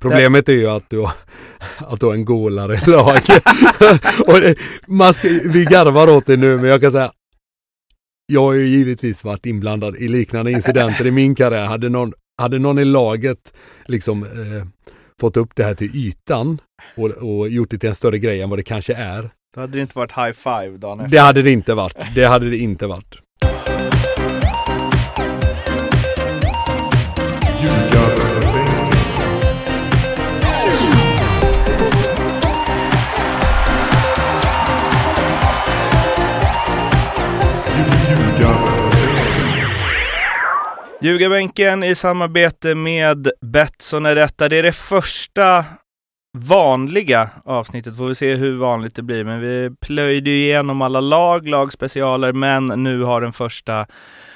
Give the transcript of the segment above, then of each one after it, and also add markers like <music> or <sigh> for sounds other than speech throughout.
Problemet är ju att du har, att du har en golare i lag. <laughs> och det, man ska, vi garvar åt det nu men jag kan säga jag har ju givetvis varit inblandad i liknande incidenter i min karriär. Hade någon, hade någon i laget liksom eh, fått upp det här till ytan och, och gjort det till en större grej än vad det kanske är. Då hade det inte varit high five dagen efter. Det hade det inte varit. Det hade det inte varit. Ljugarbänken i samarbete med Betsson är detta. Det är det första vanliga avsnittet. Får vi se hur vanligt det blir. Men vi plöjde igenom alla lag, lagspecialer, men nu har den första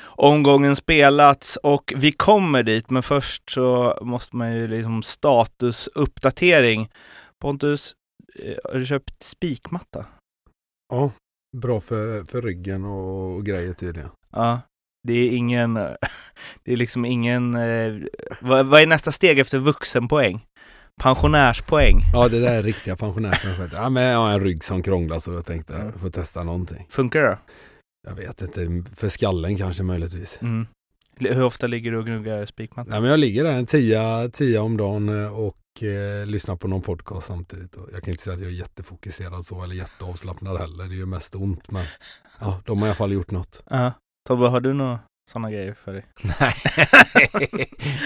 omgången spelats och vi kommer dit. Men först så måste man ju liksom statusuppdatering. Pontus, eh, har du köpt spikmatta? Ja, bra för, för ryggen och, och grejer tydligen. Ja, det är ingen, <laughs> det är liksom ingen, eh, vad, vad är nästa steg efter vuxenpoäng? Pensionärspoäng. Ja, det där är riktiga pensionärspoäng. Ja, men jag har en rygg som krånglar så jag tänkte Mm. jag får testa någonting. Funkar det? Jag vet inte, för skallen kanske möjligtvis. Mm. Hur ofta ligger du och gnuggar spikmatta? Nej, men jag ligger där en tia, tia om dagen eh, och eh, lyssnar på någon podcast samtidigt. Och jag kan inte säga att jag är jättefokuserad så eller jätteavslappnad heller. Det gör mest ont men ja, de har i alla fall gjort något. Ja. Tobbe, har du några sådana grejer för dig? <laughs> Nej,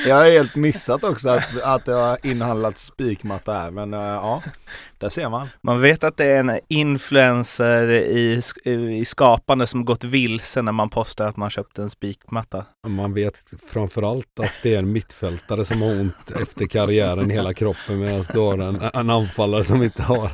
jag har helt missat också att, att det har inhandlat spikmatta här, men uh, ja, där ser man. Man vet att det är en influencer i, i skapande som gått vilse när man postar att man köpte en spikmatta. Man vet framförallt att det är en mittfältare som har ont efter karriären i hela kroppen medan du har en, en anfallare som inte har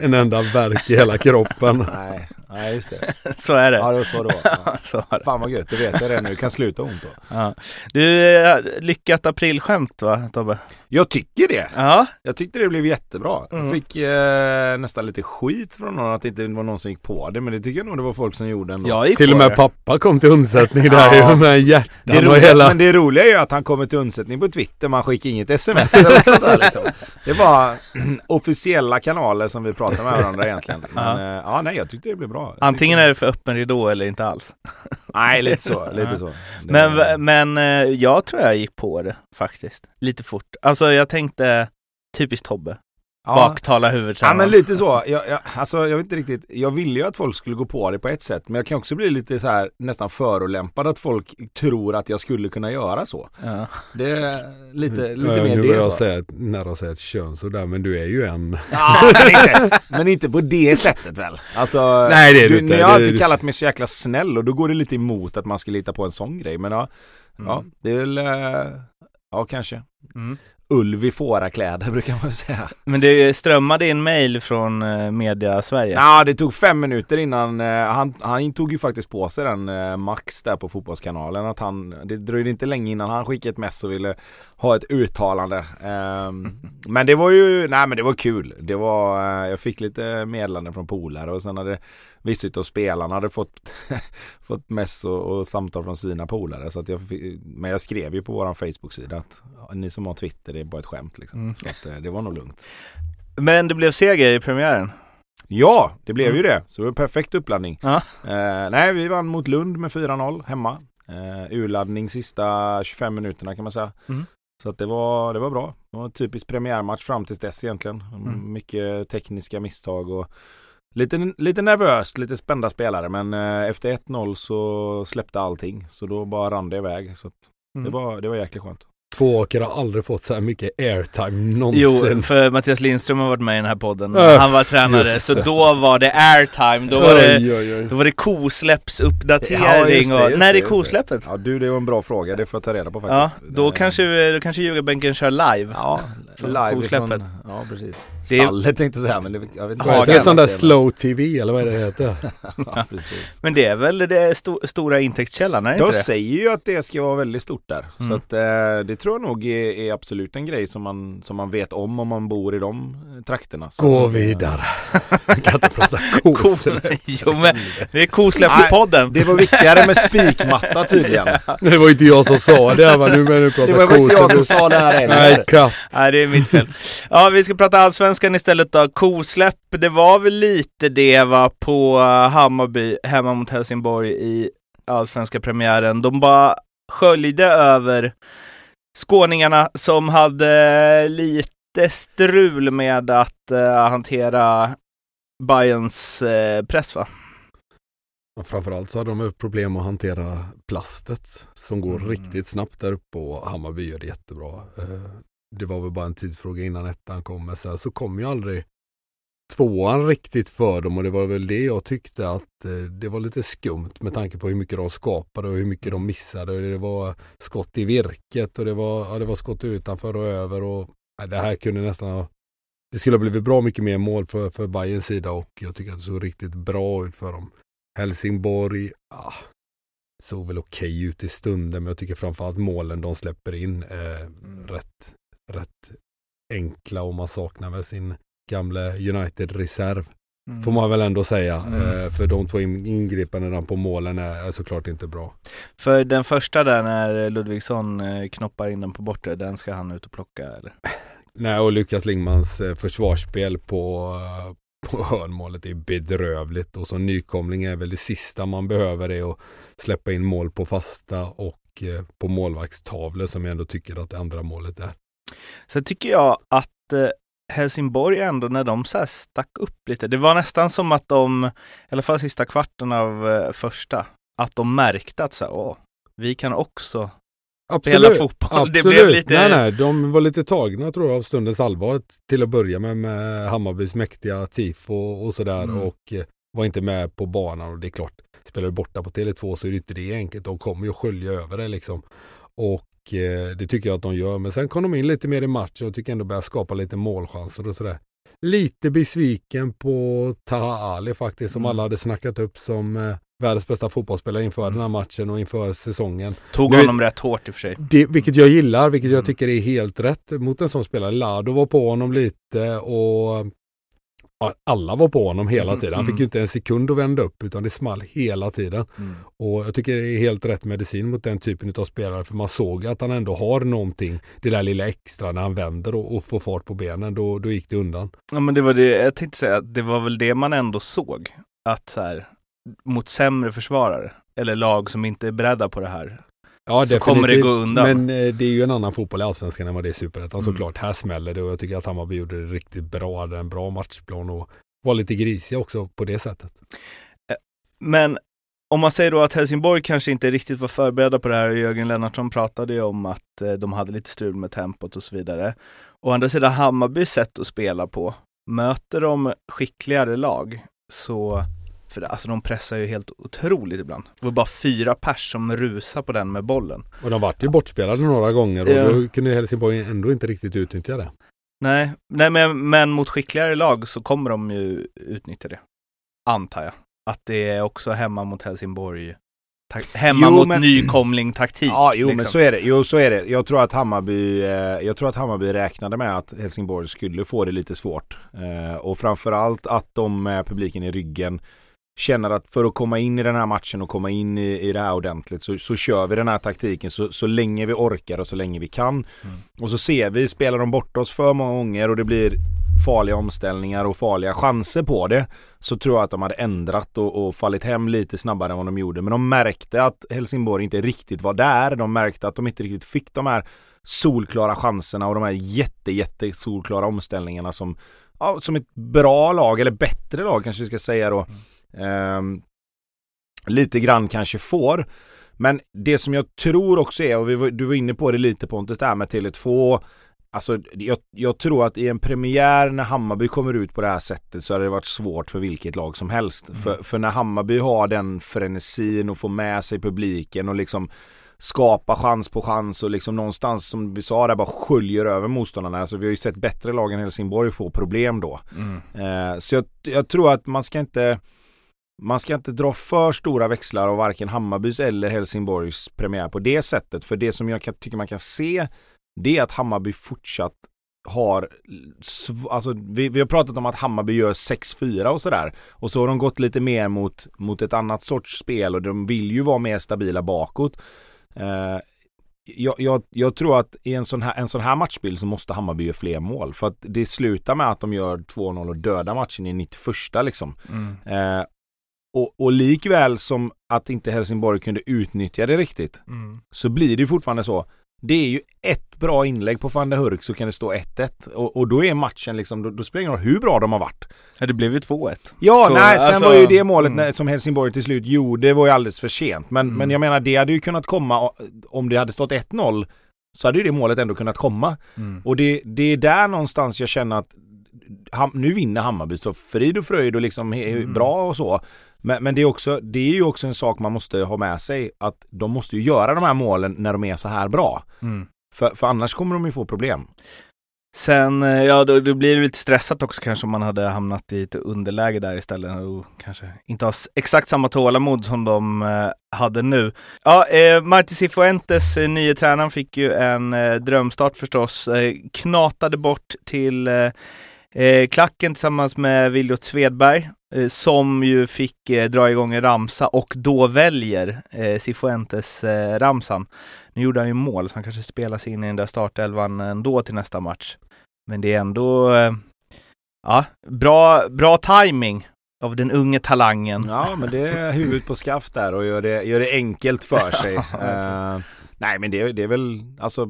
en enda verk i hela kroppen. Nej, nej just det. <laughs> Så är det. Ja, det var så det var. <laughs> Ja. Så är det. Fan vad gött, då vet jag det nu. Det kan sluta ont då. Ja. Du, eh, lyckat aprilskämt va, Tobbe? Jag tycker det. Ja, Jag tyckte det blev jättebra. Mm. Jag fick eh, nästan lite skit från någon att det inte var någon som gick på det, men det tycker jag nog det var folk som gjorde ändå. Till och med det. pappa kom till undsättning där <laughs> Ja. ju med det hjärtan och roliga, hela... Men det roliga är ju att han kommer till undsättning på Twitter, man skickar inget sms eller sånt där liksom. Det bara <clears throat> officiella kanaler som vi pratar med varandra egentligen. Men Ja. ja, ja nej jag tyckte det blev bra. Jag Antingen är det för öppen ridå eller inte alls. <laughs> Nej, lite så, <laughs> lite så. Men, men eh, jag tror jag gick på det faktiskt. Lite fort. Alltså jag tänkte typiskt Tobbe. Ja. Baktala huvudet Ja men lite så. Jag, jag, alltså jag vet inte riktigt. Jag ville ju att folk skulle gå på det på ett sätt. Men jag kan också bli lite så här nästan förolämpad att folk tror att jag skulle kunna göra så. Ja. Det är lite, lite Ja, mer nu det jag så. säga, nära att säga ett könsord där men du är ju en. Ja, men, inte, men inte på det sättet väl? Alltså, Nej, det är du du, inte. Ni har alltid det- kallat mig så jäkla snäll och då går det lite emot att man skulle lita på en sån grej. Men ja, ja Mm. det är väl, eh, ja kanske. Mm. Ulv i fårakläder brukar man säga. Men det strömmade in mail från eh, media Sverige. Ja, det tog fem minuter innan, eh, han, han tog ju faktiskt på sig den eh, Max där på fotbollskanalen. Att han, det dröjde inte länge innan han skickade ett mess och ville ha ett uttalande. Ehm, <laughs> men det var ju, nej men det var kul. Det var, jag fick lite meddelanden från polare och sen hade vissa utav spelarna hade fått, <laughs> fått mess och, och samtal från sina polare. Så att jag men jag skrev ju på våran Facebook-sida att ni som har Twitter det är bara ett skämt liksom. Mm. Så att eh, det var nog lugnt. Men det blev seger i premiären. Ja, det blev Mm. ju det. Så det var perfekt uppladdning. Ja. Eh, nej, vi vann mot Lund med 4-0 hemma. Eh, urladdning sista 25 minuterna kan man säga. Mm. Så att det var, det var bra. Det var en typisk premiärmatch fram tills dess egentligen. Mm. Mycket tekniska misstag och lite, lite nervöst, lite spända spelare. Men eh, efter 1-0 så släppte allting. Så då bara rann det iväg. Så att det, Mm. var, det var jäkligt skönt. Tvååker har aldrig fått så här mycket airtime Jo, någonsin. för Mattias Lindström har varit med i den här podden. Öh, Han var tränare, så då var det airtime. Då var det, Oj, oj, oj. då var det kosläppsuppdatering Ja, just det, och... När är det, det. kosläppet? Ja du, det var en bra fråga. Det får jag ta reda på Ja, faktiskt. då Det- kanske, då kanske Ljugarbänken kör live. Ja, Från live kosläppet. från, Ja precis. Det är- Stallet tänkte jag säga men det, jag vet inte Hagen. det? Sån där Men- slow tv eller vad är det heter? <laughs> Ja precis. Men det är väl det sto- stora intäktskällan, är det De inte det? säger ju att det ska vara väldigt stort där. Mm. Så att eh, det tror jag nog är, är absolut en grej som man, som man vet om om man bor i de eh, trakterna. Så, Gå vidare. Jag <laughs> kan inte prata Ko- kosläpp. <laughs> jo, men det är kosläpp i podden. Det var viktigare med spikmatta tydligen. Det var inte jag som sa det, va? nu börjar du prata Det var inte jag som kosläpp. sa det här heller. Nej, katt. Nej, det är mitt fel. Ja, vi ska prata allsvenskan istället då. Kosläpp, det var väl lite det va på eh, Hammarby hemma mot Helsingborg i allsvenska premiären. De bara sköljde över skåningarna som hade lite strul med att eh, hantera Bayerns eh, press va? Och Framförallt så hade de problem att hantera plastet som går Mm. riktigt snabbt där uppe och Hammarby gör det jättebra. Eh, Det var väl bara en tidsfråga innan ettan kom men sen så kom ju aldrig tvåan riktigt för dem och det var väl det jag tyckte att eh, det var lite skumt med tanke på hur mycket de skapade och hur mycket de missade. Det var skott i virket och det var, ja, det var skott utanför och över och nej, det här kunde nästan ha det skulle ha blivit bra mycket mer mål för, för Bayerns sida och jag tycker att det såg riktigt bra ut för dem. Helsingborg, ah, såg väl okej ut i stunden men jag tycker framförallt målen de släpper in är rätt, rätt enkla och man saknar väl sin gamla United-reserv. Får man väl ändå säga. Mm. Eh, för de två in- ingripandena på målen är, såklart inte bra. För den första där när Ludvigsson eh, knoppar in den på bortre, den ska han ut och plocka eller? <laughs> Nej, och Lukas Lingmans eh, försvarsspel på, på hörnmålet är bedrövligt och som nykomling är väl det sista man behöver är att släppa in mål på fasta och på målvaktstavlor som jag ändå tycker att det andra målet är. Sen tycker jag att eh, Helsingborg ändå när de så här stack upp lite, det var nästan som att de, i alla fall sista kvarten av eh, första, att de märkte att så här, åh, vi kan också spela fotboll. Absolut. Lite... Nej, nej, de var lite tagna tror jag av stundens allvar till att börja med med Hammarbys mäktiga tifo och sådär Mm. och eh, var inte med på banan och det är klart, spelar du borta på Tele2 så är det inte det enkelt. De kommer ju att skölja över det liksom. Och det tycker jag att de gör. Men sen kom de in lite mer i matchen och tycker ändå börja skapa lite målchanser och sådär. Lite besviken på Taha Ali faktiskt som Mm. alla hade snackat upp som eh, världens bästa fotbollsspelare inför den här matchen och inför säsongen. Tog Nu- honom rätt hårt i och för sig. Det, vilket jag gillar, vilket jag Mm. tycker är helt rätt mot en sån spelare. Lado var på honom lite och alla var på honom hela tiden. Han fick Mm. ju inte en sekund att vända upp utan det small hela tiden. Och jag tycker det är helt rätt medicin mot den typen av spelare för man såg att han ändå har någonting, det där lilla extra när han vänder och, och får fart på benen, då, då gick det undan. Ja men det var det, jag tänkte säga, det var väl det man ändå såg. Att så här, mot sämre försvarare, eller lag som inte är beredda på det här, Ja, så kommer det gå undan. Men eh, det är ju en annan fotboll i Allsvenskan än vad det är i Superettan Mm. såklart. Här smäller det och jag tycker att Hammarby gjorde det riktigt bra, hade en bra matchplan och var lite grisiga också på det sättet. Men om man säger då att Helsingborg kanske inte riktigt var förberedda på det här och Jörgen Lennartsson pratade ju om att eh, de hade lite strul med tempot och så vidare. Å andra sidan Hammarbys sätt att spela på, möter de skickligare lag så, för det, alltså de pressar ju helt otroligt ibland. Det var bara fyra pers som rusar på den med bollen. Och de vart ju bortspelade några gånger och Ja. då kunde Helsingborg ändå inte riktigt utnyttja det. Nej, nej men, men mot skickligare lag så kommer de ju utnyttja det. Antar jag. Att det är också hemma mot Helsingborg. Ta- hemma Jo, mot men- nykomling taktik. Ja, jo men liksom. så är det. Jo, så är det. Jag tror att Hammarby, eh, jag tror att Hammarby räknade med att Helsingborg skulle få det lite svårt. Eh, och framförallt att de med publiken i ryggen känner att för att komma in i den här matchen och komma in i, i det här ordentligt så, så kör vi den här taktiken så, så länge vi orkar och så länge vi kan. Mm. Och så ser vi, spelar de bort oss för många gånger och det blir farliga omställningar och farliga chanser på det så tror jag att de hade ändrat och, och fallit hem lite snabbare än vad de gjorde. Men de märkte att Helsingborg inte riktigt var där. De märkte att de inte riktigt fick de här solklara chanserna och de här jätte, jätte solklara omställningarna som, ja, som ett bra lag, eller bättre lag kanske vi ska säga då. Ehm, lite grann kanske får. Men det som jag tror också är, och vi du var inne på det lite Pontus, det här med Tele2 Alltså jag, jag tror att i en premiär när Hammarby kommer ut på det här sättet så hade det varit svårt för vilket lag som helst. Mm. För, för när Hammarby har den frenesin och får med sig publiken och liksom skapa chans på chans och liksom någonstans som vi sa där bara sköljer över motståndarna. Alltså vi har ju sett bättre lag än Helsingborg få problem då. Mm. Eh, så jag, jag tror att man ska inte man ska inte dra för stora växlar av varken Hammarbys eller Helsingborgs premiär på det sättet. För det som jag kan, tycker man kan se det är att Hammarby fortsatt har, alltså vi, vi har pratat om att Hammarby gör 6-4 och sådär. Och så har de gått lite mer mot, mot ett annat sorts spel och de vill ju vara mer stabila bakåt. Eh, jag, jag, jag, tror att i en sån, här, en sån här matchbild så måste Hammarby göra fler mål. För att det slutar med att de gör 2-0 och dödar matchen i 91 liksom. Mm. Eh, och, och likväl som att inte Helsingborg kunde utnyttja det riktigt Mm. så blir det fortfarande så. Det är ju ett bra inlägg på van der Hurk så kan det stå 1-1 och, och då är matchen liksom, då, då spelar det ingen roll hur bra de har varit. Ja, det blev ju 2-1. Ja, Så, nej, sen alltså, var ju det målet mm. när, som Helsingborg till slut gjorde var ju alldeles för sent. Men, Mm. men jag menar det hade ju kunnat komma om det hade stått 1-0 så hade ju det målet ändå kunnat komma. Mm. Och det, det är där någonstans jag känner att nu vinner Hammarby så frid och fröjd och liksom är Mm. bra och så. Men, men det, är också, det är ju också en sak man måste ha med sig att de måste ju göra de här målen när de är så här bra. Mm. För, för annars kommer de ju få problem. Sen, eh, ja då, då blir det lite stressat också kanske om man hade hamnat i ett underläge där istället och kanske inte har exakt samma tålamod som de eh, hade nu. Ja, eh, Marti Cifuentes, eh, nye tränaren, fick ju en eh, drömstart förstås. Eh, knatade bort till eh, klacken tillsammans med Viljot Svedberg eh, som ju fick eh, dra igång en ramsa och då väljer eh, Cifuentes eh, ramsan. Nu gjorde han ju mål så han kanske spelar sig in i den där startelvan ändå till nästa match. Men det är ändå eh, ja, bra, bra timing av den unge talangen. Ja, men det är huvudet på skaft där och gör det, gör det enkelt för sig. <laughs> Eh, nej, men det, det är väl alltså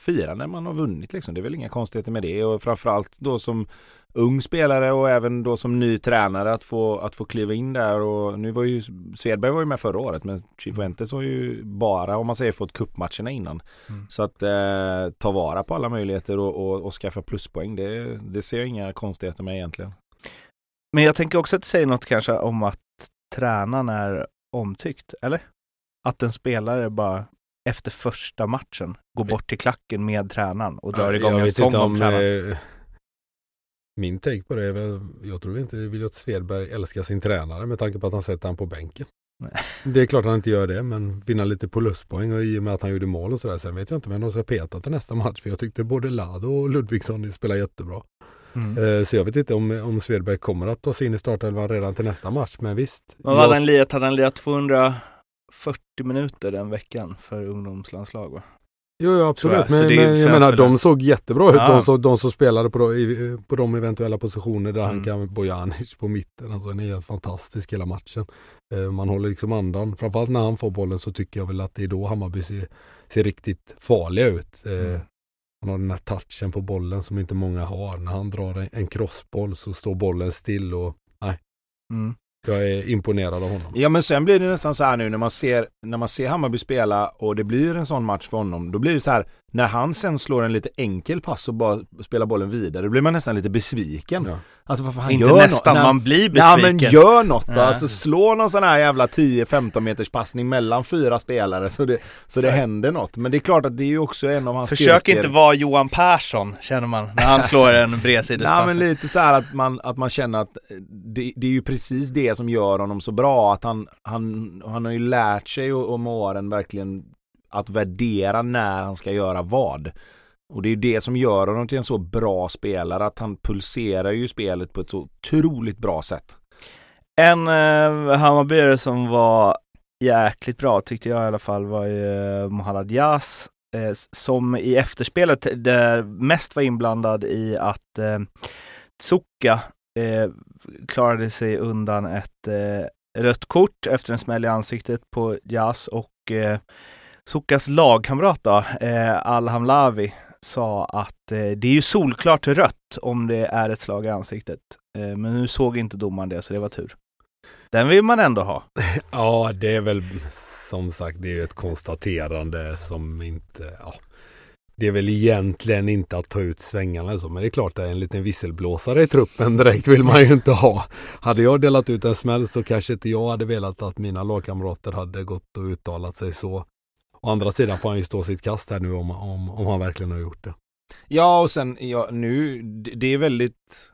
fira när man har vunnit liksom. Det är väl inga konstigheter med det och framförallt då som ung spelare och även då som ny tränare att få, att få kliva in där och nu var ju Svedberg var ju med förra året men Cifuentes har ju bara om man säger fått kuppmatcherna innan. Mm. Så att eh, ta vara på alla möjligheter och, och, och skaffa pluspoäng det, det ser jag inga konstigheter med egentligen. Men jag tänker också att det säger något kanske om att tränaren är omtyckt, eller? Att en spelare bara efter första matchen går bort till klacken med tränaren och drar igång jag en sång om om tränaren. eh, Min take på det är väl, jag tror inte Viljot Svedberg älskar sin tränare med tanke på att han sätter han på bänken. Nej. Det är klart han inte gör det, men vinna lite pluspoäng och i och med att han gjorde mål och sådär. Sen vet jag inte vem de ska peta till nästa match, för jag tyckte både Lado och Ludvigsson spelade jättebra. Mm. Eh, Så jag vet inte om, om Svedberg kommer att ta sig in i startelvan redan till nästa match, men visst. Vad hade han lirat? Hade han lirat 240 minuter den veckan för ungdomslandslag va? Jo, ja, absolut. Men, men jag menar, de såg jättebra ut. Ja. De, som, de som spelade på de, i- på de eventuella positioner där han Mm. kan, Bojanic på mitten. Alltså, han är helt fantastisk hela matchen. Eh, Man håller liksom andan. Framförallt när han får bollen så tycker jag väl att det är då Hammarby ser, ser riktigt farliga ut. Eh, Mm. Han har den här touchen på bollen som inte många har. När han drar en, en crossboll så står bollen still och Mm jag är imponerad av honom. Ja men sen blir det nästan så här nu när man ser, när man ser Hammarby spela och det blir en sån match för honom. Då blir det så här, när han sen slår en lite enkel pass och bara spelar bollen vidare, då blir man nästan lite besviken. Ja. Alltså varför han Inte gör nästan, nå- man blir Nej besviken. men gör något då, Ja. alltså slå någon sån här jävla 10-15 meters passning mellan fyra spelare så det, så det Så- händer något. Men det är klart att det är ju också en av hans Försök styrkor. inte vara Johan Persson, känner man, när han slår en Nej bredsidespass. men lite så här att man, att man känner att det, det är ju precis det som gör honom så bra. Att han, han, han har ju lärt sig om åren verkligen att värdera när han ska göra vad. Och det är ju det som gör honom till en så bra spelare. Att han pulserar ju spelet på ett så otroligt bra sätt. En eh, Hammarbyare som var jäkligt bra, tyckte jag i alla fall, var ju eh, Mohammad Yas. Eh, som i efterspelet eh, där mest var inblandad i att eh, Tsuka eh, klarade sig undan ett eh, rött kort efter en smäll i ansiktet på Yas och eh, Sukas lagkamrat då, eh, Al-Hamlavi, sa att eh, det är ju solklart rött om det är ett slag i ansiktet. Eh, men nu såg inte domaren det, så det var tur. Den vill man ändå ha. <laughs> Ja, det är väl som sagt det är ett konstaterande som inte, ja. det är väl egentligen inte att ta ut svängarna så, men det är klart att en liten visselblåsare i truppen direkt vill man ju inte ha. Hade jag delat ut en smäll så kanske inte jag hade velat att mina lagkamrater hade gått och uttalat sig så. Å andra sidan får han ju stå sitt kast här nu om, om, om han verkligen har gjort det. Ja och sen, ja, nu, det är väldigt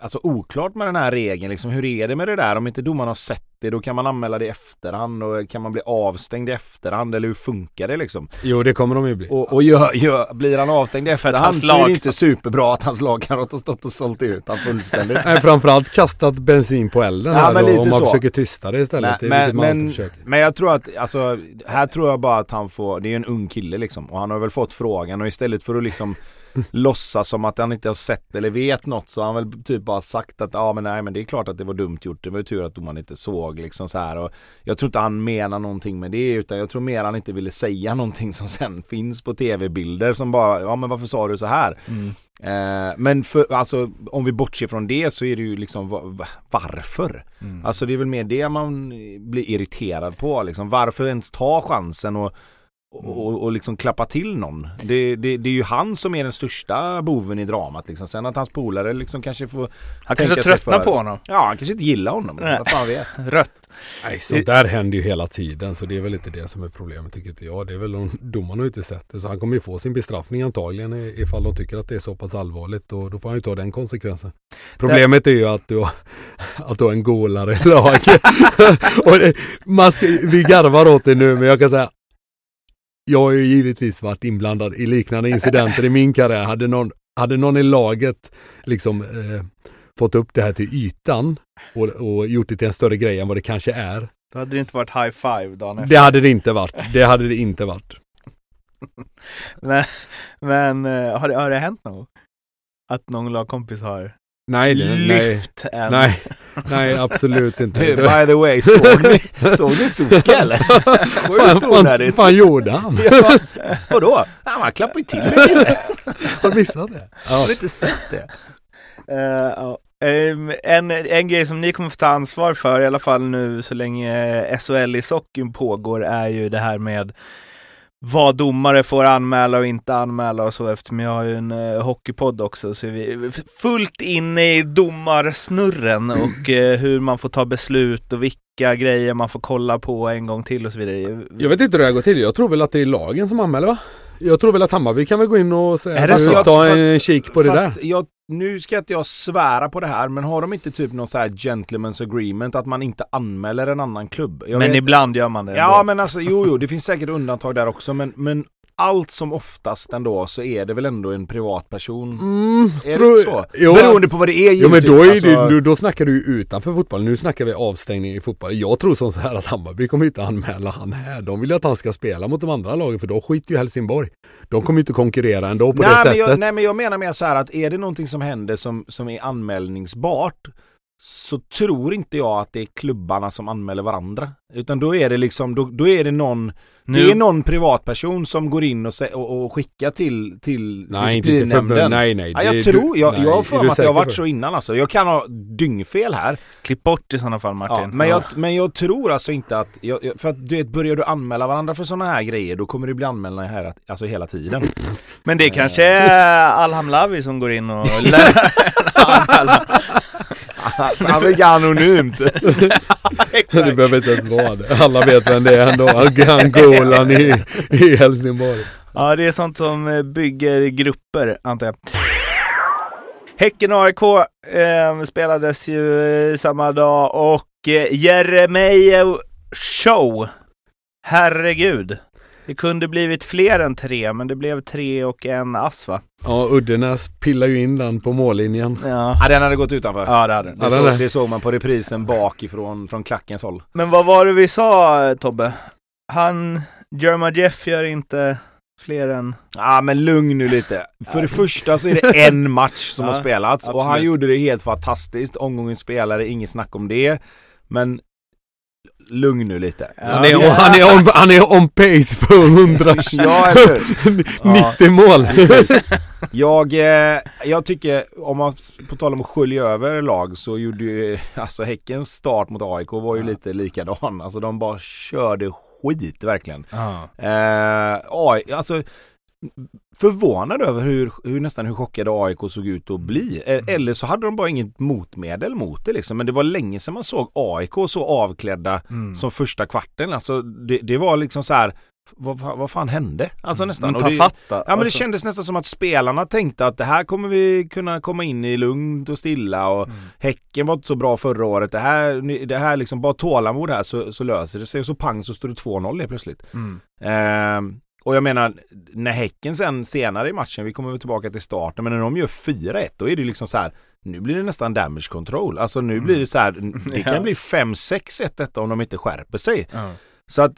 Alltså oklart med den här regeln, liksom, hur är det med det där? Om inte domaren har sett det, då kan man anmäla det i efterhand och kan man bli avstängd i efterhand eller hur funkar det liksom? Jo det kommer de ju bli. Och, och gör, gör, blir han avstängd i efterhand så är det inte superbra att hans lagkamrat har stått och sålt ut han fullständigt. Nej framförallt kastat bensin på elden Ja, här men då, lite om man så. försöker tysta det istället. Nej, men, men, men jag tror att, alltså, här tror jag bara att han får, det är en ung kille liksom och han har väl fått frågan och istället för att liksom <laughs> låtsas som att han inte har sett eller vet något så har han väl typ bara sagt att ja men nej men det är klart att det var dumt gjort, det var ju tur att domaren inte såg liksom så här och jag tror inte han menar någonting med det utan jag tror mer han inte ville säga någonting som sen finns på tv-bilder som bara, ja men varför sa du så här? Eh, men för, alltså om vi bortser från det så är det ju liksom va- va- varför? Mm. Alltså det är väl mer det man blir irriterad på liksom. Varför ens ta chansen och, och, och, liksom klappa till någon? Det, det, det är ju han som är den största boven i dramat liksom. Sen att hans polare liksom kanske får Han kanske tröttnar på honom. Ja, han kanske inte gillar honom. Nej. Vad fan vet. <laughs> Rött. Nej, sånt där händer ju hela tiden så det är väl inte det som är problemet tycker inte jag. Det är väl om domarna har inte sett det så han kommer ju få sin bestraffning antagligen i- ifall de tycker att det är så pass allvarligt och då får han ju ta den konsekvensen. Problemet är ju att du har, <laughs> att du har en golare i laget. <laughs> och det, man ska, vi garvar åt det nu men jag kan säga jag har ju givetvis varit inblandad i liknande incidenter i min karriär. Hade någon, hade någon i laget liksom eh, fått upp det här till ytan och, och gjort det till en större grej än vad det kanske är. Då hade det inte varit high five dagen efter. Det hade det inte varit. Det hade det inte varit. <laughs> Men, men eh, har, det, har det hänt någon Att någon lagkompis har Nej, nej, lyft en... nej, nej, absolut inte. By the way, såg ni, <laughs> såg ni Zucke eller? fan, fan, fan gjorde han? Ja, vadå? Ja, man klappar ju till kille. Har du missat det? Har du inte sett det? Ja. Ehm, en, en grej som ni kommer få ta ansvar för, i alla fall nu så länge SHL i sockin pågår, är ju det här med vad domare får anmäla och inte anmäla och så eftersom jag har ju en uh, hockeypodd också så är vi fullt inne i domarsnurren <clears throat> och eh, hur man får ta beslut och vilka grejer man får kolla på en gång till och så vidare. Jag vet inte hur det här går till. Jag tror väl att det är lagen som anmäler va? Jag tror väl att Hammarby kan väl gå in och säga, Är det så? ta en kik på det där. Jag, nu ska inte jag svära på det här, men har de inte typ någon så här gentleman's agreement att man inte anmäler en annan klubb? Jag Men vet- ibland gör man det. Ja ändå. men alltså jo jo, det finns säkert undantag där också men, men allt som oftast ändå så är det väl ändå en privatperson. Mm, Är tror- det så? Jo, Beroende på vad det är Jo men givetvis, då, är alltså. det, då, då snackar du utanför fotbollen. Nu snackar vi avstängning i fotboll. Jag tror som så här att Hammarby kommer inte anmäla han här. De vill ju att han ska spela mot de andra lagen för då skiter ju Helsingborg. De kommer inte konkurrera ändå på nej, det men sättet. jag, nej men jag menar mer så här att är det någonting som händer som, som är anmälningsbart så tror inte jag att det är klubbarna som anmäler varandra. Utan då är det liksom, då, då är det någon Nu- Det är någon privatperson som går in och, och, och skickar till, till nej, inte till förbund. Nej, nej. Ja, jag det- tror, jag, nej, jag har är för du mig att säker har varit så innan alltså. Jag kan ha dyngfel här. Klipp bort i sådana fall Martin. Ja, men, jag, men jag tror alltså inte att, jag, jag- för att du vet, börjar du anmäla varandra för sådana här grejer då kommer det bli anmälningar här, alltså hela tiden. Men det kanske är Alham Lavi som går in och lär <laughs> <laughs> anmäla. <laughs> Han fick anonymt. <laughs> Det behöver inte ens vara det. Alla vet vem det är ändå. Angolan i, i Helsingborg. Ja, det är sånt som eh, bygger grupper, antar jag. Häcken-AIK eh, spelades ju eh, samma dag och eh, Jeremejeff show. Herregud. Det kunde blivit fler än tre, men det blev tre och en ass va? Ja, Uddenäs pillar ju in den på mållinjen. Ja, Ja, den hade gått utanför. ja det hade den. Det, Ja, såg, det såg man på reprisen bakifrån, från klackens håll. Men vad var det vi sa Tobbe? Han, Jerma Jeff gör inte fler än... Ja men lugn nu lite. För det första så är det en <laughs> match som Ja, har spelats och han absolut. gjorde det helt fantastiskt. Omgångens spelare, inget snack om det. Men lugn nu lite. Han är, han, är on, han är on pace för 100, <laughs> Ja, eller hur? 90 mål. Jag, eh, jag tycker, om man på tal om att skölja över lag så gjorde ju, <laughs> alltså Häckens start mot AIK var ju Ja. lite likadan. Alltså de bara körde skit verkligen. Ja. Eh, AI, alltså förvånad över hur, hur nästan hur chockade AIK såg ut att bli. E- Mm. Eller så hade de bara inget motmedel mot det liksom. Men det var länge sedan man såg AIK så avklädda Mm. som första kvarten. Alltså det, det var liksom så här, vad, vad fan hände? Alltså nästan. Men ta det, fatta. Ja men det Alltså, kändes nästan som att spelarna tänkte att det här kommer vi kunna komma in i lugnt och stilla och Mm. Häcken var inte så bra förra året. Det här, det här liksom, bara tålamod här så, så löser det sig och så pang så står det 2-0 helt plötsligt. Mm. Ehm, och jag menar, när Häcken sen senare i matchen, vi kommer väl tillbaka till starten, men när de gör 4-1 då är det liksom så här, nu blir det nästan damage control. Alltså nu blir det så här, <laughs> det kan Ja. bli 5-6-1 detta om de inte skärper sig. Ja. Så att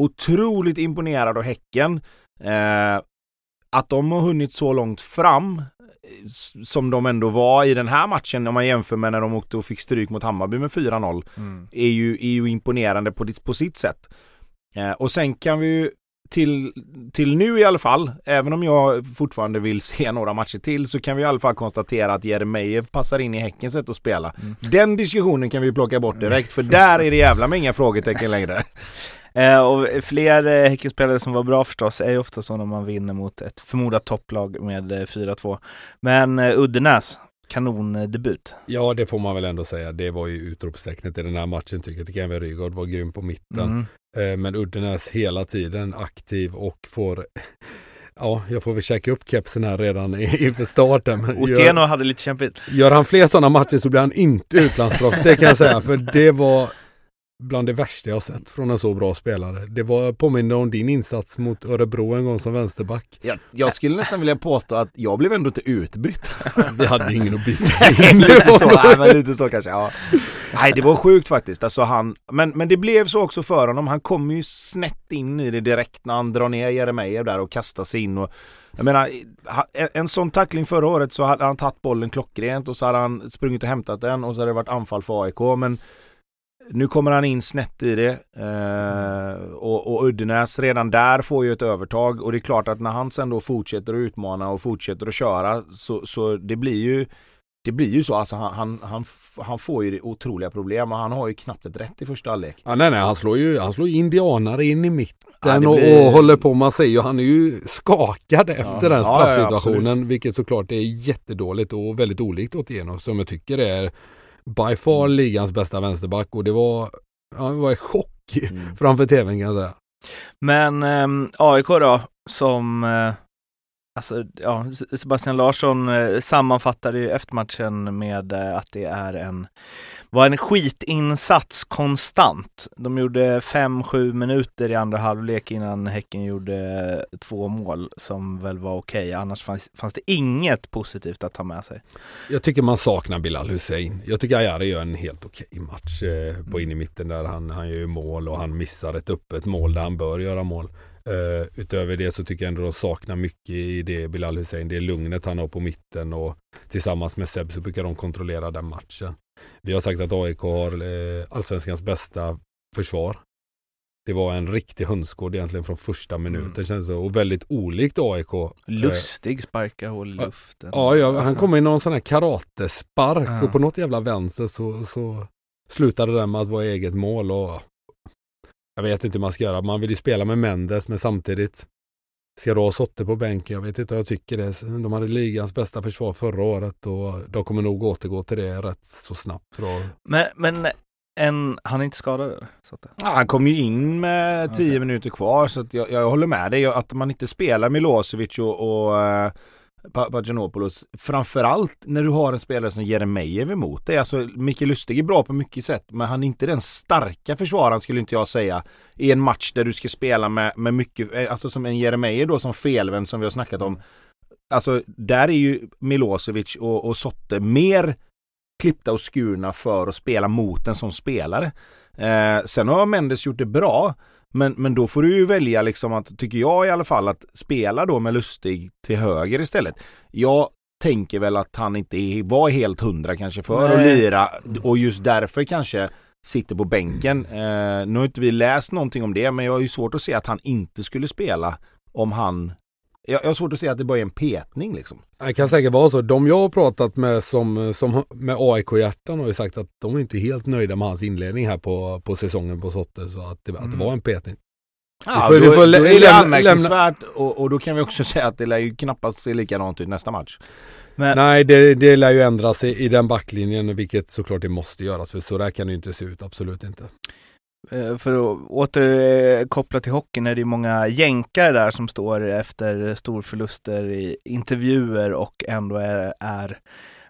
otroligt imponerad av Häcken. Eh, att de har hunnit så långt fram som de ändå var i den här matchen om man jämför med när de åkte och fick stryk mot Hammarby med 4-0 Mm. är ju, är ju imponerande på, på sitt sätt. Eh, och sen kan vi ju till, till nu i alla fall, även om jag fortfarande vill <laughs> se några matcher till, så kan vi i alla fall konstatera att Jeremejeff passar in i Häckens sätt att spela. Mm. Den diskussionen kan vi plocka bort direkt, för där är det jävla med inga frågetecken längre. <laughs> Eh, och fler eh, Häckenspelare som var bra förstås är ju ofta så när man vinner mot ett förmodat topplag med eh, 4-2. Men eh, Uddenäs, kanondebut. Ja, det får man väl ändå säga. Det var ju utropstecknet i den här matchen tycker jag. Tycker Kevin Rygaard var grym på mitten. Mm. Eh, Men Uddenäs hela tiden aktiv och får <laughs> Ja, jag får väl checka upp kepsen här redan i- <laughs> inför starten. Men Otieno gör, hade lite kämpigt. gör han fler sådana matcher så blir han inte utlandsproffs, det kan jag säga. För det var bland det värsta jag sett från en så bra spelare. Det var påminner om din insats mot Örebro en gång som vänsterback. Jag, jag skulle nästan vilja påstå att jag blev ändå inte utbytt. <laughs> Vi hade ingen att byta in. lite så, nej, men lite så kanske. Ja. Nej, det var sjukt faktiskt. Alltså han, men, men det blev så också för honom. Han kom ju snett in i det direkt när han drar ner Jeremejeff där och kastar sig in. Och, jag menar, en, en sån tackling förra året så hade han tagit bollen klockrent och så hade han sprungit och hämtat den och så hade det varit anfall för AIK. Men nu kommer han in snett i det eh, och, och Uddenäs redan där får ju ett övertag och det är klart att när han sen då fortsätter att utmana och fortsätter att köra så, så det blir ju det blir ju så, alltså han, han, han, han får ju otroliga problem och han har ju knappt ett rätt i första halvlek. Ja, nej, nej, han slår ju han slår indianare in i mitten Ja, det och, blir- och håller på. Man ser ju, han är ju skakad efter den Ja, ja, straffsituationen, absolut. vilket såklart är jättedåligt och väldigt olikt Otieno som jag tycker är by far ligans bästa vänsterback och det var, ja, det var en chock Mm. framför tvn kan jag säga. Men ehm, AIK då, som eh, Alltså, ja, Sebastian Larsson eh, sammanfattade ju efter matchen med eh, att det är en var en skitinsats konstant. De gjorde 5-7 minuter i andra halvlek innan Häcken gjorde eh, två mål som väl var okej. Annars fanns, fanns det inget positivt att ta med sig. Jag tycker man saknar Bilal Hussein. Jag tycker Ayari gör en helt okej match eh, på in i mitten där han, han gör ju mål och han missar ett öppet mål där han bör göra mål. Eh, utöver det så tycker jag ändå de saknar mycket i det Bilal Hussein. Det lugnet han har på mitten och tillsammans med Seb så brukar de kontrollera den matchen. Vi har sagt att AIK har eh, allsvenskans bästa försvar. Det var en riktig hönsgård egentligen från första minuten Mm. känns det och väldigt olikt AIK. Eh, Lustig sparka hål i luften. Ja, ja han Alltså, kom i någon sån här karatespark Ja. och på något jävla vänster så, så slutade det med att vara eget mål och jag vet inte hur man ska göra. Man vill ju spela med Mendes men samtidigt ska du ha Sotte på bänken? Jag vet inte, jag tycker det. De hade ligans bästa försvar förra året och de kommer nog återgå till det rätt så snabbt. Tror jag. Men, men en, han är inte skadad att, Ja, han kom ju in med 10 Okej. minuter kvar så att jag, jag håller med dig att man inte spelar Milosevic och, och eh, Pagianopoulos framförallt när du har en spelare som Jeremejeff emot dig. Alltså Micke Lustig är bra på mycket sätt men han är inte den starka försvararen skulle inte jag säga i en match där du ska spela med, med mycket, eh, alltså som en Jeremejeff då som felvänd som vi har snackat om. Alltså där är ju Milosevic och, och Sotte mer klippta och skurna för att spela mot en sån spelare. Eh, sen har Mendes gjort det bra, men, men då får du ju välja liksom att, tycker jag i alla fall, att spela då med Lustig till höger istället. Jag tänker väl att han inte var helt hundra kanske för att Nej. lira och just därför kanske sitter på bänken. Eh, nu har inte vi läst någonting om det, men jag har ju svårt att se att han inte skulle spela om han jag, jag har svårt att se att det bara är en petning liksom. Det kan säkert vara så. De jag har pratat med som, som med AIK-hjärtan har ju sagt att de är inte helt nöjda med hans inledning här på, på säsongen på Sotte. Så att det, att det Mm. var en petning. Ja, får- då, du får lä- då är det lämna- anmärkningsvärt och, och då kan vi också <laughs> säga att det lär ju knappast se likadant ut nästa match. Men, Nej, det, det lär ju ändras i, i den backlinjen, vilket såklart det måste göras. För så där kan det ju inte se ut, absolut inte. Eh, för att återkoppla eh, till hockeyn är det många jänkare där som står efter storförluster i intervjuer och ändå är, är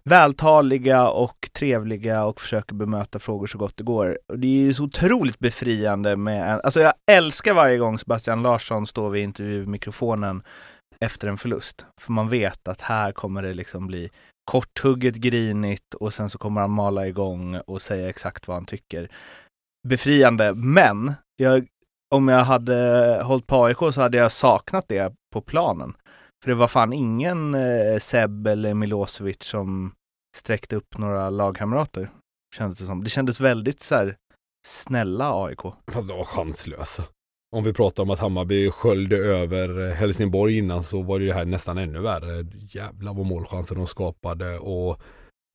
vältaliga och trevliga och försöker bemöta frågor så gott det går. Och det är ju så otroligt befriande med, en, alltså jag älskar varje gång Sebastian Larsson står vid intervjumikrofonen efter en förlust. För man vet att här kommer det liksom bli korthugget grinigt och sen så kommer han mala igång och säga exakt vad han tycker befriande, men jag, om jag hade hållit på AIK så hade jag saknat det på planen. För det var fan ingen eh, Seb eller Milosevic som sträckte upp några lagkamrater. Kändes det som. Det kändes väldigt så här snälla AIK. Fast de var chanslösa. Om vi pratar om att Hammarby sköljde över Helsingborg innan så var det ju här nästan ännu värre. Jävlar vad målchanser de skapade och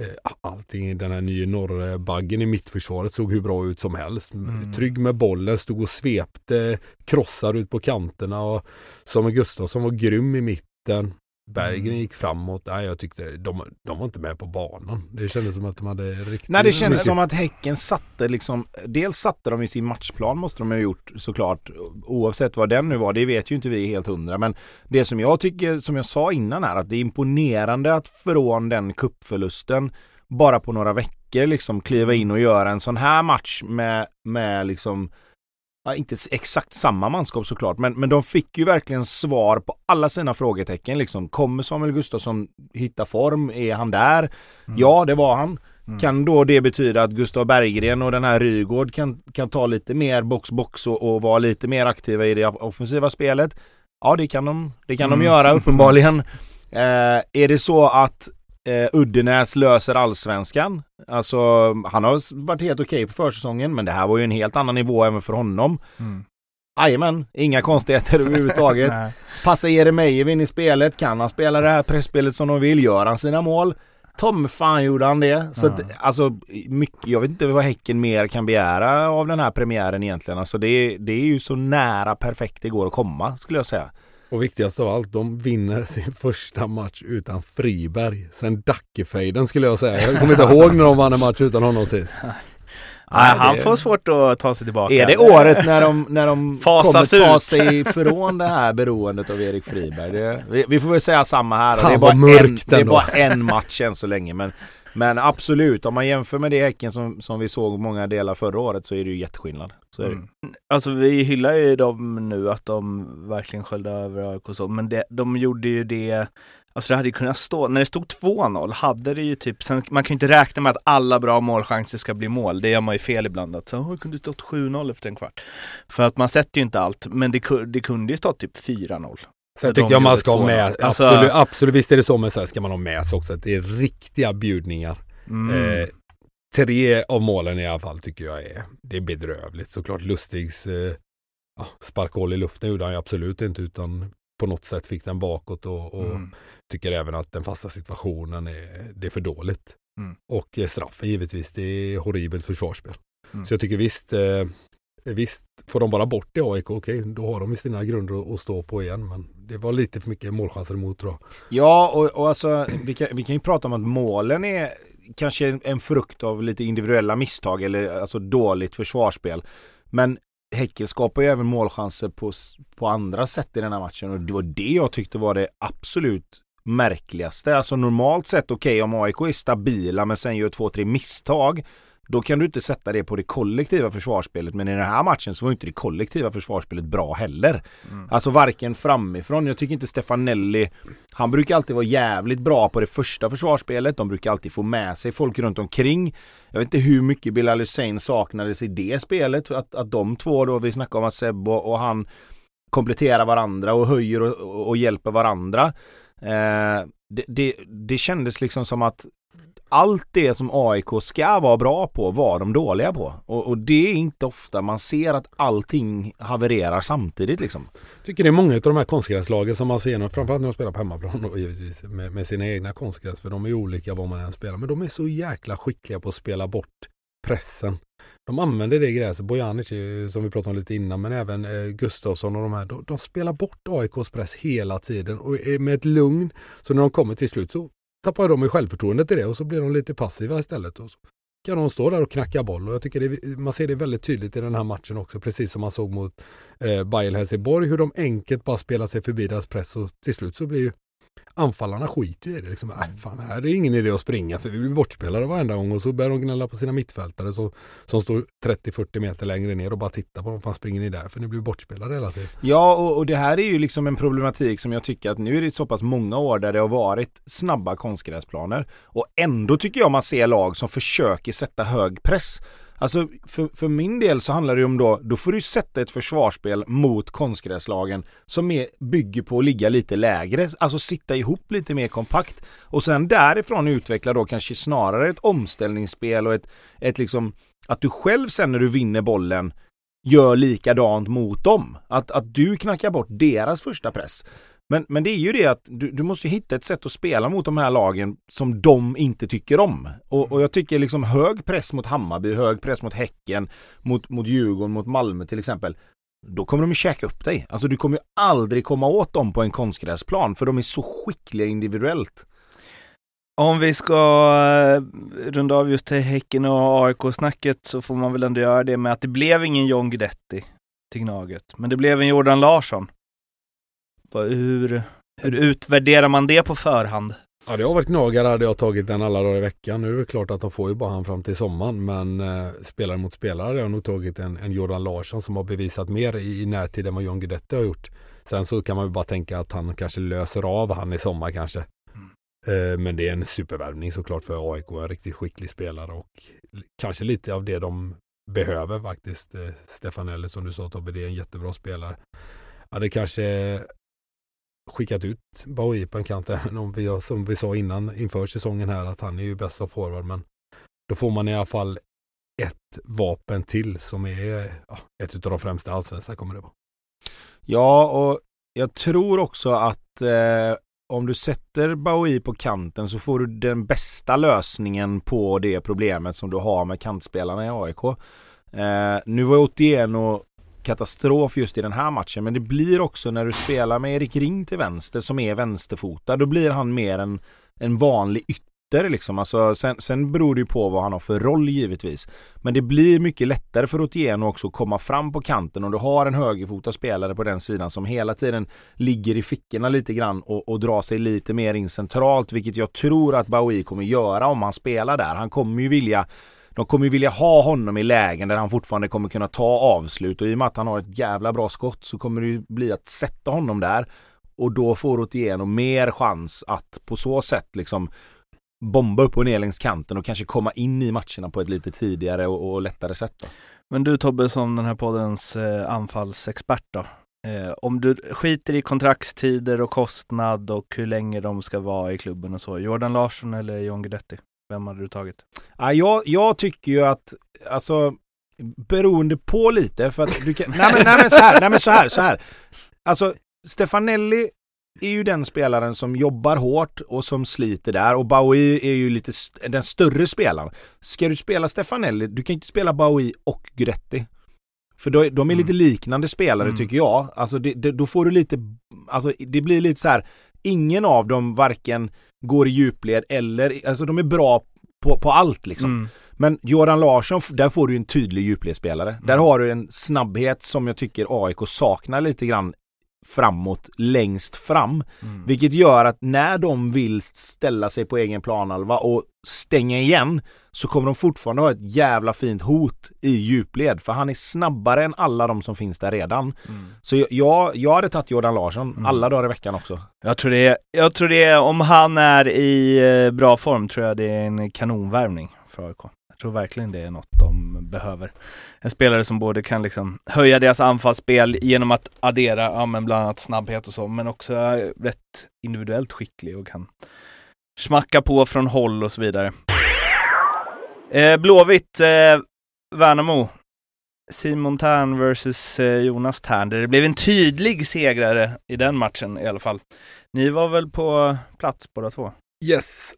eh, allting, den här nya norrbaggen i mittförsvaret såg hur bra ut som helst. Mm. Trygg med bollen, stod och svepte krossar ut på kanterna och Samuel Gustafsson var grym i mitten. Berggren Mm. gick framåt. Nej, jag tyckte de, de var inte med på banan. Det kändes som att de hade riktigt Nej det kändes mycket- som att Häcken satte liksom, dels satte de i sin matchplan måste de ha gjort såklart, oavsett vad den nu var, det vet ju inte vi helt hundra. Men det som jag tycker, som jag sa innan här, att det är imponerande att från den kuppförlusten bara på några veckor liksom kliva in och göra en sån här match med, med liksom Ja, inte exakt samma manskap såklart, men, men de fick ju verkligen svar på alla sina frågetecken. Liksom. Kommer Samuel Gustafsson hitta form? Är han där? Mm. Ja, det var han. Mm. Kan då det betyda att Gustav Berggren och den här Rygård kan, kan ta lite mer box-box och, och vara lite mer aktiva i det offensiva spelet? Ja, det kan de, det kan Mm. de göra uppenbarligen. <laughs> Eh, är det så att eh, Uddenäs löser allsvenskan? Alltså, han har varit helt okej på försäsongen, men det här var ju en helt annan nivå även för honom. Mm. Jajamän, inga konstigheter <laughs> överhuvudtaget. Passar Jeremejeff in i spelet? Kan han spela det här pressspelet som de vill? Gör han sina mål? Tom fan gjorde han det. Så Ja. att, alltså, mycket, jag vet inte vad Häcken mer kan begära av den här premiären egentligen. Alltså det, det är ju så nära perfekt det går att komma skulle jag säga. Och viktigast av allt, de vinner sin första match utan Friberg. Sen Dackefejden skulle jag säga. Jag kommer inte ihåg när de vann en match utan honom sist. Nej, han det- får svårt att ta sig tillbaka. Är det året när de, när de <laughs> Fasas kommer ta ut. sig ifrån det här beroendet av Erik Friberg? Det, vi, vi får väl säga samma här. Fan, det, är bara en, det är bara en match än så länge. Men, men absolut, om man jämför med det Häcken som, som vi såg många delar förra året så är det ju jätteskillnad. Så är det. Mm. Alltså vi hyllar ju dem nu att de verkligen sköljde över AIK och så, men det, de gjorde ju det Alltså det hade ju kunnat stå, när det stod 2-0 hade det ju typ, sen, man kan ju inte räkna med att alla bra målchanser ska bli mål, det gör man ju fel ibland att så, det kunde stått 7-0 efter en kvart. För att man sätter ju inte allt, men det, det kunde ju stått typ 4-0. Sen tycker jag man ska ha 2-0. med, Alltså- absolut, absolut visst är det så, men sen ska man ha med sig också att det är riktiga bjudningar. Mm. Eh, tre av målen i alla fall tycker jag är, det är bedrövligt. Såklart Lustigs eh, sparkhål i luften gjorde han ju absolut inte utan på något sätt fick den bakåt och, och Mm. tycker även att den fasta situationen är, det är för dåligt. Mm. Och eh, straffen givetvis, det är horribelt försvarsspel. Mm. Så jag tycker visst, eh, visst får de bara bort det AIK, okej, då har de ju sina grunder att- stå på igen. Men det var lite för mycket målchanser emot tror jag. Ja, och, och alltså vi kan, vi kan ju prata om att målen är kanske en, frukt av lite individuella misstag eller alltså dåligt försvarsspel. Men Häcken skapar ju även målchanser på, på andra sätt i den här matchen och det var det jag tyckte var det absolut märkligaste. Alltså normalt sett, okej om AIK är stabila men sen gör två, tre misstag då kan du inte sätta det på det kollektiva försvarsspelet men i den här matchen så var inte det kollektiva försvarsspelet bra heller. Mm. Alltså varken framifrån, jag tycker inte Stefanelli Han brukar alltid vara jävligt bra på det första försvarsspelet, de brukar alltid få med sig folk runt omkring Jag vet inte hur mycket Bilal Hussein saknades i det spelet, att, att de två då, vi snackar om att Seb och, och han kompletterar varandra och höjer och, och, och hjälper varandra eh, det, det, det kändes liksom som att allt det som AIK ska vara bra på var de dåliga på. Och, och det är inte ofta man ser att allting havererar samtidigt liksom. tycker det är många av de här konstgräslagen som man ser, framförallt när de spelar på hemmaplan då, givetvis, med, med sina egna konstgräs, för de är olika vad man än spelar, men de är så jäkla skickliga på att spela bort pressen. de använder det gräset. Bojanic eh, som vi pratade om lite innan men även eh, Gustafsson och de här. De, de, spelar bort AIKs press hela tiden och med ett lugn. Så när de kommer till slut så tappar de i självförtroendet i det och så blir de lite passiva istället. Och så kan de stå där och knacka boll och jag tycker det, man ser det väldigt tydligt i den här matchen också. Precis som man såg mot eh, Bayern Helsingborg hur de enkelt bara spelar sig förbi deras press och till slut så blir ju anfallarna skiter i det. Liksom, äh, fan, här är det ingen idé att springa för vi blir bortspelade varenda gång och så börjar de gnälla på sina mittfältare som, som står 30-40 meter längre ner och bara tittar på dem. Fan springer ni där för ni blir bortspelade hela tiden. Ja och, och, det här är ju liksom en problematik som jag tycker att nu är det så pass många år där det har varit snabba konstgräsplaner och ändå tycker jag man ser lag som försöker sätta hög press. Alltså för, för min del så handlar det om då, då får du sätta ett försvarsspel mot konstgräslagen som är, bygger på att ligga lite lägre, alltså sitta ihop lite mer kompakt och sen därifrån utveckla då kanske snarare ett omställningsspel och ett, ett liksom att du själv sen när du vinner bollen gör likadant mot dem. Att, att du knackar bort deras första press. Men, men det är ju det att du, du måste hitta ett sätt att spela mot de här lagen som de inte tycker om. Och, och jag tycker liksom hög press mot Hammarby, hög press mot Häcken, mot, mot Djurgården, mot Malmö till exempel. Då kommer de ju käka upp dig. Alltså du kommer ju aldrig komma åt dem på en konstgräsplan för de är så skickliga individuellt. Om vi ska eh, runda av just till Häcken och AIK-snacket så får man väl ändå göra det med att det blev ingen John Guidetti till Gnaget. Men det blev en Jordan Larsson. Hur, hur utvärderar man det på förhand? Ja, det har varit gnagare hade jag tagit den alla dagar i veckan. Nu är det klart att de får ju bara han fram till sommaren, men eh, spelare mot spelare hade jag nog tagit en, en Jordan Larsson som har bevisat mer i, i närtid än vad John Guidetti har gjort. Sen så kan man ju bara tänka att han kanske löser av han i sommar kanske. Mm. Eh, men det är en supervärvning såklart för AIK, en riktigt skicklig spelare och kanske lite av det de behöver faktiskt. Eh, Stefanelli som du sa Tobbe, det är en jättebra spelare. Ja, det kanske skickat ut Bowie på en kant <laughs> om vi, som vi sa innan inför säsongen här att han är ju bäst som forward men då får man i alla fall ett vapen till som är ja, ett av de främsta allsvenska kommer det vara. Ja, och jag tror också att eh, om du sätter Bowie på kanten så får du den bästa lösningen på det problemet som du har med kantspelarna i AIK. Eh, nu var Otieno katastrof just i den här matchen. Men det blir också när du spelar med Erik Ring till vänster som är vänsterfotad. Då blir han mer en, en vanlig ytter liksom. Alltså, sen, sen beror det ju på vad han har för roll givetvis. Men det blir mycket lättare för Otieno också att komma fram på kanten om du har en högerfotad spelare på den sidan som hela tiden ligger i fickorna lite grann och, och drar sig lite mer in centralt vilket jag tror att Bowie kommer göra om han spelar där. Han kommer ju vilja de kommer ju vilja ha honom i lägen där han fortfarande kommer kunna ta avslut och i och med att han har ett jävla bra skott så kommer det ju bli att sätta honom där och då får Otieno mer chans att på så sätt liksom bomba upp och ner längs kanten och kanske komma in i matcherna på ett lite tidigare och, och lättare sätt. Då. Men du Tobbe som den här poddens eh, anfallsexpert då. Eh, om du skiter i kontraktstider och kostnad och hur länge de ska vara i klubben och så. Jordan Larsson eller John Guidetti? Vem hade du tagit? Ja, jag, jag tycker ju att, alltså, beroende på lite för att du kan, nej men, nej men så här, nej men så här, så här. Alltså, Stefanelli är ju den spelaren som jobbar hårt och som sliter där och Bowie är ju lite st den större spelaren. Ska du spela Stefanelli, du kan inte spela Bowie och Gretti. För då, de är mm. lite liknande spelare mm. tycker jag. Alltså det, det, då får du lite, alltså det blir lite så här, ingen av dem varken går i djupled eller, alltså de är bra på, på allt liksom. Mm. Men Jordan Larsson, där får du en tydlig djupledsspelare. Mm. Där har du en snabbhet som jag tycker AIK saknar lite grann framåt längst fram. Mm. Vilket gör att när de vill ställa sig på egen planhalva och stänga igen så kommer de fortfarande ha ett jävla fint hot i djupled för han är snabbare än alla de som finns där redan. Mm. Så jag, jag hade tagit Jordan Larsson mm. alla dagar i veckan också. Jag tror det, jag tror det, om han är i eh, bra form tror jag det är en kanonvärvning för AIK. Jag tror verkligen det är något de behöver. En spelare som både kan liksom höja deras anfallsspel genom att addera, ja men bland annat snabbhet och så, men också rätt individuellt skicklig och kan smacka på från håll och så vidare. Eh, Blåvitt, eh, Värnamo. Simon Tern versus eh, Jonas Tern. Det blev en tydlig segrare i den matchen i alla fall. Ni var väl på plats båda två? Yes,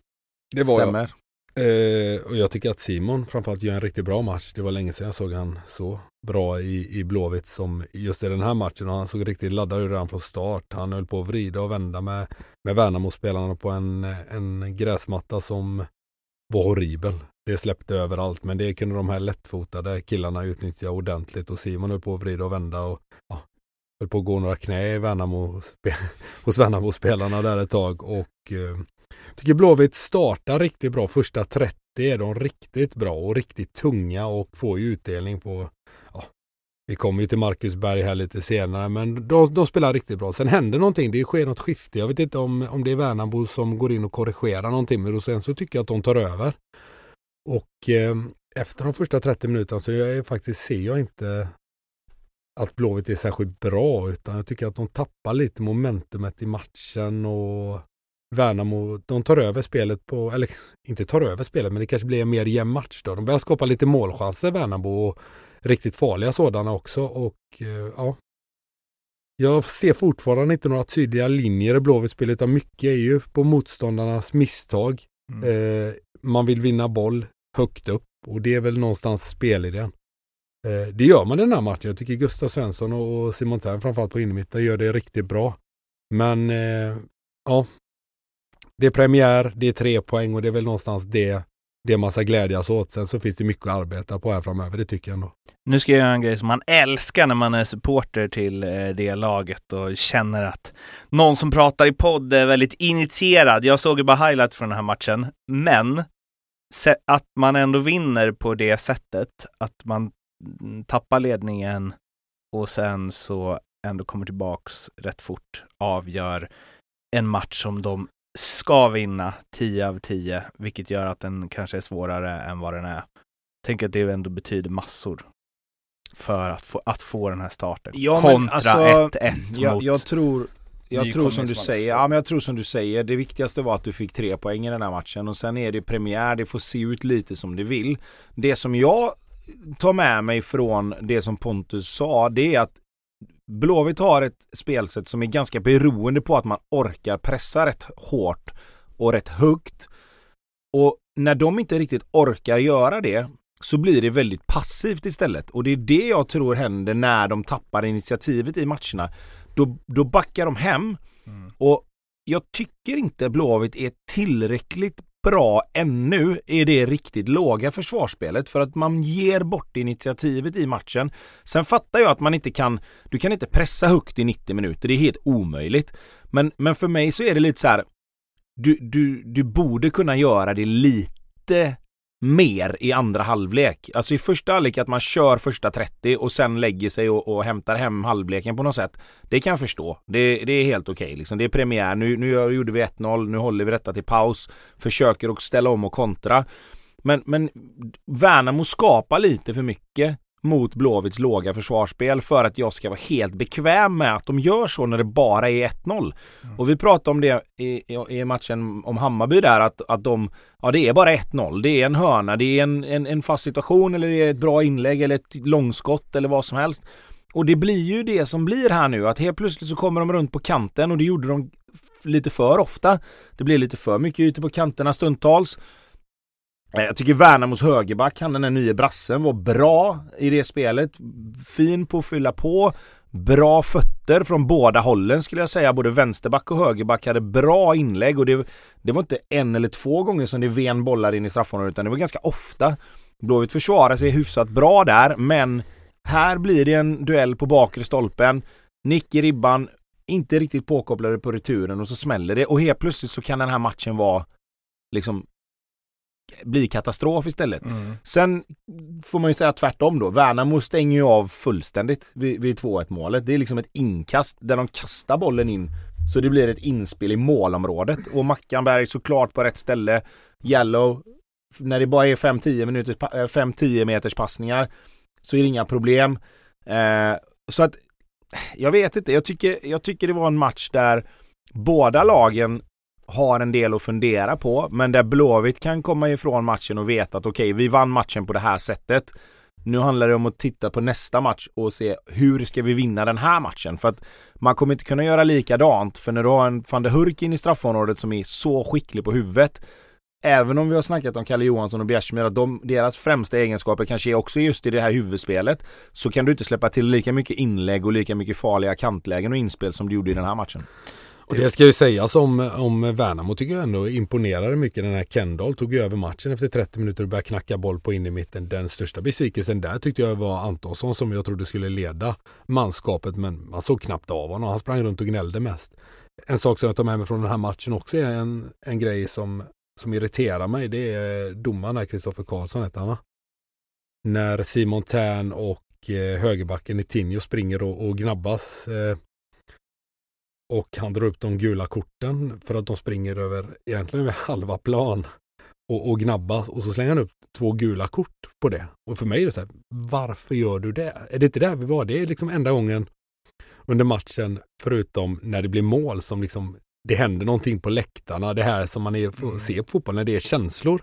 det var Stämmer. Eh, och jag tycker att Simon framförallt gör en riktigt bra match. Det var länge sedan jag såg han så bra i, i Blåvitt som just i den här matchen. Och han såg riktigt laddad ut redan från start. Han höll på att vrida och vända med, med Värnamo-spelarna på en, en gräsmatta som var horribel. Det släppte överallt men det kunde de här lättfotade killarna utnyttja ordentligt och Simon höll på att vrida och vända och ja, höll på att gå några knä i Värnamo, <laughs> hos Värnamo-spelarna där ett tag och eh, tycker Blåvitt startar riktigt bra. Första 30 är de riktigt bra och riktigt tunga och får ju utdelning på ja, vi kommer ju till Marcus Berg här lite senare men de, de, spelar riktigt bra. Sen händer någonting, det sker något skifte. Jag vet inte om, om det är Värnamo som går in och korrigerar någonting men sen så tycker jag att de tar över. Och eh, efter de första 30 minuterna så jag faktiskt ser jag inte att Blåvitt är särskilt bra utan jag tycker att de tappar lite momentumet i matchen och Värnamo, de tar över spelet på, eller <laughs> inte tar över spelet men det kanske blir en mer jämn match då. De börjar skapa lite målchanser Värnamo och riktigt farliga sådana också och eh, ja. Jag ser fortfarande inte några tydliga linjer i Blåvitt spelet utan mycket är ju på motståndarnas misstag. Mm. Eh, man vill vinna boll högt upp och det är väl någonstans spelidén. Eh, det gör man i den här matchen. Jag tycker Gustav Svensson och Simon Thern framförallt på innermitten gör det riktigt bra. Men eh, ja, det är premiär, det är tre poäng och det är väl någonstans det, det man ska glädjas åt. Sen så finns det mycket att arbeta på här framöver, det tycker jag ändå. Nu ska jag göra en grej som man älskar när man är supporter till eh, det laget och känner att någon som pratar i podd är väldigt initierad. Jag såg ju bara highlights från den här matchen, men att man ändå vinner på det sättet, att man tappar ledningen och sen så ändå kommer tillbaks rätt fort, avgör en match som de ska vinna 10 av 10, vilket gör att den kanske är svårare än vad den är. Tänk att det ändå betyder massor för att få, att få den här starten. Ja, Kontra 1-1 alltså, jag, mot jag tror, jag tror som du säger, ja men jag tror som du säger, det viktigaste var att du fick tre poäng i den här matchen och sen är det premiär, det får se ut lite som det vill. Det som jag tar med mig från det som Pontus sa, det är att Blåvitt har ett spelsätt som är ganska beroende på att man orkar pressa rätt hårt och rätt högt. Och när de inte riktigt orkar göra det så blir det väldigt passivt istället. Och det är det jag tror händer när de tappar initiativet i matcherna. Då, då backar de hem. Mm. Och jag tycker inte Blåvitt är tillräckligt bra ännu i det riktigt låga försvarsspelet för att man ger bort initiativet i matchen. Sen fattar jag att man inte kan, du kan inte pressa högt i 90 minuter, det är helt omöjligt. Men, men för mig så är det lite så här, du, du, du borde kunna göra det lite mer i andra halvlek. Alltså i första halvlek att man kör första 30 och sen lägger sig och, och hämtar hem halvleken på något sätt. Det kan jag förstå. Det, det är helt okej okay, liksom. Det är premiär. Nu, nu gjorde vi 1-0. Nu håller vi detta till paus. Försöker att ställa om och kontra. Men, men Värnamo skapar lite för mycket mot Blåvitts låga försvarsspel för att jag ska vara helt bekväm med att de gör så när det bara är 1-0. Mm. Och vi pratade om det i, i, matchen om Hammarby där att, att de, ja det är bara 1-0. Det är en hörna, det är en, en, en fast situation eller det är ett bra inlägg eller ett långskott eller vad som helst. Och det blir ju det som blir här nu att helt plötsligt så kommer de runt på kanten och det gjorde de lite för ofta. Det blir lite för mycket ute på kanterna stundtals. Eh, jag tycker Värnamos högerback, han den där nye brassen, var bra i det spelet. Fin på att fylla på. Bra fötter från båda hållen skulle jag säga. Både vänsterback och högerback hade bra inlägg och det, det var inte en eller två gånger som det ven bollar in i straffområdet utan det var ganska ofta. Blåvitt försvarar sig hyfsat bra där men här blir det en duell på bakre stolpen. Nick i ribban, inte riktigt påkopplade på returen och så smäller det och helt plötsligt så kan den här matchen vara liksom blir katastrof istället. Mm. Sen får man ju säga tvärtom då. Värnamo stänger ju av fullständigt vid, vid 2-1 målet. Det är liksom ett inkast där de kastar bollen in så det blir ett inspel i målområdet och Mackanberg såklart på rätt ställe. Yellow, när det bara är 5-10 minuters, 5-10 meters passningar så är det inga problem. Eh, så att jag vet inte, jag tycker, jag tycker det var en match där båda lagen har en del att fundera på, men där Blåvitt kan komma ifrån matchen och veta att okej, okay, vi vann matchen på det här sättet. Nu handlar det om att titta på nästa match och se hur ska vi vinna den här matchen? För att man kommer inte kunna göra likadant för när du har en van der Hurk in i straffområdet som är så skicklig på huvudet även om vi har snackat om Kalle Johansson och Bjärsmyr, att de, deras främsta egenskaper kanske är också just i det här huvudspelet, så kan du inte släppa till lika mycket inlägg och lika mycket farliga kantlägen och inspel som du gjorde i den här matchen. Och det ska ju sägas om, om Värnamo tycker jag ändå imponerade mycket. Den här Kendall tog ju över matchen efter 30 minuter och började knacka boll på in i mitten. Den största besvikelsen där tyckte jag var Antonsson som jag trodde skulle leda manskapet men man såg knappt av honom. Han sprang runt och gnällde mest. En sak som jag tar med mig från den här matchen också är en, en grej som, som irriterar mig. Det är domaren Kristoffer Karlsson hette han va? När Simon Tern och eh, högerbacken i Tinjo springer och, och gnabbas. Eh, och han drar upp de gula korten för att de springer över egentligen över halva plan och, och gnabbas och så slänger han upp två gula kort på det. Och för mig är det så här, varför gör du det? Är det inte där vi var? Det är liksom enda gången under matchen, förutom när det blir mål, som liksom det händer någonting på läktarna. Det här som man är, mm. se på fotboll, när det är känslor.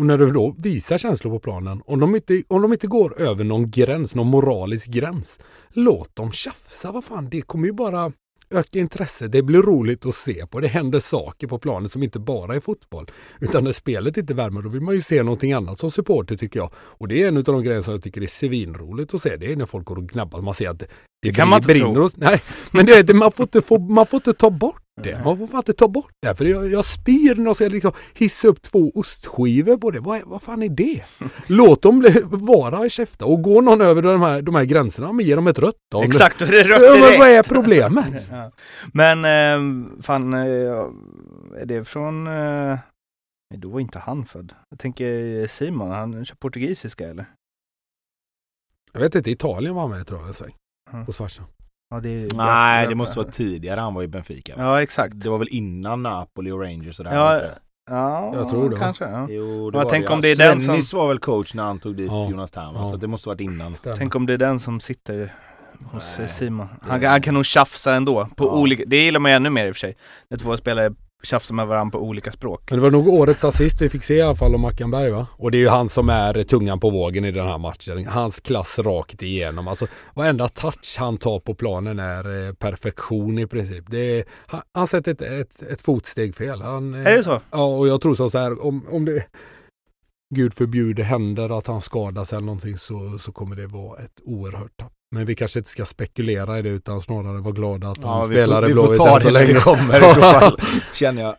Och när du då visar känslor på planen, om de, inte, om de inte går över någon gräns, någon moralisk gräns, låt dem tjafsa. Vad fan, det kommer ju bara öka intresset. Det blir roligt att se på. Det händer saker på planen som inte bara är fotboll. Utan när spelet inte värmer, då vill man ju se någonting annat som supporter tycker jag. Och det är en av de grejer som jag tycker är svinroligt att se. Det är när folk går och gnabbar. Man ser att det, det kan man inte tro. Och, nej, men det, man, får inte få, man får inte ta bort det. Man får fan inte ta bort det. För jag, jag spyr när jag ska liksom hissa upp två ostskivor på det. Vad, vad fan är det? <laughs> Låt dem bli, vara i käfta. Och går någon över de här, de här gränserna, men ge dem ett rött. Om Exakt, det är rött direkt. Vad är problemet? <laughs> ja. Men eh, fan, eh, är det från... Eh, då var inte han född. Jag tänker Simon, han kör portugisiska eller? Jag vet inte, Italien var med tror jag. Mm. Hos farsan. Ja, det Nej, det måste vara tidigare han var i Benfica. Ja, exakt. Det var väl innan Napoli och Rangers och det Ja, ja jag tror det. Kanske. Ja. Jo, det var tänk det. om det är den som... var väl coach när han tog dit ja. Jonas Tern, ja. så det måste varit innan. Stämmer. Tänk om det är den som sitter hos Nej, Simon. Han, han, kan nog tjafsa ändå, på ja. olika, det gillar man ju ännu mer i och för sig. När två spelare tjafsa med varandra på olika språk. Men det var nog årets assist vi fick se i alla fall om Mackenberg va? Och det är ju han som är tungan på vågen i den här matchen. Hans klass rakt igenom. Alltså varenda touch han tar på planen är eh, perfektion i princip. Det är, han, han sätter ett, ett, ett fotsteg fel. Han, är det så? Ja, och jag tror så här om, om det Gud förbjude händer att han skadas eller någonting så, så kommer det vara ett oerhört tapp. Men vi kanske inte ska spekulera i det utan snarare vara glada att han spelar i Blåvitt än så länge. Vi får ta det när det kommer i så fall, <laughs> känner jag.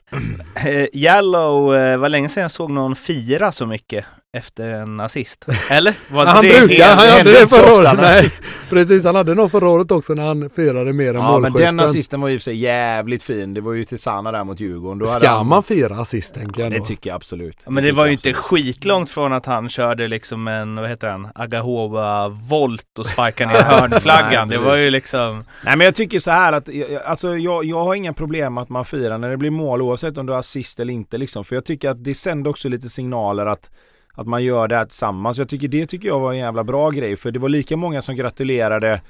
Eh, Yellow, eh, var länge sedan jag såg någon fira så mycket efter en assist. <laughs> Eller? Var han det brukar, helt, han hade det förra året. Nej, precis, han hade nog förra året också när han firade mer än ja, målskytten. men den assisten var ju för sig jävligt fin. Det var ju till Sanna där mot Djurgården. Då Ska han... man fira assist tänker jag Det tycker jag absolut. Ja, men det, det var ju inte skitlångt från att han körde liksom en, vad heter han, Agahova-volt och sparkade ner <laughs> hörnflaggan. det var ju liksom... Nej men jag tycker så här att, alltså jag, jag har inga problem med att man firar när det blir mål oavsett om du har assist eller inte liksom. För jag tycker att det sänder också lite signaler att att man gör det här tillsammans. Jag tycker det tycker jag var en jävla bra grej för det var lika många som gratulerade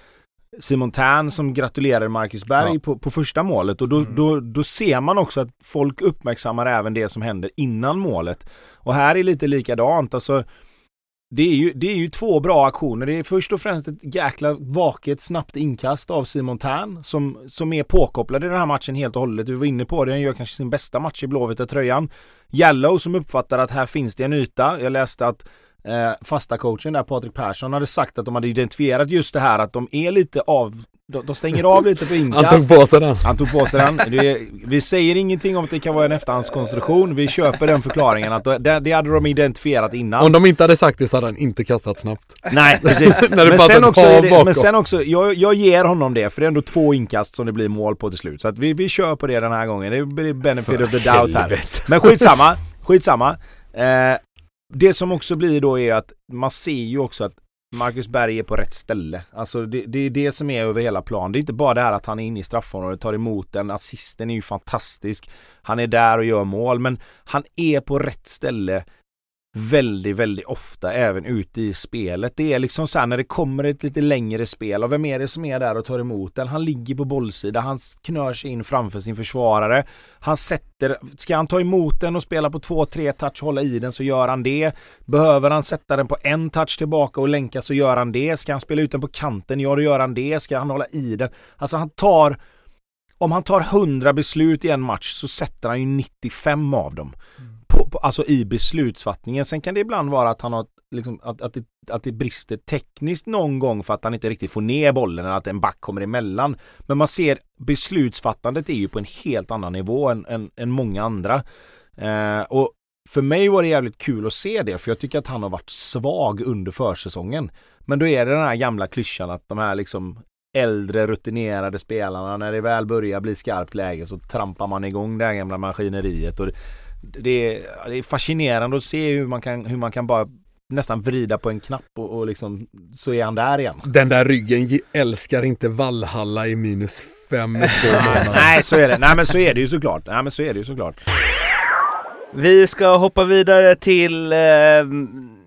Simon Tern som gratulerade Marcus Berg ja. på, på första målet och då, mm. då, då ser man också att folk uppmärksammar även det som händer innan målet. Och här är lite likadant, alltså det är, ju, det är ju två bra aktioner. Det är först och främst ett jäkla vaket snabbt inkast av Simon Tern som, som är påkopplad i den här matchen helt och hållet. Du var inne på det, han gör kanske sin bästa match i blåvita tröjan. Yellow som uppfattar att här finns det en yta. Jag läste att eh, fasta coachen där, Patrik Persson, hade sagt att de hade identifierat just det här att de är lite av de, de stänger av lite på inkast. Han tog på sig den. Han tog på sig den. Det, vi säger ingenting om att det kan vara en efterhandskonstruktion. Vi köper den förklaringen att det, det hade de identifierat innan. Om de inte hade sagt det så hade han inte kastat snabbt. Nej, <laughs> precis. men, sen också, det, men sen också, jag, jag ger honom det för det är ändå två inkast som det blir mål på till slut. Så att vi, vi kör på det den här gången. Det blir benefit för of the doubt här. Men skitsamma, <laughs> skitsamma. Eh, det som också blir då är att man ser ju också att Marcus Berg är på rätt ställe. Alltså det, det, är det som är över hela plan. Det är inte bara det här att han är inne i straffområdet, tar emot den, assisten är ju fantastisk. Han är där och gör mål, men han är på rätt ställe väldigt, väldigt ofta även ute i spelet. Det är liksom så här när det kommer ett lite längre spel och vem är det som är där och tar emot den? Han ligger på bollsida, han knör sig in framför sin försvarare. Han sätter, ska han ta emot den och spela på två, tre touch, hålla i den så gör han det. Behöver han sätta den på en touch tillbaka och länka så gör han det. Ska han spela ut den på kanten, ja då gör han det. Ska han hålla i den? Alltså han tar om han tar 100 beslut i en match så sätter han ju 95 av dem. Mm på, alltså i beslutsfattningen. Sen kan det ibland vara att han har liksom, att, att, det, att det brister tekniskt någon gång för att han inte riktigt får ner bollen eller att en back kommer emellan. Men man ser beslutsfattandet är ju på en helt annan nivå än, än, än många andra. Eh, och för mig var det jävligt kul att se det för jag tycker att han har varit svag under försäsongen. Men då är det den här gamla klyschan att de här liksom äldre rutinerade spelarna när det väl börjar bli skarpt läge så trampar man igång det här gamla maskineriet. Och det, är, det är fascinerande att se hur man kan, hur man kan bara nästan vrida på en knapp och, och liksom så är han där igen. Den där ryggen älskar inte Vallhalla i minus fem i två <laughs> månader. Nej så är det. Nej men så är det ju såklart. Nej men så är det ju såklart. Vi ska hoppa vidare till eh,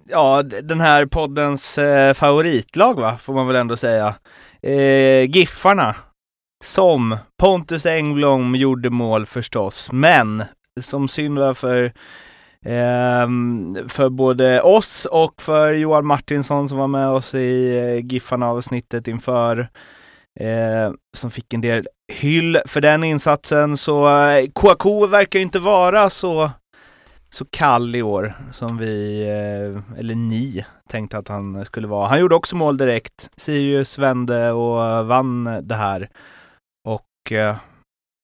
ja, den här poddens eh, favoritlag va, får man väl ändå säga. Eh, Giffarna. Som Pontus Engblom gjorde mål förstås, men som synd var för ehm, för både oss och för Johan Martinsson som var med oss i eh, Giffarna-avsnittet inför eh, som fick en del hyll för den insatsen. Så eh, Kouakou verkar ju inte vara så så kall i år som vi, eh, eller ni, tänkte att han skulle vara. Han gjorde också mål direkt. Sirius vände och vann det här. Och eh,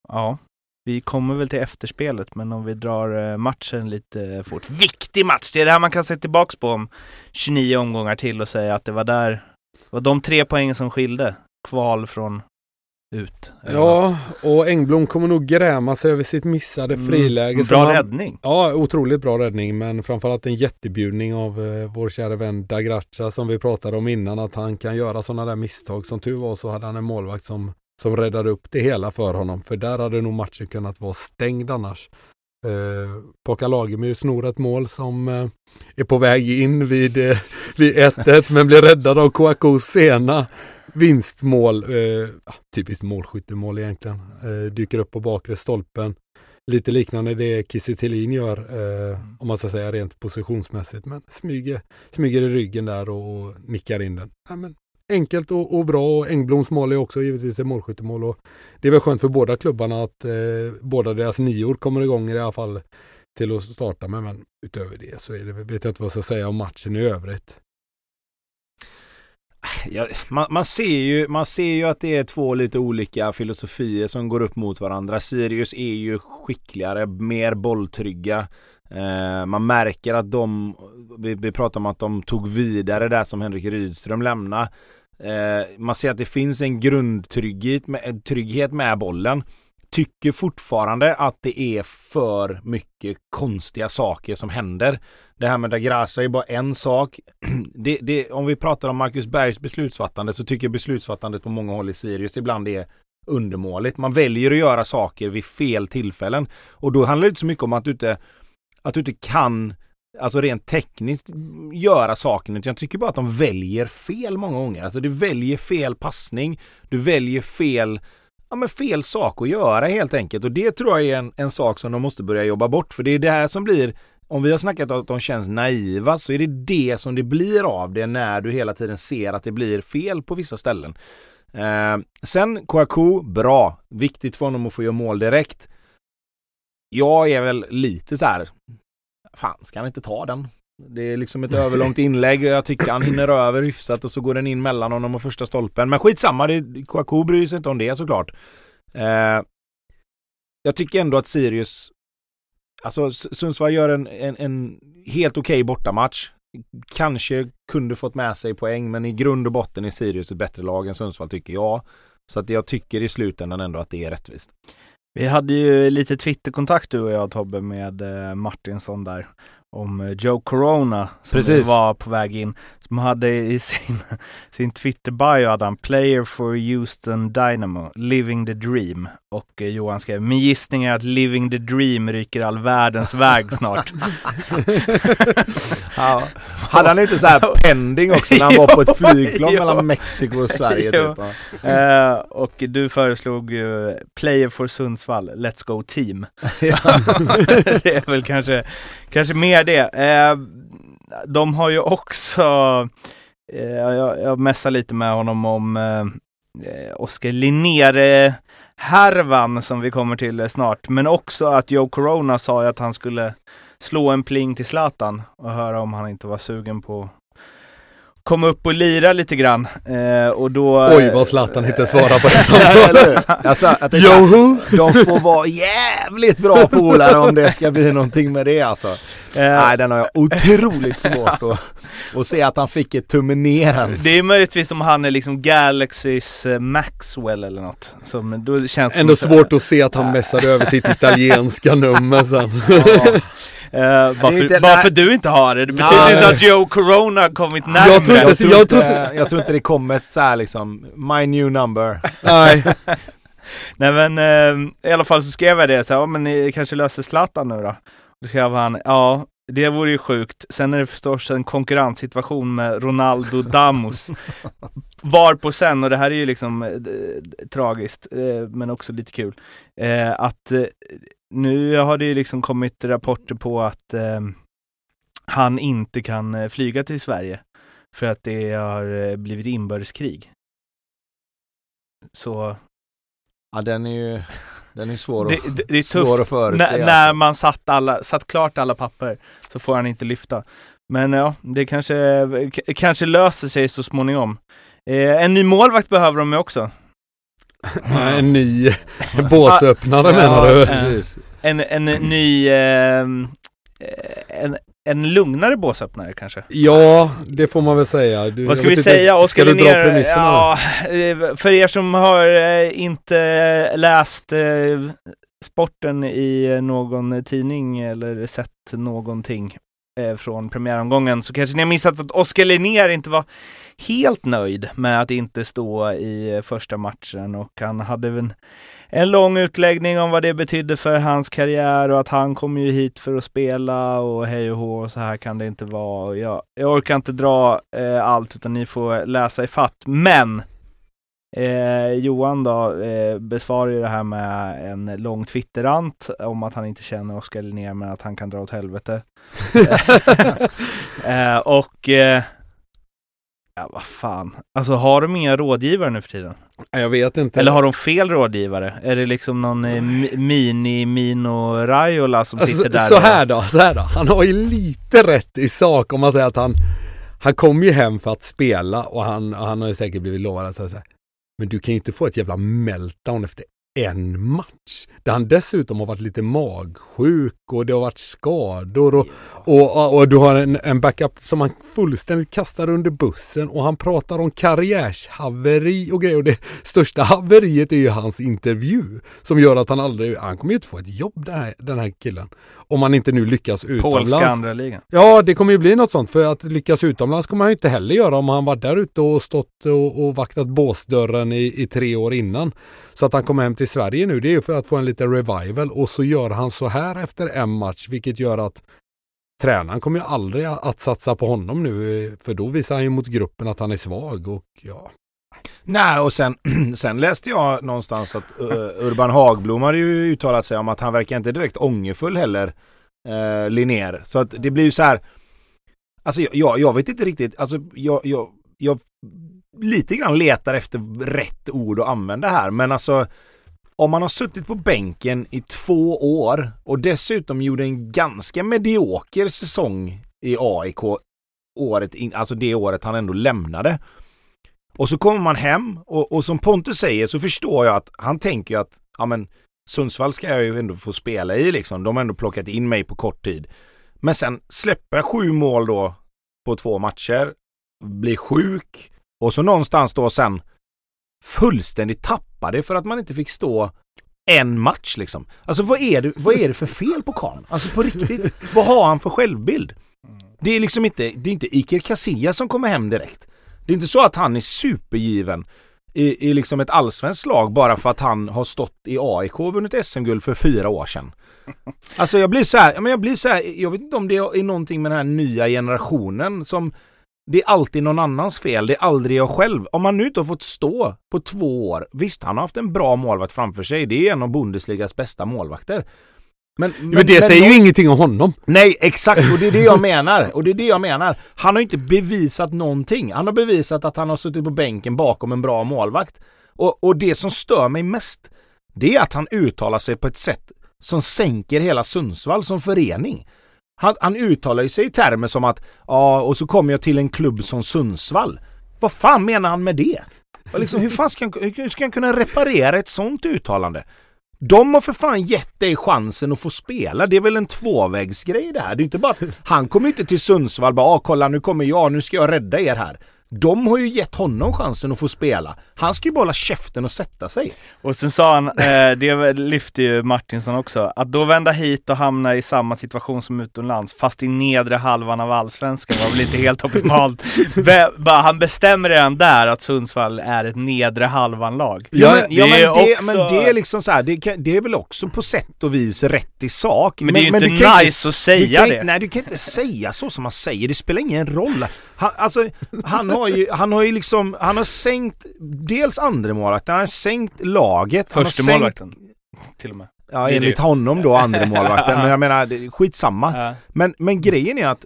ja, vi kommer väl till efterspelet, men om vi drar eh, matchen lite fort. Viktig match! Det är det här man kan se tillbaks på om 29 omgångar till och säga att det var där, det var de tre poängen som skilde. Kval från ut. Ja, och Engblom kommer nog gräma sig över sitt missade mm, friläge. Mm, bra han, räddning. Ja, otroligt bra räddning, men framförallt en jättebjudning av eh, vår kära vän Dagracha som vi pratade om innan, att han kan göra sådana där misstag. Som tur var så hade han en målvakt som, som räddade upp det hela för honom, för där hade nog matchen kunnat vara stängd annars. Eh, Pocka Lagemyr snor ett mål som eh, är på väg in vid, eh, vid 1-1 men blir räddad av Kouakou sena vinstmål, eh, typiskt målskyttemål egentligen, eh, dyker upp på bakre stolpen. Lite liknande det Kiese gör, eh, mm. om man ska säga rent positionsmässigt, men smyger, smyger i ryggen där och, och nickar in den. Ja, men enkelt och, och, bra och Engbloms mål är också givetvis ett målskyttemål. Och det är väl skönt för båda klubbarna att eh, båda deras nior kommer igång i alla fall till att starta med. Men utöver det så är det, vet jag inte vad jag ska säga om matchen i övrigt. Ja, man, man, ser ju, man ser ju att det är två lite olika filosofier som går upp mot varandra. Sirius är ju skickligare, mer bolltrygga. Eh, man märker att de, vi, vi pratar om att de tog vidare där som Henrik Rydström lämnade. Eh, man ser att det finns en grundtrygghet med, trygghet med bollen tycker fortfarande att det är för mycket konstiga saker som händer. Det här med Dagrasa är bara en sak. <clears throat> Det, det, om vi pratar om Marcus Bergs beslutsfattande så tycker jag beslutsfattandet på många håll i Sirius ibland är undermåligt. Man väljer att göra saker vid fel tillfällen. Och då handlar det inte så mycket om att du inte, att du inte kan Alltså rent tekniskt mm, göra saken. Jag tycker bara att de väljer fel många gånger. Alltså du väljer fel passning. Du väljer fel ja, men fel sak att göra helt enkelt. Och det tror jag är en, en sak som de måste börja jobba bort. För det är det här som blir om vi har snackat om att de känns naiva så är det det som det blir av det när du hela tiden ser att det blir fel på vissa ställen. Eh, sen Kouakou, bra. Viktigt för honom att få göra mål direkt. Jag är väl lite så här. Fan, ska han inte ta den? Det är liksom ett överlångt inlägg. Jag tycker han hinner över hyfsat och så går den in mellan honom och första stolpen. Men skitsamma, det, Kouakou bryr sig inte om det såklart. Eh, jag tycker ändå att Sirius Alltså Sundsvall gör en, en, en helt okej okay bortamatch. Kanske kunde fått med sig poäng men i grund och botten är Sirius ett bättre lag än Sundsvall tycker jag. Så att jag tycker i slutändan ändå att det är rättvist. Vi hade ju lite Twitterkontakt du och jag Tobbe med eh, Martinsson där om eh, Joe Corona som Precis. var på väg in. Som hade i sin, <laughs> sin Twitter-bio hade han Player for Houston Dynamo, Living the Dream. Och eh, Johan skrev, min gissning är att Living the Dream ryker all världens väg snart. <laughs> ja. <laughs> Hade han inte så här pending också när han var på ett flygplan mellan Mexiko och Sverige? Typ. Uh, och du föreslog ju Player for Sundsvall, Let's Go Team. det är väl kanske, kanske mer det. Eh, de har ju också, eh, jag, jag messar lite med honom om eh, Oskar Linnér härvan som vi kommer till snart, men också att Joe Corona sa att han skulle slå en pling till Zlatan och höra om han inte var sugen på komma upp och lira lite grann. Eh, och då... Oj vad Zlatan inte svarar på det <laughs> samtalet. alltså, det, Joho! de får vara jävligt bra polare om det ska bli någonting med det alltså. Eh, Nej den har jag otroligt svårt att, att se att han fick ett tumme ner ens. det är möjligtvis om han är liksom Galaxys eh, Maxwell eller något. Som, då känns Ändå svårt att se att han messade över sitt <laughs> italienska nummer sen. Ja. Eh, varför, inte- varför du inte har det, det betyder inte att Joe Corona har kommit närmare. Jag tror inte- Jag tror, jag inte, tror jag tror inte det kommer ett så här liksom, my new number. Nej, <laughs> Nej men eh, i alla fall så skrev jag det så här, ja men ni kanske löser Zlatan nu då? Då skrev han, ja det vore ju sjukt. Sen är det förstås en konkurrenssituation med Ronaldo Damus. <laughs> Varpå sen, och det här är ju liksom eh, tragiskt, eh, men också lite kul, eh, att eh, nu har det ju liksom kommit rapporter på att eh, han inte kan eh, flyga till Sverige för att det har eh, blivit inbördeskrig. Så Ja den är ju, den är svår, <laughs> det, att, det, det är svår att förutse när, när alltså. man satt, alla, satt klart alla papper så får han inte lyfta. Men ja, det kanske, k- kanske löser sig så småningom. Eh, en ny målvakt behöver de ju också. En ny <laughs> båsöppnare menar du? En, en ny, ehm, eh, en, en lugnare båsöppnare kanske. Ja, det får man väl säga. Du, Vad ska vi inte, säga? Oskar Ska du dra Linnér, premisserna? ja, eh, För er som har eh, inte läst sporten i någon tidning eller sett någonting från premiäromgången så kanske ni har missat att Oskar Linnér inte var helt nöjd med att inte stå i första matchen och han hade en, en lång utläggning om vad det betydde för hans karriär och att han kom ju hit för att spela och hej och hå och så här kan det inte vara. Jag, jag orkar inte dra eh, allt utan ni får läsa i fatt. Men eh, Johan då eh, besvarar ju det här med en lång twitterant om att han inte känner Oskar Linnér men att han kan dra åt helvete. <laughs> <laughs> eh, och eh, ja, vad fan. Alltså har de inga rådgivare nu för tiden? Jag vet inte. Eller har de fel rådgivare? Är det liksom någon eh, mi- mini-Mino Raiola som Alltså, sitter där? så här då, så här då. Han har ju lite rätt i sak om man säger att han, han kom ju hem för att spela och han, han har ju säkert blivit lovad att säga. Men du kan ju inte få ett jävla meltdown efter en match. Där han dessutom har varit lite magsjuk och det har varit skador och, och, och, och du har en, en backup som han fullständigt kastar under bussen och han pratar om karriärshaveri och grejer och det största haveriet är ju hans intervju som gör att han aldrig, han kommer ju inte få ett jobb den här, den här killen. Om han inte nu lyckas utomlands. Polska andra ligan. Ja, det kommer ju bli något sånt. För att lyckas utomlands kommer han ju inte heller göra om han varit där ute och stått och, och vaktat båsdörren i, i tre år innan. Så att han kommer hem till Sverige nu, det är ju för att få en liten revival och så gör han så här efter en match, vilket gör att tränaren kommer ju aldrig att satsa på honom nu, för då visar han ju mot gruppen att han är svag och ja. Nej och sen, <clears throat> sen läste jag någonstans att uh, Urban Hagblom hade ju uttalat sig om att han verkar inte direkt ångerfull heller, uh, Linnér. Så att det blir ju så här, alltså jag, jag vet inte riktigt, alltså jag, jag, jag lite grann letar efter rätt ord att använda här, men alltså om man har suttit på bänken i två år och dessutom gjorde en ganska medioker säsong i AIK året in, alltså det året han ändå lämnade. Och så kommer man hem och, och som Pontus säger så förstår jag att han tänker ju att ja men Sundsvall ska jag ju ändå få spela i liksom. De har ändå plockat in mig på kort tid. Men sen släpper jag sju mål då på två matcher, blir sjuk och så någonstans då sen fullständigt tappar tappade för att man inte fick stå en match liksom. Alltså vad är det, vad är det för fel på Kahn? Alltså på riktigt, vad har han för självbild? Det är liksom inte, det är inte Iker Casillas som kommer hem direkt. Det är inte så att han är supergiven i, i liksom ett allsvenskt lag bara för att han har stått i AIK och vunnit SM-guld för fyra år sedan. Alltså jag blir så här, men jag blir så här, jag vet inte om det är någonting med den här nya generationen som det är alltid någon annans fel, det är aldrig jag själv. Om man nu inte har fått stå på två år, visst han har haft en bra målvakt framför sig, det är en av Bundesligas bästa målvakter. Men, Men, det säger ju ingenting om honom. Nej, exakt och det är det jag menar. Och det är det jag menar. Han har inte bevisat någonting. Han har bevisat att han har suttit på bänken bakom en bra målvakt. Och, och det som stör mig mest, det är att han uttalar sig på ett sätt som sänker hela Sundsvall som förening. Han, han uttalar ju sig i termer som att ja, och så kommer jag till en klubb som Sundsvall. Vad fan menar han med det? Och liksom, hur fan ska han, hur ska han kunna reparera ett sånt uttalande? De har för fan gett dig chansen att få spela. Det är väl en tvåvägsgrej det här. Det är inte bara han kommer inte till Sundsvall bara ah, kolla nu kommer jag, nu ska jag rädda er här. De har ju gett honom chansen att få spela. Han ska ju bara hålla käften och sätta sig. Och sen sa han, eh, det lyfte ju Martinsson också, att då vända hit och hamna i samma situation som utomlands, fast i nedre halvan av allsvenskan var väl inte helt optimalt. <laughs> Han bestämmer redan där att Sundsvall är ett nedre halvan-lag. Ja, men, ja, men, det, också... men det är liksom så här, det, det, är väl också på sätt och vis rätt i sak. Men, men det är ju inte nice inte, att säga kan, det. Nej, du kan inte säga så som man säger, det spelar ingen roll. Han, alltså, han har ju, han har ju liksom, han har sänkt dels andra målvakten, han har sänkt laget. Första sänkt, målvakten till och med. Ja, enligt honom då, andra målvakten. Men jag menar, skitsamma. Ja. Men, men grejen är att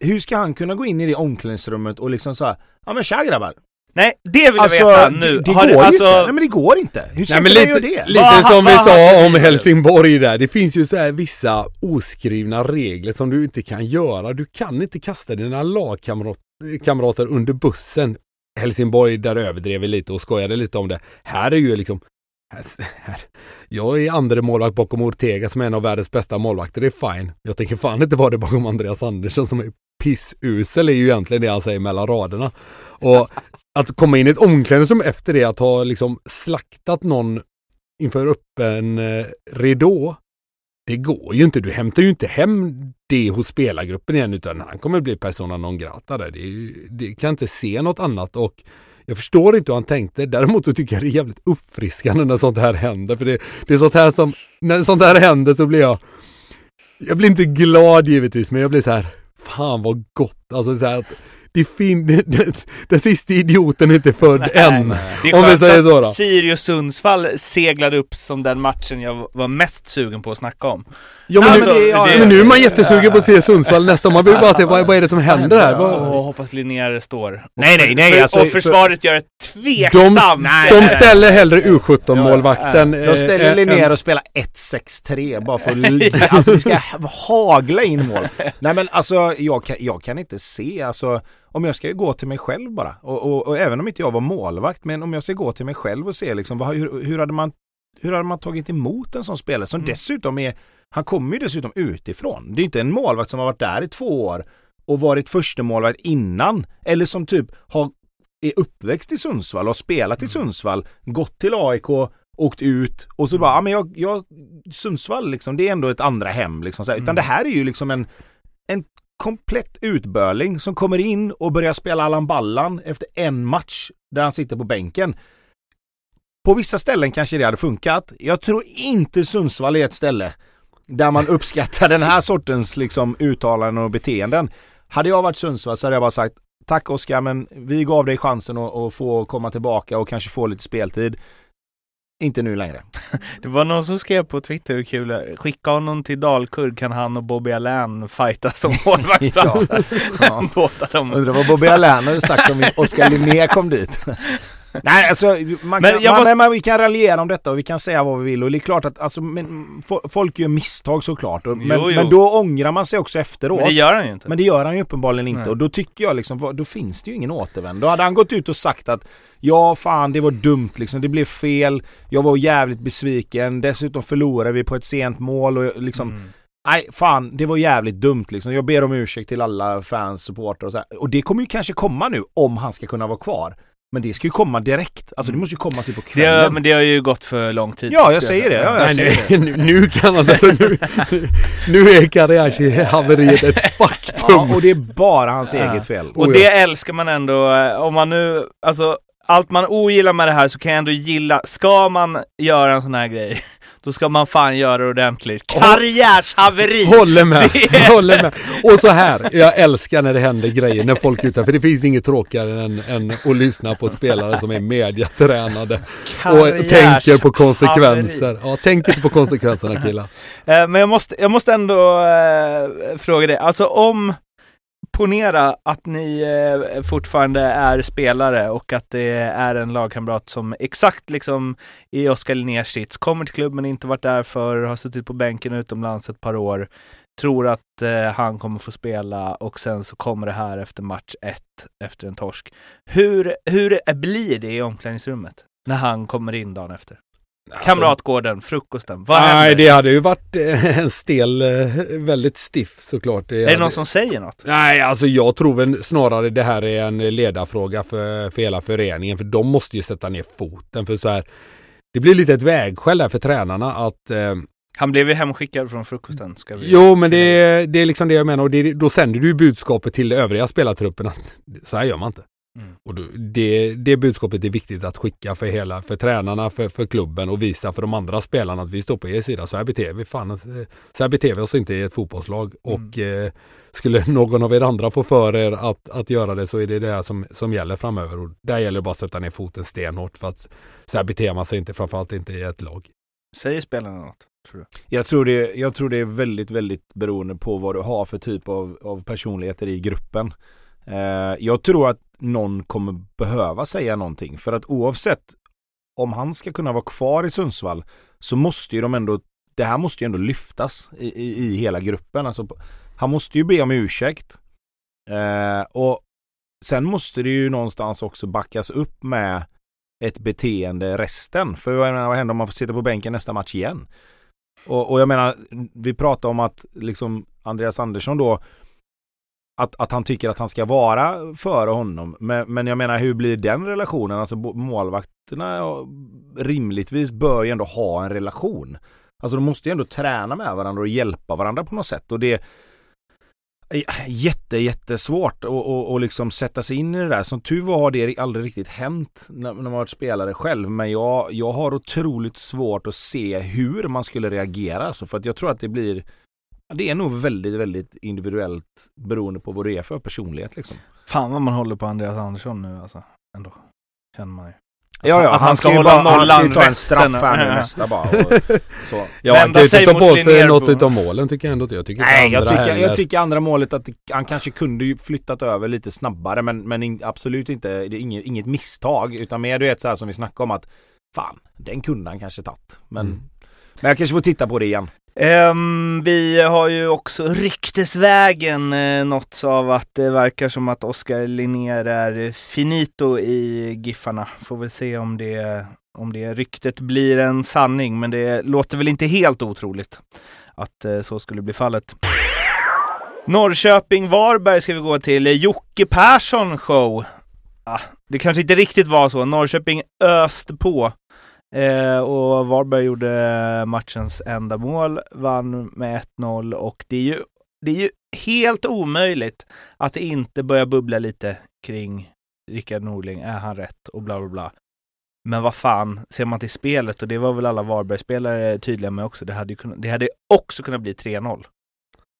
hur ska han kunna gå in i det omklädningsrummet och liksom såhär, ja men tja grabbar, Nej, det vill alltså, jag veta nu. Det, det går du, alltså... inte. Nej men det går inte. Hur ska Nej, men lite, göra det? Lite va, som va, vi sa om Helsingborg där. Det finns ju så här vissa oskrivna regler som du inte kan göra. Du kan inte kasta dina lagkamrater kamrater under bussen. Helsingborg, där överdrev vi lite och skojade lite om det. Här är ju liksom här, <laughs> här. Jag är andra målvakt bakom Ortega som är en av världens bästa målvakter. Det är fine. Jag tänker fan inte vara det bakom Andreas Andersson som är pissusel är ju egentligen det han säger mellan raderna. Och att komma in i ett omklädningsrum efter det, att ha liksom slaktat någon inför öppen eh, ridå. Det går ju inte. Du hämtar ju inte hem det hos spelargruppen igen utan han kommer bli persona non grata där. Det, det kan inte se något annat och jag förstår inte hur han tänkte. Däremot så tycker jag det är jävligt uppfriskande när sånt här händer. För det, det är sånt här som, när sånt här händer så blir jag, jag blir inte glad givetvis, men jag blir så här, fan vad gott. Alltså så här, det fin <laughs> den sista idioten är inte född nej, än. Nej. Om vi säger så då. Sirius Sundsvall seglade upp som den matchen jag var mest sugen på att snacka om. Ja men, alltså, nu, det, ja, men nu är man jättesugen på att se Sundsvall nästa. Man vill bara se vad, vad är det som händer här. Och hoppas Linnér står. Nej nej nej. Alltså, och försvaret gör ett tveksamt. De, de ställer hellre U17 målvakten. Ja, de ställer Linnér och spelar 1-6-3 bara för att <laughs> alltså, vi ska hagla in mål. Nej men alltså jag kan, jag kan inte se alltså om jag ska gå till mig själv bara och, och, och, även om inte jag var målvakt men om jag ska gå till mig själv och se liksom vad, hur, hur, hade man hur hade man tagit emot en sån spelare som mm. dessutom är han kommer ju dessutom utifrån. Det är inte en målvakt som har varit där i två år och varit första målvakt innan eller som typ har är uppväxt i Sundsvall och har spelat i mm. Sundsvall, gått till AIK, åkt ut och så mm. bara, ja men jag, jag Sundsvall liksom, det är ändå ett andra hem liksom. Så, mm. Utan det här är ju liksom en, en komplett utbörling som kommer in och börjar spela Allan Ballan efter en match där han sitter på bänken. På vissa ställen kanske det hade funkat. Jag tror inte Sundsvall är ett ställe där man uppskattar den här sortens liksom uttalanden och beteenden. Hade jag varit Sundsvall så hade jag bara sagt Tack Oskar men vi gav dig chansen att, att få komma tillbaka och kanske få lite speltid. Inte nu längre. <laughs> Det var någon som skrev på Twitter hur kul, skicka honom till Dalkurd kan han och Bobby Allen fighta som <laughs> <laughs> målvaktsplats. ja. De. Undrar vad Bobby Allen hade sagt om Oskar Linné kom dit. Nej alltså, man kan, man, måste... man, vi kan raljera om detta och vi kan säga vad vi vill och det är klart att alltså, men, folk gör misstag såklart. Och, men, jo, jo. men då ångrar man sig också efteråt. Men det gör han ju inte. Men det gör han ju uppenbarligen inte Nej. och då tycker jag liksom, då finns det ju ingen återvändo. Då hade han gått ut och sagt att Ja fan det var dumt liksom, det blev fel. Jag var jävligt besviken, dessutom förlorade vi på ett sent mål och liksom mm. Nej, fan, det var jävligt dumt liksom. Jag ber om ursäkt till alla fans, supportrar och så här. Och det kommer ju kanske komma nu om han ska kunna vara kvar. Men det ska ju komma direkt, alltså det måste ju komma typ på kvällen. Det, men det har ju gått för lång tid. Ja, jag säger det. Ja, jag Nej, säger nu, det. <laughs> nu kan man alltså, nu, nu är karriärshaveriet ett <laughs> faktum. Ja, och det är bara hans ja. eget fel. Och det älskar man ändå, eh, om man nu, alltså allt man ogillar med det här så kan jag ändå gilla, ska man göra en sån här grej då ska man fan göra det ordentligt. Karriärshaveri! Håller med, <laughs> håller med. Och så här, jag älskar när det händer grejer, när folk är för det finns inget tråkigare än, än att lyssna på spelare som är mediatränade och tänker på konsekvenser. Ja, tänk inte på konsekvenserna killar. Eh, men jag måste, jag måste ändå äh, fråga dig, alltså om ponera att ni eh, fortfarande är spelare och att det är en lagkamrat som exakt liksom i Oskar Linnérs sits, kommer till klubben, inte varit där för, har suttit på bänken utomlands ett par år. tror att eh, han kommer få spela och sen så kommer det här efter match ett, efter en torsk. Hur, hur blir det i omklädningsrummet när han kommer in dagen efter? Alltså, Kamratgården, frukosten, vad Nej, händer? det hade ju varit eh, en stel, eh, väldigt stiff såklart. Är det hade... någon som säger något? Nej, alltså jag tror väl snarare det här är en ledarfråga för, för hela föreningen. För de måste ju sätta ner foten. För så här, det blir lite ett vägskäl där för tränarna att eh, Han blev ju hemskickad från frukosten. Ska vi Jo, men det är, det är liksom det jag menar och det, då sänder du budskapet till övriga spelartruppen att så här gör man inte. Mm. Och det, det budskapet är viktigt att skicka för hela, för tränarna, för, för klubben och visa för de andra spelarna att vi står på er sida. Så här beter vi, fan, eh, så här beter vi oss inte i ett fotbollslag. Och eh, skulle <laughs> någon av er andra få för er att, att göra det så är det det här som, som gäller framöver. Och där gäller det bara att sätta ner foten stenhårt för att så här beter man sig inte, framförallt inte i ett lag. Säger spelarna något? Tror du? Jag tror, det, jag tror det är väldigt, väldigt beroende på vad du har för typ av, av personligheter i gruppen. Eh, jag tror att någon kommer behöva säga någonting för att oavsett om han ska kunna vara kvar i Sundsvall så måste ju de ändå, det här måste ju ändå lyftas i, i, i hela gruppen. Alltså, han måste ju be om ursäkt. Eh, och sen måste det ju någonstans också backas upp med ett beteende resten. För jag menar, vad händer om man får sitta på bänken nästa match igen? Och, och jag menar, vi pratar om att liksom Andreas Andersson då att, att han tycker att han ska vara före honom. Men, men jag menar hur blir den relationen? Alltså målvakterna rimligtvis bör ju ändå ha en relation. Alltså de måste ju ändå träna med varandra och hjälpa varandra på något sätt. Och det är jätte, jättesvårt att och, och liksom sätta sig in i det där. Som tur var har det aldrig riktigt hänt när, när man varit spelare själv. Men jag, jag har otroligt svårt att se hur man skulle reagera. Alltså för att jag tror att det blir det är nog väldigt, väldigt individuellt beroende på vad det är för personlighet liksom. Fan vad man håller på Andreas Andersson nu alltså. Ändå. Känner man ju. Ja, ja, att han ska ju hålla bara, han ska ju ta en straff här nu nästa bara. Och, så. <laughs> Ja, han kan ju inte ta på sig något utav målen tycker jag ändå inte. Jag tycker Nej, inte jag andra tycker, heller. jag tycker andra målet att det, han kanske kunde ju flyttat över lite snabbare men, men in, absolut inte, det är inget, inget misstag utan mer du vet så här som vi snackade om att fan, den kunde han kanske tagit. Men, Mm. men jag kanske får titta på det igen. Ehm, vi har ju också ryktesvägen eh, nåtts av att det verkar som att Oskar Linnér är finito i Giffarna. Får väl se om det, om det ryktet blir en sanning, men det låter väl inte helt otroligt att eh, så skulle bli fallet. Norrköping-Varberg ska vi gå till. Eh, Jocke Persson show. Ah, det kanske inte riktigt var så. Norrköping öste på. Eh, och Varberg gjorde matchens enda mål, vann med 1-0 och det är, ju, det är ju helt omöjligt att det inte börjar bubbla lite kring Rickard Norling. Är han rätt? Och bla bla bla. Men vad fan, ser man till spelet, och det var väl alla Varbergspelare tydliga med också, det hade, ju kunnat, det hade också kunnat bli 3-0.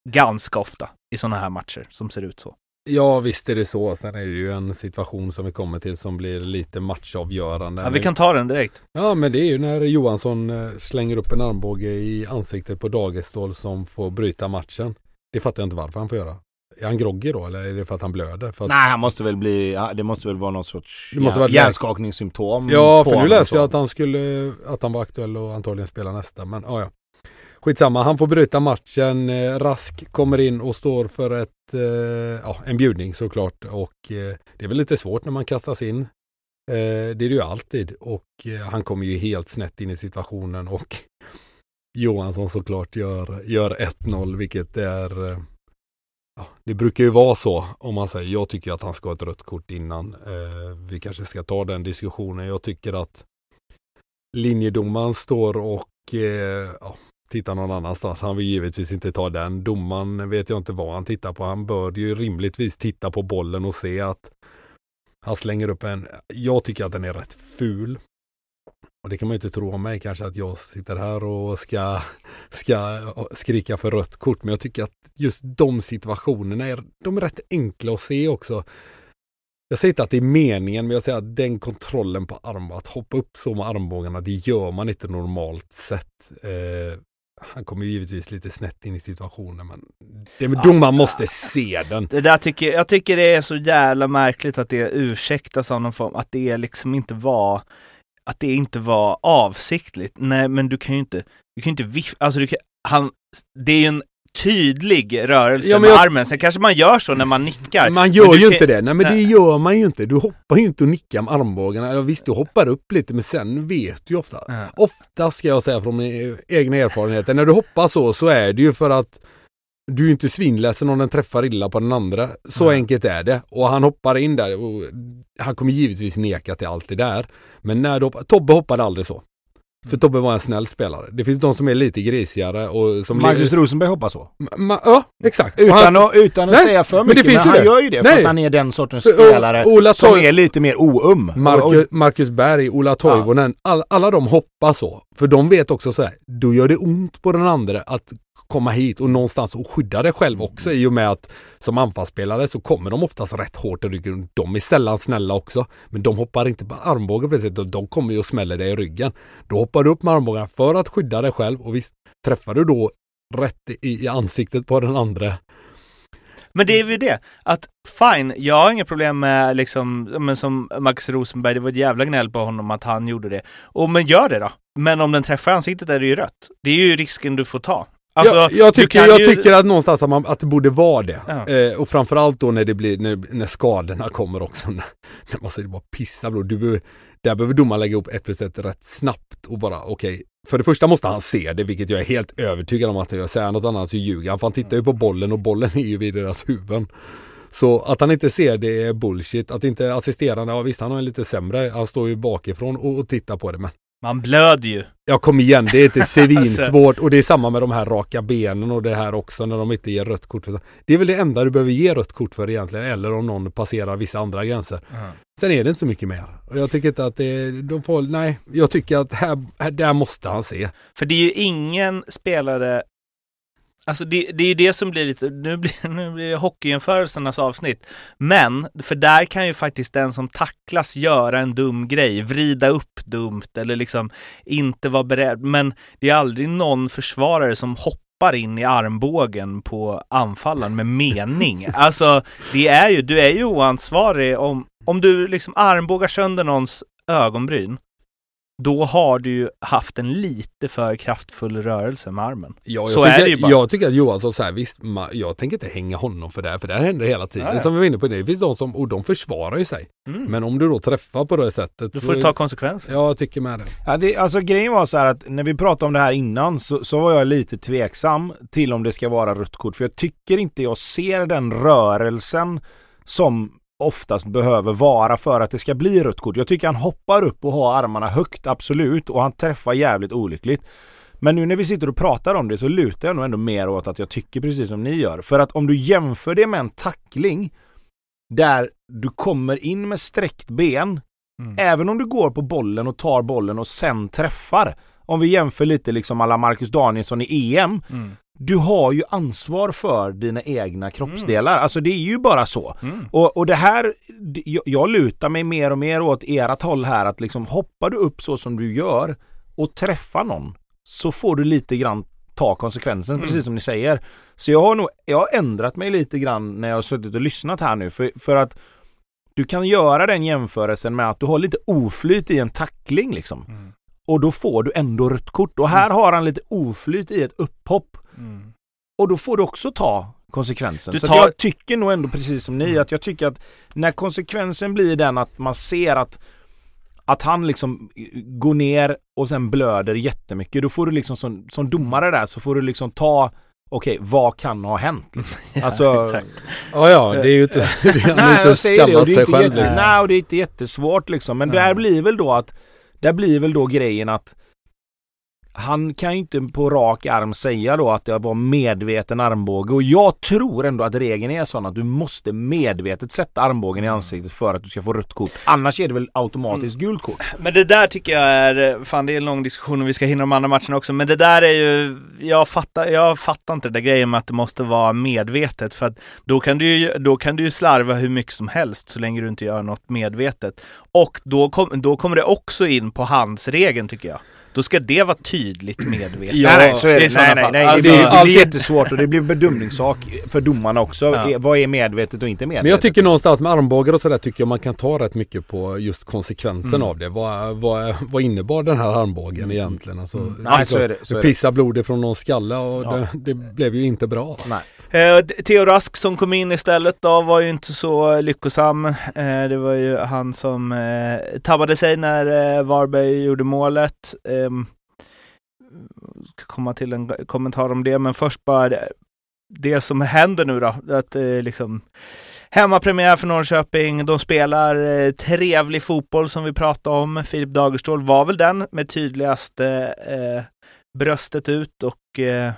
Ganska ofta i sådana här matcher som ser ut så. Ja, visst är det så. Sen är det ju en situation som vi kommer till som blir lite matchavgörande. Ja, vi kan ta den direkt. Ja, men det är ju när Johansson eh, slänger upp en armbåge i ansiktet på Dagestål som får bryta matchen. Det fattar jag inte varför han får göra. Är han groggy då eller är det för att han blöder? För att... Nej, han måste väl bli, ja, det måste väl vara någon sorts Det måste hjär- vara- hjärnskakningssymptom. Ja, för nu läste jag att han skulle, att han var aktuell och antagligen spela nästa. Men ja, ja. Skitsamma, han får bryta matchen. Eh, Rask kommer in och står för ett, eh, ja, en bjudning såklart. Och eh, det är väl lite svårt när man kastas in. Det är det ju alltid. Och han kommer ju helt snett in i situationen och <laughs> Johansson såklart gör, gör 1-0 vilket är Ja, det brukar ju vara så om man säger jag tycker att han ska ha ett rött kort innan. Vi kanske ska ta den diskussionen. Jag tycker att linjedomaren står och ja, titta någon annanstans. Han vill givetvis inte ta den. Domaren vet jag inte vad han tittar på. Han bör ju rimligtvis titta på bollen och se att han slänger upp en. Jag tycker att den är rätt ful. Och det kan man ju inte tro om mig kanske att jag sitter här och ska, ska skrika för rött kort. Men jag tycker att just de situationerna är, de är rätt enkla att se också. Jag säger inte att det är meningen, men jag säger att den kontrollen på armbågarna, att hoppa upp så med armbågarna, det gör man inte normalt sett. Eh, han kommer ju givetvis lite snett in i situationen, men det, domaren måste se den. Det där tycker, jag tycker det är så jävla märkligt att det ursäktas av någon form, att det liksom inte var att det inte var avsiktligt. Nej, men du kan ju inte, du kan ju inte vifta, alltså du kan, han, det är ju en tydlig rörelse Ja, med jag- armen. Sen kanske man gör så när man nickar. Man gör ju inte det. Nej men det gör man ju inte. Du hoppar ju inte och nickar med armbågarna. Ja, visst, du hoppar upp lite men sen vet du ju ofta. Ja. Ofta ska jag säga från min egna erfarenheter. När du hoppar så, så är det ju för att du är inte svinledsen om den träffar illa på den andra. Så Nej. enkelt är det. Och han hoppar in där och han kommer givetvis neka till allt det där. Men när du hoppar, Tobbe hoppade aldrig så. För. Tobbe var en snäll spelare. Det finns de som är lite grisigare och som... Marcus Rosenberg hoppar så. Ma- ja, exakt. Utan, han- att, utan att Nej, säga för men mycket, men, ju han det. gör ju det för Nej. att han är den sortens För- spelare Ola som är lite mer oum. Marcus, Marcus Berg, Ola Toivonen, all, alla de hoppar så. För de vet också så här, då gör det ont på den andra att komma hit och någonstans och skydda dig själv också i och med att som anfallsspelare så kommer de oftast rätt hårt i ryggen. De är sällan snälla också, men de hoppar inte på armbågen precis. De, de kommer ju och smäller dig i ryggen. Då hoppar du upp med armbågen för att skydda dig själv och visst, träffar du då rätt i, i ansiktet på den andra Men det är ju det, att fine, jag har inga problem med liksom, men som Max Rosenberg, det var ett jävla gnäll på honom att han gjorde det. Och men gör det då. Men om den träffar ansiktet är det ju rött. Det är ju risken du får ta. Alltså, jag, jag, tycker, jag ju- tycker att någonstans att, man, att det borde vara det. Ja. Eh, och framförallt då när det blir, när, när skadorna kommer också. <laughs> När, när man säger bara pissa bror. Du behöver, där behöver domaren lägga upp ett plus ett rätt snabbt och bara okej. För det första måste han se det, vilket jag är helt övertygad om att gör. Säger något annat så ljuger han. För han tittar ju på bollen och bollen är ju vid deras huvuden. Så att han inte ser det är bullshit. Att inte assisterande, ja visst han har en lite sämre, han står ju bakifrån och, och tittar på det. Men Man blöder ju. Ja kom igen, det är inte <laughs> svinsvårt och det är samma med de här raka benen och det här också när de inte ger rött kort. För. Det är väl det enda du behöver ge rött kort för egentligen eller om någon passerar vissa andra gränser. Sen är det inte så mycket mer. Och jag tycker inte att det, de får, nej, jag tycker att här, här, där måste han se. För det är ju ingen spelare Alltså det, det är ju det som blir lite, nu blir, <laughs> nu blir det hockeyjämförelsernas avsnitt. Men, för där kan ju faktiskt den som tacklas göra en dum grej, vrida upp dumt eller liksom inte vara beredd. Men det är aldrig någon försvarare som hoppar in i armbågen på anfallaren med mening. <laughs> Alltså, det är ju, du är ju oansvarig om, om du liksom armbågar sönder någons ögonbryn då har du ju haft en lite för kraftfull rörelse med armen. Ja, jag, Så tycker, är det ju bara. jag tycker att Johansson så här, visst, ma, jag tänker inte hänga honom för det här, för det här händer hela tiden. Ja. Som vi var inne på, det finns de som, och de försvarar ju sig. Mm. Men om du då träffar på det sättet. då så- får du ta konsekvenser. Ja, jag tycker med det. Ja, det, alltså grejen var så här att när vi pratade om det här innan så, så var jag lite tveksam till om det ska vara rött kort. För jag tycker inte jag ser den rörelsen som oftast behöver vara för att det ska bli rött kort. Jag tycker han hoppar upp och har armarna högt, absolut. Och han träffar jävligt olyckligt. Men nu när vi sitter och pratar om det så lutar jag nog ändå mer åt att jag tycker precis som ni gör. För att om du jämför det med en tackling där du kommer in med sträckt ben Mm. Även om du går på bollen och tar bollen och sen träffar. Om vi jämför lite liksom alla Marcus Danielsson i EM. Mm. Du har ju ansvar för dina egna kroppsdelar. Alltså det är ju bara så. Mm. Och, och det här, jag, jag lutar mig mer och mer åt ert håll här att liksom hoppar du upp så som du gör och träffar någon så får du lite grann ta konsekvensen Mm. precis som ni säger. Så jag har nog, jag har ändrat mig lite grann när jag har suttit och lyssnat här nu för, för att du kan göra den jämförelsen med att du har lite oflyt i en tackling liksom. Mm. Och då får du ändå rött kort. Och här har han lite oflyt i ett upphopp. Mm. Och då får du också ta konsekvensen. Du Så tar- att jag tycker nog ändå precis som ni att jag tycker att när konsekvensen blir den att man ser att att han liksom går ner och sen blöder jättemycket. Då får du liksom som, som domare där så får du liksom ta Okej, vad kan ha hänt? <laughs> Liksom. Alltså, exakt. Ja, ja, det är ju inte, <laughs> han har inte skammat sig inte själv jätte, liksom. Nej, och det är inte jättesvårt liksom. Men Nej. där blir väl då att där blir väl då grejen att han kan ju inte på rak arm säga då att det var medveten armbåge och jag tror ändå att regeln är sån att du måste medvetet sätta armbågen i ansiktet för att du ska få rött kort. Annars är det väl automatiskt Mm. gult kort. Men det där tycker jag är, fan det är en lång diskussion och vi ska hinna de andra matcherna också, men det där är ju, jag fattar, jag fattar inte det där grejen med att det måste vara medvetet för att då kan du ju, då kan du ju slarva hur mycket som helst så länge du inte gör något medvetet. Och då, kom, då kommer det också in på handsregeln tycker jag. Då ska det vara tydligt medvetet. Ja, nej, nej, så är det. Nej, nej, nej. Alltså, det, det alltid- jättesvårt och det blir en bedömningssak för domarna också. Ja. Vad är medvetet och inte medvetet? Men jag tycker någonstans med armbågar och sådär tycker jag man kan ta rätt mycket på just konsekvensen Mm. av det. Vad, vad, vad innebar den här armbågen egentligen? Alltså, Mm. Nej, så är det, så är det. Pissa blod ifrån någon skalle och Ja. det, det blev ju inte bra. Nej. Eh, Theo Rask som kom in istället då var ju inte så lyckosam. Eh, det var ju han som eh, tabbade sig när eh, Varberg gjorde målet. Eh, ska komma till en kommentar om det, men först bara det, det som händer nu då. Att eh, liksom Hemmapremiär för Norrköping, de spelar eh, trevlig fotboll som vi pratade om. Filip Dagerstål var väl den med tydligaste eh, eh, bröstet ut och eh,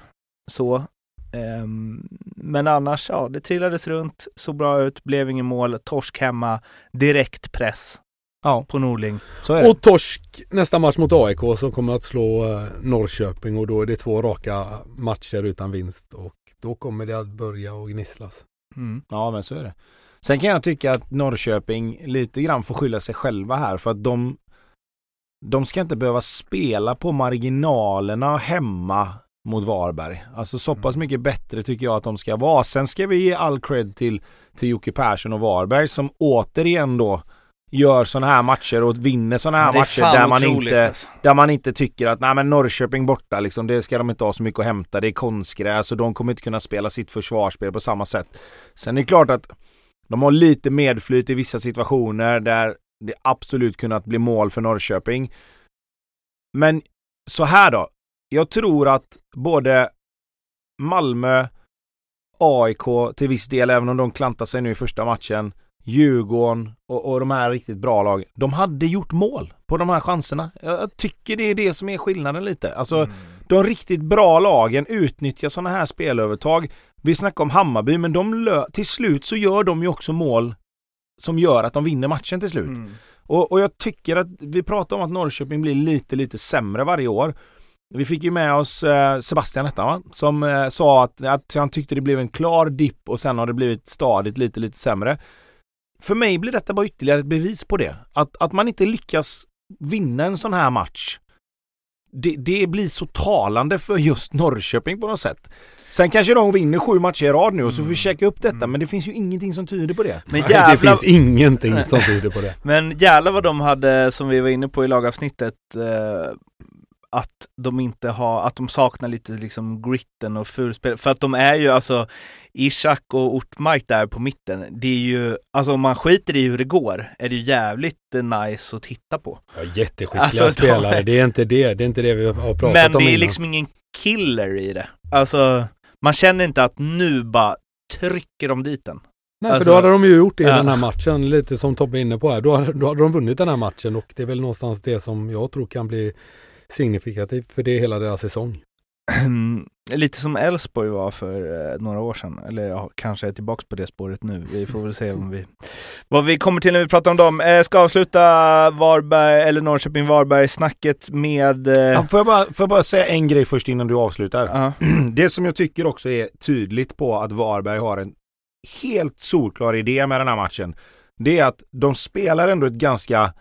så. Ehm, men annars, ja, det trillades runt, såg bra ut, blev ingen mål, torsk hemma, direkt press Ja, på Norling. så är det. Och torsk nästa match mot AIK som kommer att slå eh, Norrköping och då är det två raka matcher utan vinst och då kommer det att börja och gnisslas. Mm. Ja, men så är det. Sen kan jag tycka att Norrköping lite grann får skylla sig själva här för att de de ska inte behöva spela på marginalerna hemma mot Varberg. Alltså så pass mycket bättre tycker jag att de ska vara. Sen ska vi ge all cred till, till Jocke Persson och Varberg som återigen då gör sådana här matcher och vinner sådana här matcher där man, inte, alltså. där man inte tycker att nej men Norrköping borta liksom, det ska de inte ha så mycket att hämta. Det är konstgräs och de kommer inte kunna spela sitt försvarsspel på samma sätt. Sen är det klart att de har lite medflyt i vissa situationer där det absolut kunnat bli mål för Norrköping. Men så här då. Jag tror att både Malmö, AIK till viss del, även om de klantar sig nu i första matchen, Djurgården och, och de här riktigt bra lagen. De hade gjort mål på de här chanserna. Jag, tycker det är det som är skillnaden lite. Alltså Mm. de riktigt bra lagen utnyttjar sådana här spelövertag. Vi snackar om Hammarby, men de till slut så gör de ju också mål som gör att de vinner matchen till slut. Mm. Och, och jag tycker att vi pratar om att Norrköping blir lite, lite sämre varje år. Vi fick ju med oss eh, Sebastian Etta, va? som eh, sa att, att han tyckte det blev en klar dipp och sen har det blivit stadigt lite, lite sämre. För mig blir detta bara ytterligare ett bevis på det. Att, att man inte lyckas vinna en sån här match. Det, det blir så talande för just Norrköping på något sätt. Sen kanske de vinner sju matcher i rad nu och så får vi checka upp detta, men det finns ju ingenting som tyder på det. Men Nej, det finns ingenting som tyder på det. men jävlar vad de hade, som vi var inne på i lagavsnittet, eh, att de inte har, att de saknar lite liksom gritten och fulspel. För att de är ju alltså, Ishak och Ortmark där på mitten, det är ju, alltså om man skiter i hur det går, är det ju jävligt eh, nice att titta på. Ja, jätteskickliga Alltså, de- spelare, det är inte det. Det är inte det vi har pratat Men om det är innan. liksom ingen killer i det. Alltså, man känner inte att nu bara trycker de dit den. Nej, Alltså- för då hade de ju gjort det i Ja. den här matchen, lite som Tobbe är inne på här. Då hade, då hade de vunnit den här matchen och det är väl någonstans det som jag tror kan bli signifikativt för det hela deras säsong. Lite som Elfsborg var för eh, några år sedan, eller ja, kanske är tillbaks på det spåret nu. Vi får väl se om vi, vad vi kommer till när vi pratar om dem. Eh, ska avsluta Varberg, eller Norrköping-Varberg-snacket med... Eh, Ja, får, jag bara, får jag bara säga en grej först innan du avslutar? ja. <clears throat> Det som jag tycker också är tydligt på att Varberg har en helt solklar idé med den här matchen. Det är att de spelar ändå ett ganska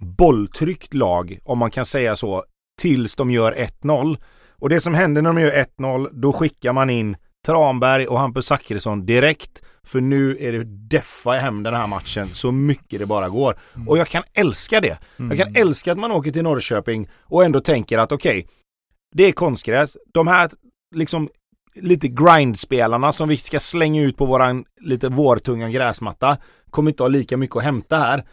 bolltryckt lag, om man kan säga så, tills de gör 1-0. Och det som händer när de gör 1-0, då skickar man in Tranberg och Hampus Zachrisson direkt. För nu är det deffa hem den här matchen så mycket det bara går. Och jag kan älska det. Jag kan älska att man åker till Norrköping och ändå tänker att okej, det är konstgräs. De här liksom lite grindspelarna som vi ska slänga ut på våran lite vårtunga gräsmatta kommer inte ha lika mycket att hämta här.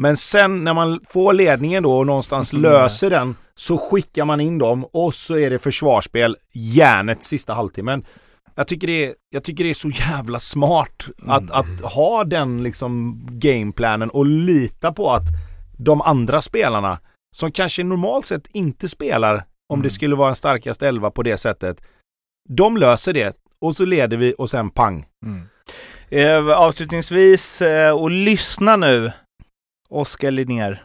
Men sen när man får ledningen då och någonstans Mm. löser den så skickar man in dem och så är det försvarsspel järnet sista halvtimmen. Jag tycker det är, jag tycker det är så jävla smart att, att ha den liksom gameplanen och lita på att de andra spelarna som kanske normalt sett inte spelar om det skulle vara en starkast elva på det sättet. De löser det och så leder vi och sen pang. Eh, avslutningsvis, eh, och lyssna nu, Oskar Linnér.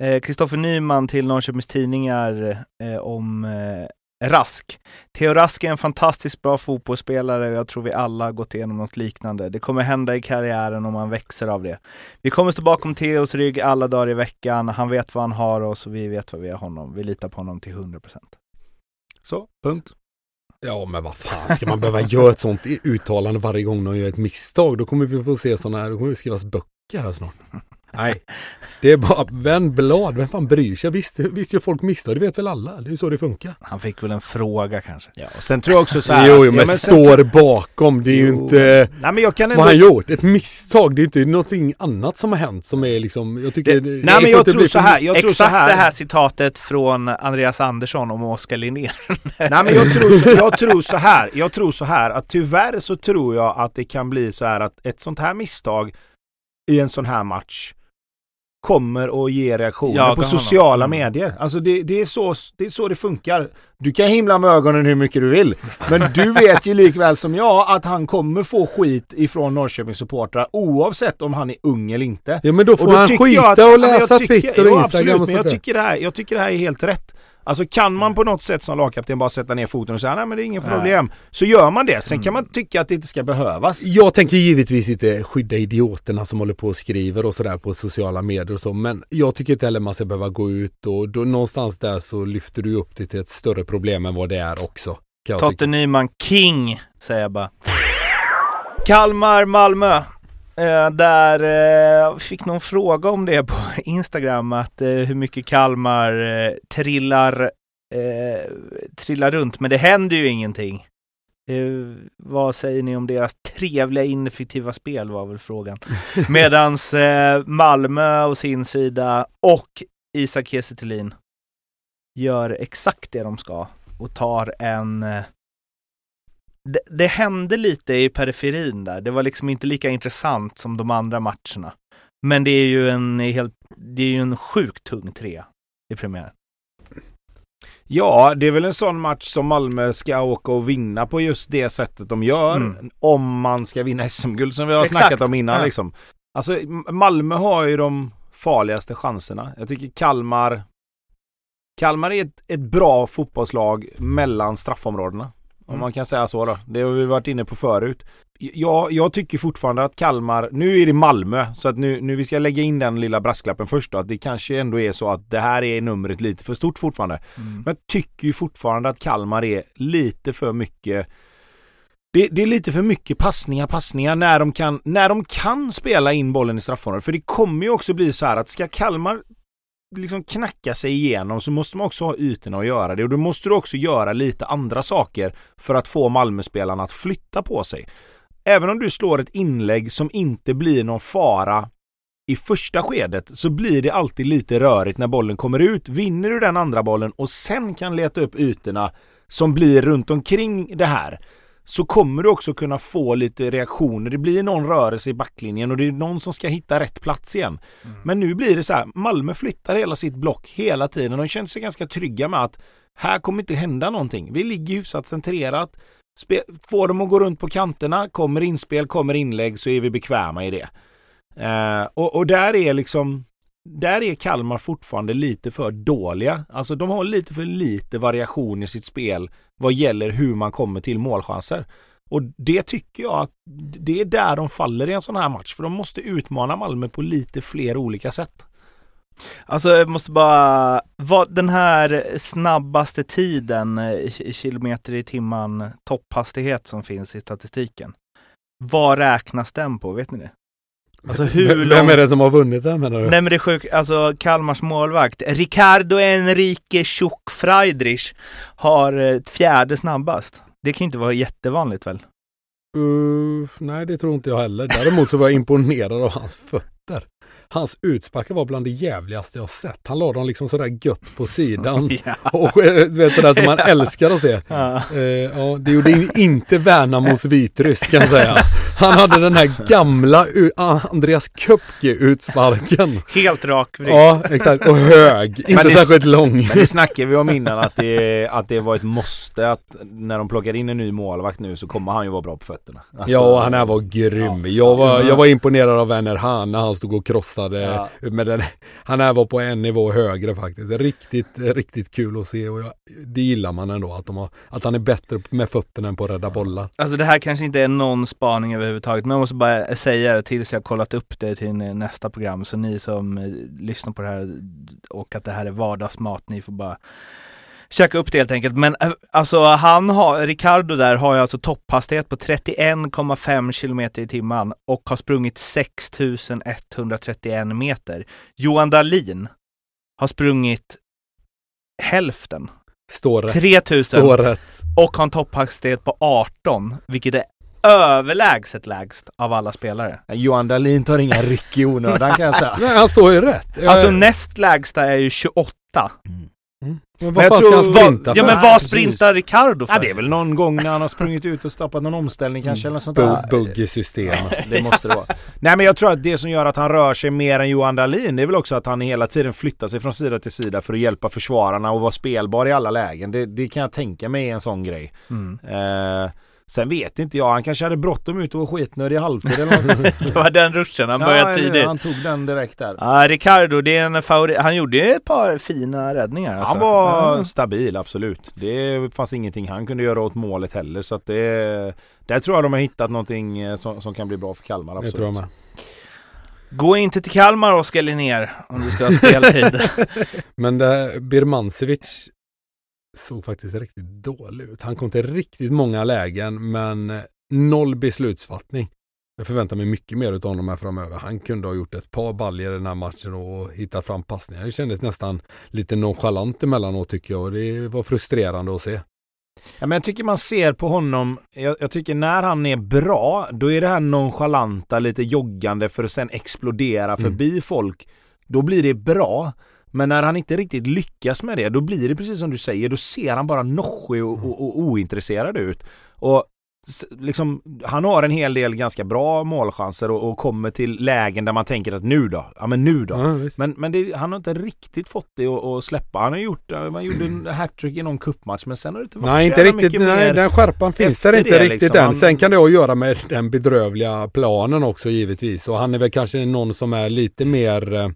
Eh, Kristoffer Nyman till Norrköpings Tidningar eh, om eh, Rask. Theo Rask är en fantastiskt bra fotbollsspelare och jag tror vi alla har gått igenom något liknande. Det kommer hända i karriären om man växer av det. Vi kommer stå bakom Theos rygg alla dagar i veckan. Han vet vad han har oss och vi vet vad vi har honom. Vi litar på honom till 100%. Så, punkt. Ja men vad fan, ska man behöva göra ett sånt uttalande varje gång någon gör ett misstag? Då kommer vi få se sådana här, då kommer det skrivas böcker här snart. Nej, det är bara vänd blad. Vem fan bryr sig? Visst, visst gör folk misstag, det vet väl alla. Det är ju så det funkar. Han fick väl en fråga kanske. Ja, och sen tror jag också så här. Jo, jo, ja, men, sen står tror- bakom. Det är ju Jo. inte... Nej men jag kan Vad ändå... har han gjort? Ett misstag. Det är inte någonting annat som har hänt som är liksom... Jag tycker... Det- det nej, men jag tror så här. Jag tror så Exakt här. det här citatet från Andreas Andersson om Oskar Linnér. Nej men jag tror, så, jag tror så här. Jag tror så här att tyvärr så tror jag att det kan bli så här att ett sånt här misstag i en sån här match kommer att ge reaktioner Jaga på sociala Mm. medier. Alltså det, det, är så, det är så det funkar. Du kan himla med ögonen hur mycket du vill. Men du <laughs> vet ju likväl som jag att han kommer få skit ifrån Norrköpings supportrar oavsett om han är ung eller inte. Ja men då får Och då han skita jag att- och ja, men jag läsa tycker- Twitter och Instagram absolut, och men sånt jag där. tycker, det här, jag tycker det här är helt rätt. Alltså kan man på något sätt som lagkapten bara sätta ner foten och säga nej men det är inget Nej. problem. Så gör man det. Sen kan man tycka att det inte ska behövas. Jag tänker givetvis inte skydda idioterna som håller på och skriver och sådär på sociala medier och så. Men jag tycker inte heller man ska behöva gå ut och då, någonstans där så lyfter du upp det till ett större problem än vad det är också. Totte. Nyman King, säger jag bara. Kalmar, Malmö. Eh, där eh, fick någon fråga om det på <laughs> Instagram, att eh, hur mycket Kalmar trillar, trillar runt, men det händer ju ingenting. Vad säger ni om deras trevliga ineffektiva spel var väl frågan. <laughs> Medans Malmö å sin sida och Isak Kiese gör exakt det de ska och tar en eh, det, det hände lite i periferin där. Det var liksom inte lika intressant som de andra matcherna. Men det är ju en helt, det är ju en sjukt tung trea i premiären. Ja, det är väl en sån match som Malmö ska åka och vinna på just det sättet de gör. Mm. Om man ska vinna SM-guld som vi har Exakt. snackat om innan Ja. liksom. Alltså Malmö har ju de farligaste chanserna. Jag tycker Kalmar Kalmar är ett, ett bra fotbollslag mellan straffområdena. Om Mm. man kan säga så då. Det har vi varit inne på förut. Jag, jag tycker fortfarande att Kalmar, nu är det Malmö, så att nu, nu vi ska lägga in den lilla brasklappen först då, att det kanske ändå är så att det här är numret lite för stort fortfarande. Men jag tycker ju fortfarande att Kalmar är lite för mycket det, det är lite för mycket passningar, passningar när de, kan, när de kan spela in bollen i straffområdet. För det kommer ju också bli så här att ska Kalmar liksom knacka sig igenom så måste man också ha ytorna att göra det och då måste du också göra lite andra saker för att få Malmöspelarna att flytta på sig. Även om du slår ett inlägg som inte blir någon fara i första skedet så blir det alltid lite rörigt när bollen kommer ut. Vinner du den andra bollen och sen kan leta upp ytorna som blir runt omkring det här så kommer du också kunna få lite reaktioner. Det blir någon rörelse i backlinjen och det är någon som ska hitta rätt plats igen. Men nu blir det så här, Malmö flyttar hela sitt block hela tiden. De känner sig ganska trygga med att här kommer inte hända någonting. Vi ligger hyfsat centrerat. Spe- får dem att gå runt på kanterna, kommer inspel, kommer inlägg så är vi bekväma i det. Eh, och, och där är liksom där är Kalmar fortfarande lite för dåliga. Alltså de har lite för lite variation i sitt spel vad gäller hur man kommer till målchanser. Och det tycker jag att det är där de faller i en sån här match. För de måste utmana Malmö på lite fler olika sätt. Alltså jag måste bara, vad den här snabbaste tiden i kilometer i timmen topphastighet som finns i statistiken. Vad räknas den på, vet ni det? Alltså hur Vem- Vem är det som har vunnit den menar du? Nej men det är sjukt, alltså Kalmars målvakt, Ricardo Enrique Schuck Friedrich har eh, fjärde snabbast. Det kan inte vara jättevanligt väl? Uh, nej, det tror inte jag heller. Däremot så var jag imponerad av hans fötter. Hans utsparkar var bland det jävligaste jag sett. Han la dem liksom sådär gött på sidan. <laughs> Ja. Och eh, vet sådär som man <laughs> älskar att se. Ja. Eh, ja, det gjorde in- inte Värnamos vitryss kan jag säga. Han hade den här gamla Andreas Köpke-utsparken. Helt rak vrick. Ja, exakt. Och hög. Inte det- särskilt lång. Men det snackade vi om innan att det, att det var ett måste att när de plockar in en ny målvakt nu så kommer han ju vara bra på fötterna. Alltså, Ja, han här var grym. Jag var, jag var imponerad av Werner Hahn när han stod och krossade. Ja. Med den, han här var på en nivå högre faktiskt. Riktigt, riktigt kul att se och jag, det gillar man ändå. Att, de har, att han är bättre med fötterna än på att rädda bollar. Alltså det här kanske inte är någon spaning överhuvudtaget, men jag måste bara säga det tills jag kollat upp det till nästa program. Så ni som eh, lyssnar på det här och att det här är vardagsmat, ni får bara käka upp det helt enkelt. Men eh, alltså han har, Ricardo där har ju alltså topphastighet på 31,5 kilometer i timmen och har sprungit 6131 meter. Johan Dahlin har sprungit hälften, Står rätt. 3000 Står rätt. och har en topphastighet på 18, vilket är överlägset lägst av alla spelare. Johan Dahlin tar inga ryck i onödan kan jag säga. <laughs> Nej, han står ju rätt. Alltså Jag- näst lägsta är ju 28. Mm. Men Men vad jag fan ska tror- han vad- sprinta Ja för? men Nej, vad sprintar Ricardo för? Ja, det är väl någon gång när han har sprungit ut och stoppat någon omställning kanske eller något sånt där. bugg i systemet. Det måste det vara. Nej men jag tror att det som gör att han rör sig mer än Johan Dahlin det är väl också att han hela tiden flyttar sig från sida till sida för att hjälpa försvararna och vara spelbar i alla lägen. Det, det kan jag tänka mig är en sån grej. Mm. Eh, sen vet inte jag, han kanske hade bråttom ut och var skitnödig i halvtid eller något. <laughs> Det var den ruschen, han Ja, började eller- tidigt. Han tog den direkt där. Ja, Ricardo, det är en favorit. Han gjorde ju ett par fina räddningar. Alltså. Han var Ja. stabil, absolut. Det fanns ingenting han kunde göra åt målet heller. Så att det, där tror jag de har hittat någonting eh, som, som kan bli bra för Kalmar. Det Absolut. tror jag med. Gå inte till Kalmar, Oskar Linnér, om du ska ha speltid. <laughs> Men det, Birmancevic såg faktiskt riktigt dålig ut. Han kom till riktigt många lägen men eh, noll beslutsfattning. Jag förväntar mig mycket mer av honom här framöver. Han kunde ha gjort ett par baljor i den här matchen och hittat fram passningar. Det kändes nästan lite nonchalant emellanåt tycker jag och det var frustrerande att se. Ja, men jag tycker man ser på honom, jag, jag tycker när han är bra, då är det här nonchalanta, lite joggande för att sen explodera Mm. förbi folk. Då blir det bra. Men när han inte riktigt lyckas med det, då blir det precis som du säger, då ser han bara noschig och, och, och ointresserad ut. Och liksom, han har en hel del ganska bra målchanser och, och kommer till lägen där man tänker att nu då? Ja men nu då? Ja. Men, men det, han har inte riktigt fått det att, släppa. Han har gjort, man gjorde en hattrick i någon cupmatch men sen har det inte varit Nej, inte riktigt. Nej, den skärpan finns där inte det, riktigt liksom. än. Han- Sen kan det ha att göra med den bedrövliga planen också givetvis. Och han är väl kanske någon som är lite mer eh,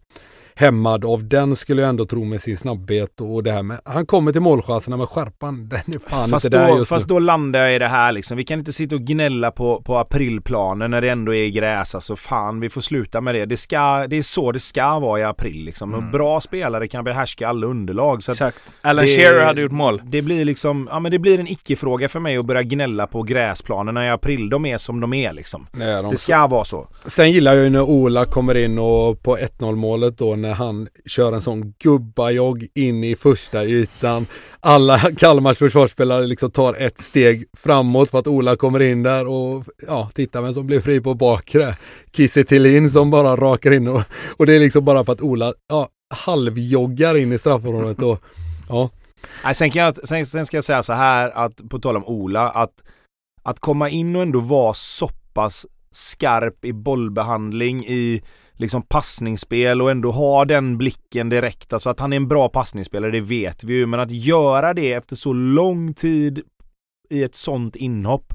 hämmad av den skulle jag ändå tro med sin snabbhet och det här med. Han kommer till målchanserna med skärpan. <laughs> Den är fan Fast, inte där då, just fast nu. då landar jag i det här liksom. Vi kan inte sitta och gnälla på, på aprilplanen när det ändå är gräs. Alltså fan, vi får sluta med det. Det, ska, det är så det ska vara i april liksom. Och bra spelare kan behärska alla underlag. Så Exakt. Alan det- Shearer hade gjort mål. Det blir liksom, ja men det blir en icke-fråga för mig att börja gnälla på gräsplanerna i april. De är som de är liksom. Nej, de Det ska vara så. Sen gillar jag ju när Ola kommer in och på 1-0 målet då när han kör en sån gubbajogg in i första ytan. Alla <laughs> Kalmars försvarsspelare liksom tar ett steg framåt för att Ola kommer in där och ja, titta vem som blir fri på bakre. Kiese Thelin som bara rakar in och, och det är liksom bara för att Ola ja, halvjoggar in i straffområdet och ja, Nej, sen, kan jag, sen, sen ska jag säga så här att på tal om Ola att att komma in och ändå vara så pass skarp i bollbehandling i liksom passningsspel och ändå ha den blicken direkt. Alltså att han är en bra passningsspelare, det vet vi ju. Men att göra det efter så lång tid i ett sånt inhopp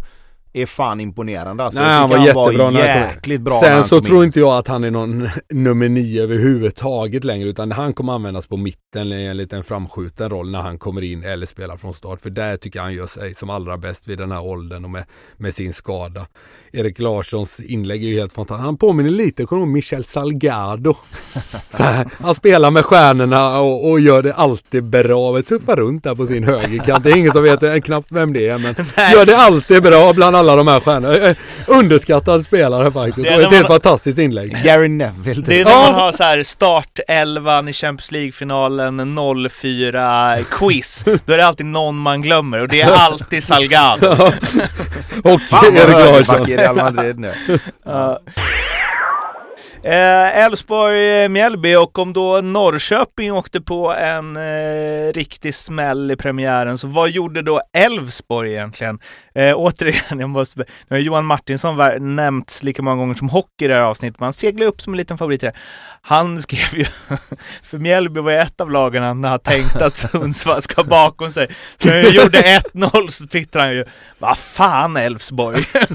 är fan imponerande. Alltså, Nej, han var jättebra han kom in. jäkligt bra Sen så tror in. inte jag att han är någon <laughs> nummer nio överhuvudtaget längre utan han kommer användas på mitten i en liten framskjuten roll när han kommer in eller spelar från start. För där tycker jag han gör sig som allra bäst vid den här åldern och med, med sin skada. Erik Larssons inlägg är ju helt fantastiskt. Han påminner lite om Michel Salgado. <laughs> Här, han spelar med stjärnorna och, och gör det alltid bra. Tuffar runt där på sin högerkant. Det är ingen som vet knappt vem det är men <laughs> gör det alltid bra bland alla de här stjärnorna. Eh, Underskattad spelare faktiskt. Det är Och ett helt man- fantastiskt inlägg. Gary Neville. Det är typ. när man har så här startelvan i Champions League-finalen 04 quiz. Då är det alltid någon man glömmer och det är alltid Salgado. <laughs> Och Fan vad Erik högerback Larsson. i Real Madrid nu. Eh, Elfsborg-Mjällby eh, och om då Norrköping åkte på en eh, riktig smäll i premiären, så vad gjorde då Elfsborg egentligen? Eh, återigen, <laughs> jag måste, nu har Johan Martinsson nämnts lika många gånger som hockey i det här avsnittet, men han seglar upp som en liten favorit i här. Han skrev ju, <laughs> för Mjällby var ett av lagen han har tänkt att <laughs> Sundsvall ska bakom sig. Så när jag gjorde 1-0 så twittrade han ju, vad fan Elfsborg? <laughs>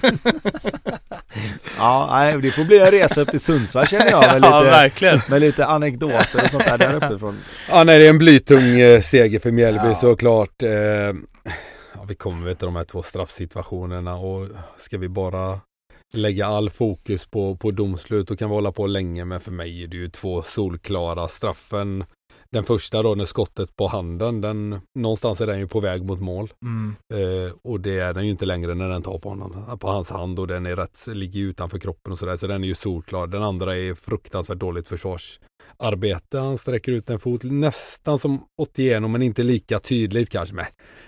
ja, nej, det får bli en resa upp till Sundsvall känner jag med lite, ja, verkligen. med lite anekdoter och sånt där, där uppifrån. Ja, nej, det är en blytung eh, seger för Mjällby ja. såklart. Eh, ja, vi kommer till de här två straffsituationerna och ska vi bara lägga all fokus på, på domslut och kan vi hålla på länge men för mig är det ju två solklara straffen den första då när skottet på handen, den, någonstans är den ju på väg mot mål. Mm. Eh, och det är den ju inte längre när den tar på honom, på hans hand och den är rätt, ligger utanför kroppen och sådär. Så den är ju solklar. Den andra är fruktansvärt dåligt försvarsarbete. Han sträcker ut en fot nästan som åt igenom men inte lika tydligt kanske. Men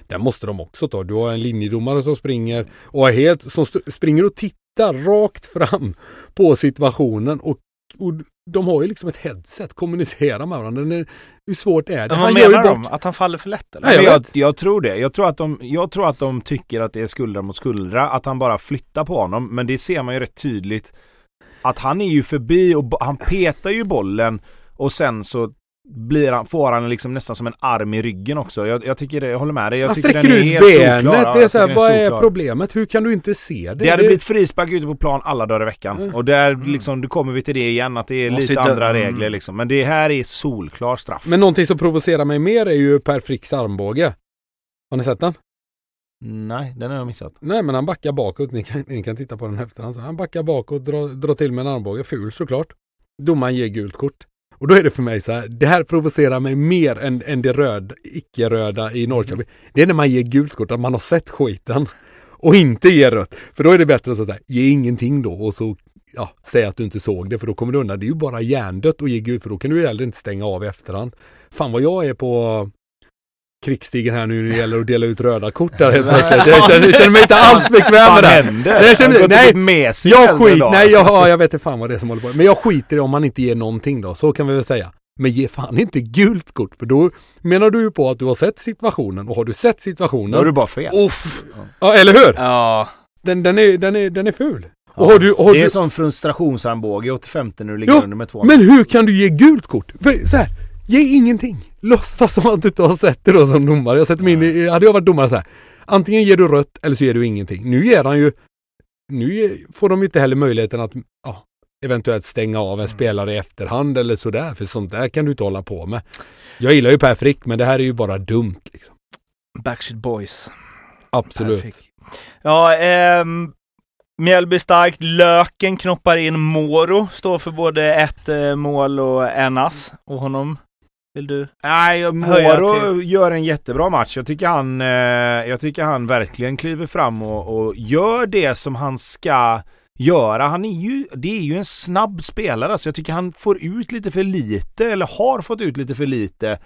den måste de också ta. Du har en linjedomare som springer och är helt, som springer och tittar rakt fram på situationen och och de har ju liksom ett headset, kommunicerar med varandra. hur svårt är det? Men vad menar de? Att han faller för lätt eller? Nej, jag, jag, tror det. Jag tror, att de, jag tror att de tycker att det är skuldra mot skuldra, att han bara flyttar på honom. Men det ser man ju rätt tydligt. Att han är ju förbi och han petar ju bollen och sen så blir han, får han liksom nästan som en arm i ryggen också. Jag, jag tycker det, jag håller med dig. Jag han sträcker ut benet. det är så här, vad är problemet? Hur kan du inte se det? Det hade det... blivit frispark ute på plan alla dagar i veckan. Mm. Och där mm. liksom, då kommer vi till det igen, att det är lite andra mm. regler liksom. Men det här är solklar straff. Men någonting som provocerar mig mer är ju Per Fricks armbåge. Har ni sett den? Nej, den har jag missat. Nej, men han backar bakåt. Ni kan, ni kan titta på den efterhand. Han backar bakåt, drar, drar till med en armbåge. Ful såklart. Domaren ger gult kort. Och då är det för mig så här, det här provocerar mig mer än, än det röd, icke-röda i Norrköping. Mm. Det är när man ger gult kort, att man har sett skiten och inte ger rött. För då är det bättre att säga, ge ingenting då och så ja, säga att du inte såg det för då kommer du undan. Det är ju bara hjärndött att ge gult för då kan du ju heller inte stänga av i efterhand. Fan vad jag är på krigsstigen här nu när det gäller att dela ut röda kort där helt <laughs> plötsligt. Jag känner, känner mig inte alls bekväm med det. Jag känner, nej, med sig jag skit, nej jag, ja, jag vet inte fan vad det är som håller på. Men jag skiter i om man inte ger någonting då, så kan vi väl säga. Men ge fan inte gult kort för då menar du ju på att du har sett situationen och har du sett situationen. Då är du bara fel. Uff. Ja, eller hur? Ja. Den, den, är, den, är, den är ful. Ja, har du, har det är du... som frustrationsarmbåge 85 när du ligger ja, under med två. Men hur kan du ge gult kort? För så här, Ge ingenting. Låtsas som att du inte har sett det då som domare. Jag sätter mig in i, hade jag varit domare så här. Antingen ger du rött eller så ger du ingenting. Nu ger han ju, nu får de ju inte heller möjligheten att ja, eventuellt stänga av en mm. spelare i efterhand eller sådär. För sånt där kan du inte hålla på med. Jag gillar ju Per Frick men det här är ju bara dumt. Liksom. Backstreet Boys. Absolut. Ja, ehm, Mjällby starkt. Löken knoppar in Moro. Står för både ett eh, mål och en ass. Och honom vill du Nej, Moro gör en jättebra match. Jag tycker han, eh, jag tycker han verkligen kliver fram och, och, gör det som han ska göra. Han är ju, det är ju en snabb spelare, så jag tycker han får ut lite för lite, eller har fått ut lite för lite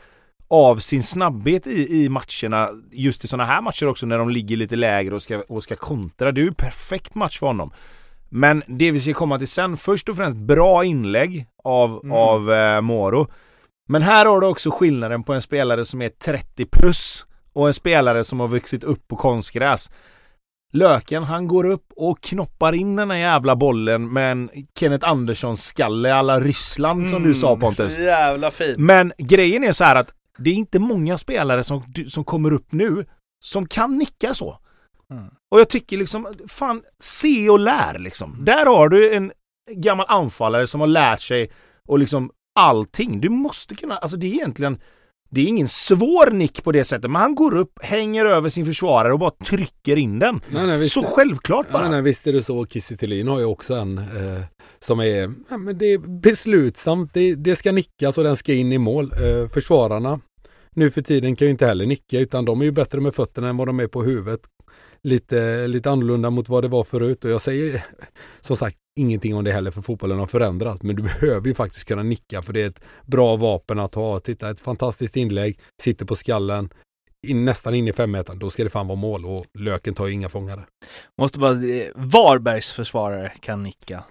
av sin snabbhet i, i matcherna, just i sådana här matcher också när de ligger lite lägre och ska, och ska kontra. Det är ju perfekt match för honom. Men det vi ska komma till sen, först och främst bra inlägg av, mm. av eh, Moro. Men här har du också skillnaden på en spelare som är 30 plus och en spelare som har vuxit upp på konstgräs. Löken, han går upp och knoppar in den här jävla bollen med en Kenneth Andersson skalle alla Ryssland mm. som du sa mm. Pontus. Jävla fint. Men grejen är så här att det är inte många spelare som, som kommer upp nu som kan nicka så. Mm. Och jag tycker liksom, fan, se och lär liksom. Mm. Där har du en gammal anfallare som har lärt sig och liksom allting. Du måste kunna, alltså det är egentligen, det är ingen svår nick på det sättet, men han går upp, hänger över sin försvarare och bara trycker in den. Nej, nej, så självklart bara. Nej, nej, visst är det så. Kiese har ju också en eh, som är, ja, men det är beslutsamt. Det, det, ska nickas och den ska in i mål. Eh, försvararna nu för tiden kan ju inte heller nicka utan de är ju bättre med fötterna än vad de är på huvudet. Lite, lite annorlunda mot vad det var förut och jag säger <laughs> som sagt ingenting om det heller för fotbollen har förändrats men du behöver ju faktiskt kunna nicka för det är ett bra vapen att ha. Titta ett fantastiskt inlägg, sitter på skallen, in, nästan in i femmetern, då ska det fan vara mål och Löken tar ju inga fångare. Måste bara, Varbergs försvarare kan nicka.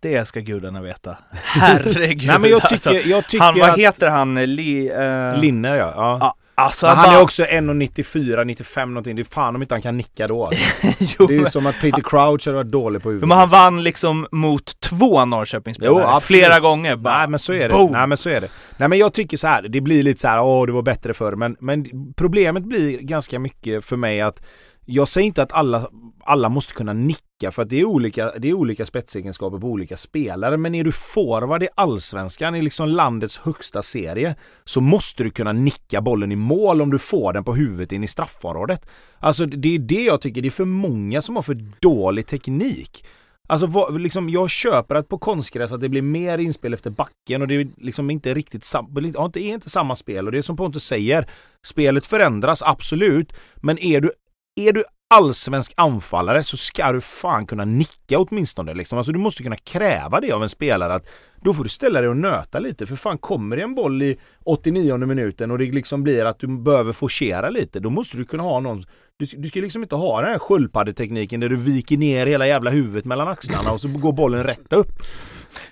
Det ska gudarna veta. Herregud. <laughs> Nej men jag tycker, alltså. jag tycker Han, vad att... heter han? Li, eh, Linner ja. ja. Ja, alltså han bara- är också 1,94, 95 någonting. Det är fan om inte han kan nicka då. Alltså. <laughs> jo, Det är ju men- som att Peter Crouch hade varit dålig på huvudet. men han vann liksom mot två Norrköpingsspelare flera gånger. Bara, Nej men så är det. boom. Nej men så är det. Nej men jag tycker så här, det blir lite så här, åh det var bättre förr. Men, men problemet blir ganska mycket för mig att jag säger inte att alla, alla måste kunna nicka för att det är olika, det är olika spetsegenskaper på olika spelare. Men är du forward i allsvenskan, i liksom landets högsta serie, så måste du kunna nicka bollen i mål om du får den på huvudet in i straffområdet. Alltså det är det jag tycker, det är för många som har för dålig teknik. Alltså vad, liksom, jag köper att på konstgräs att det blir mer inspel efter backen och det är liksom inte riktigt samma, det är inte samma spel och det är som Pontus säger, spelet förändras absolut, men är du, är du allsvensk anfallare så ska du fan kunna nicka åtminstone liksom. Alltså du måste kunna kräva det av en spelare att då får du ställa dig och nöta lite för fan kommer det en boll i 89 minuten och det liksom blir att du behöver forcera lite då måste du kunna ha någon du, du ska liksom inte ha den här sköldpaddetekniken där du viker ner hela jävla huvudet mellan axlarna och så går bollen rätt upp.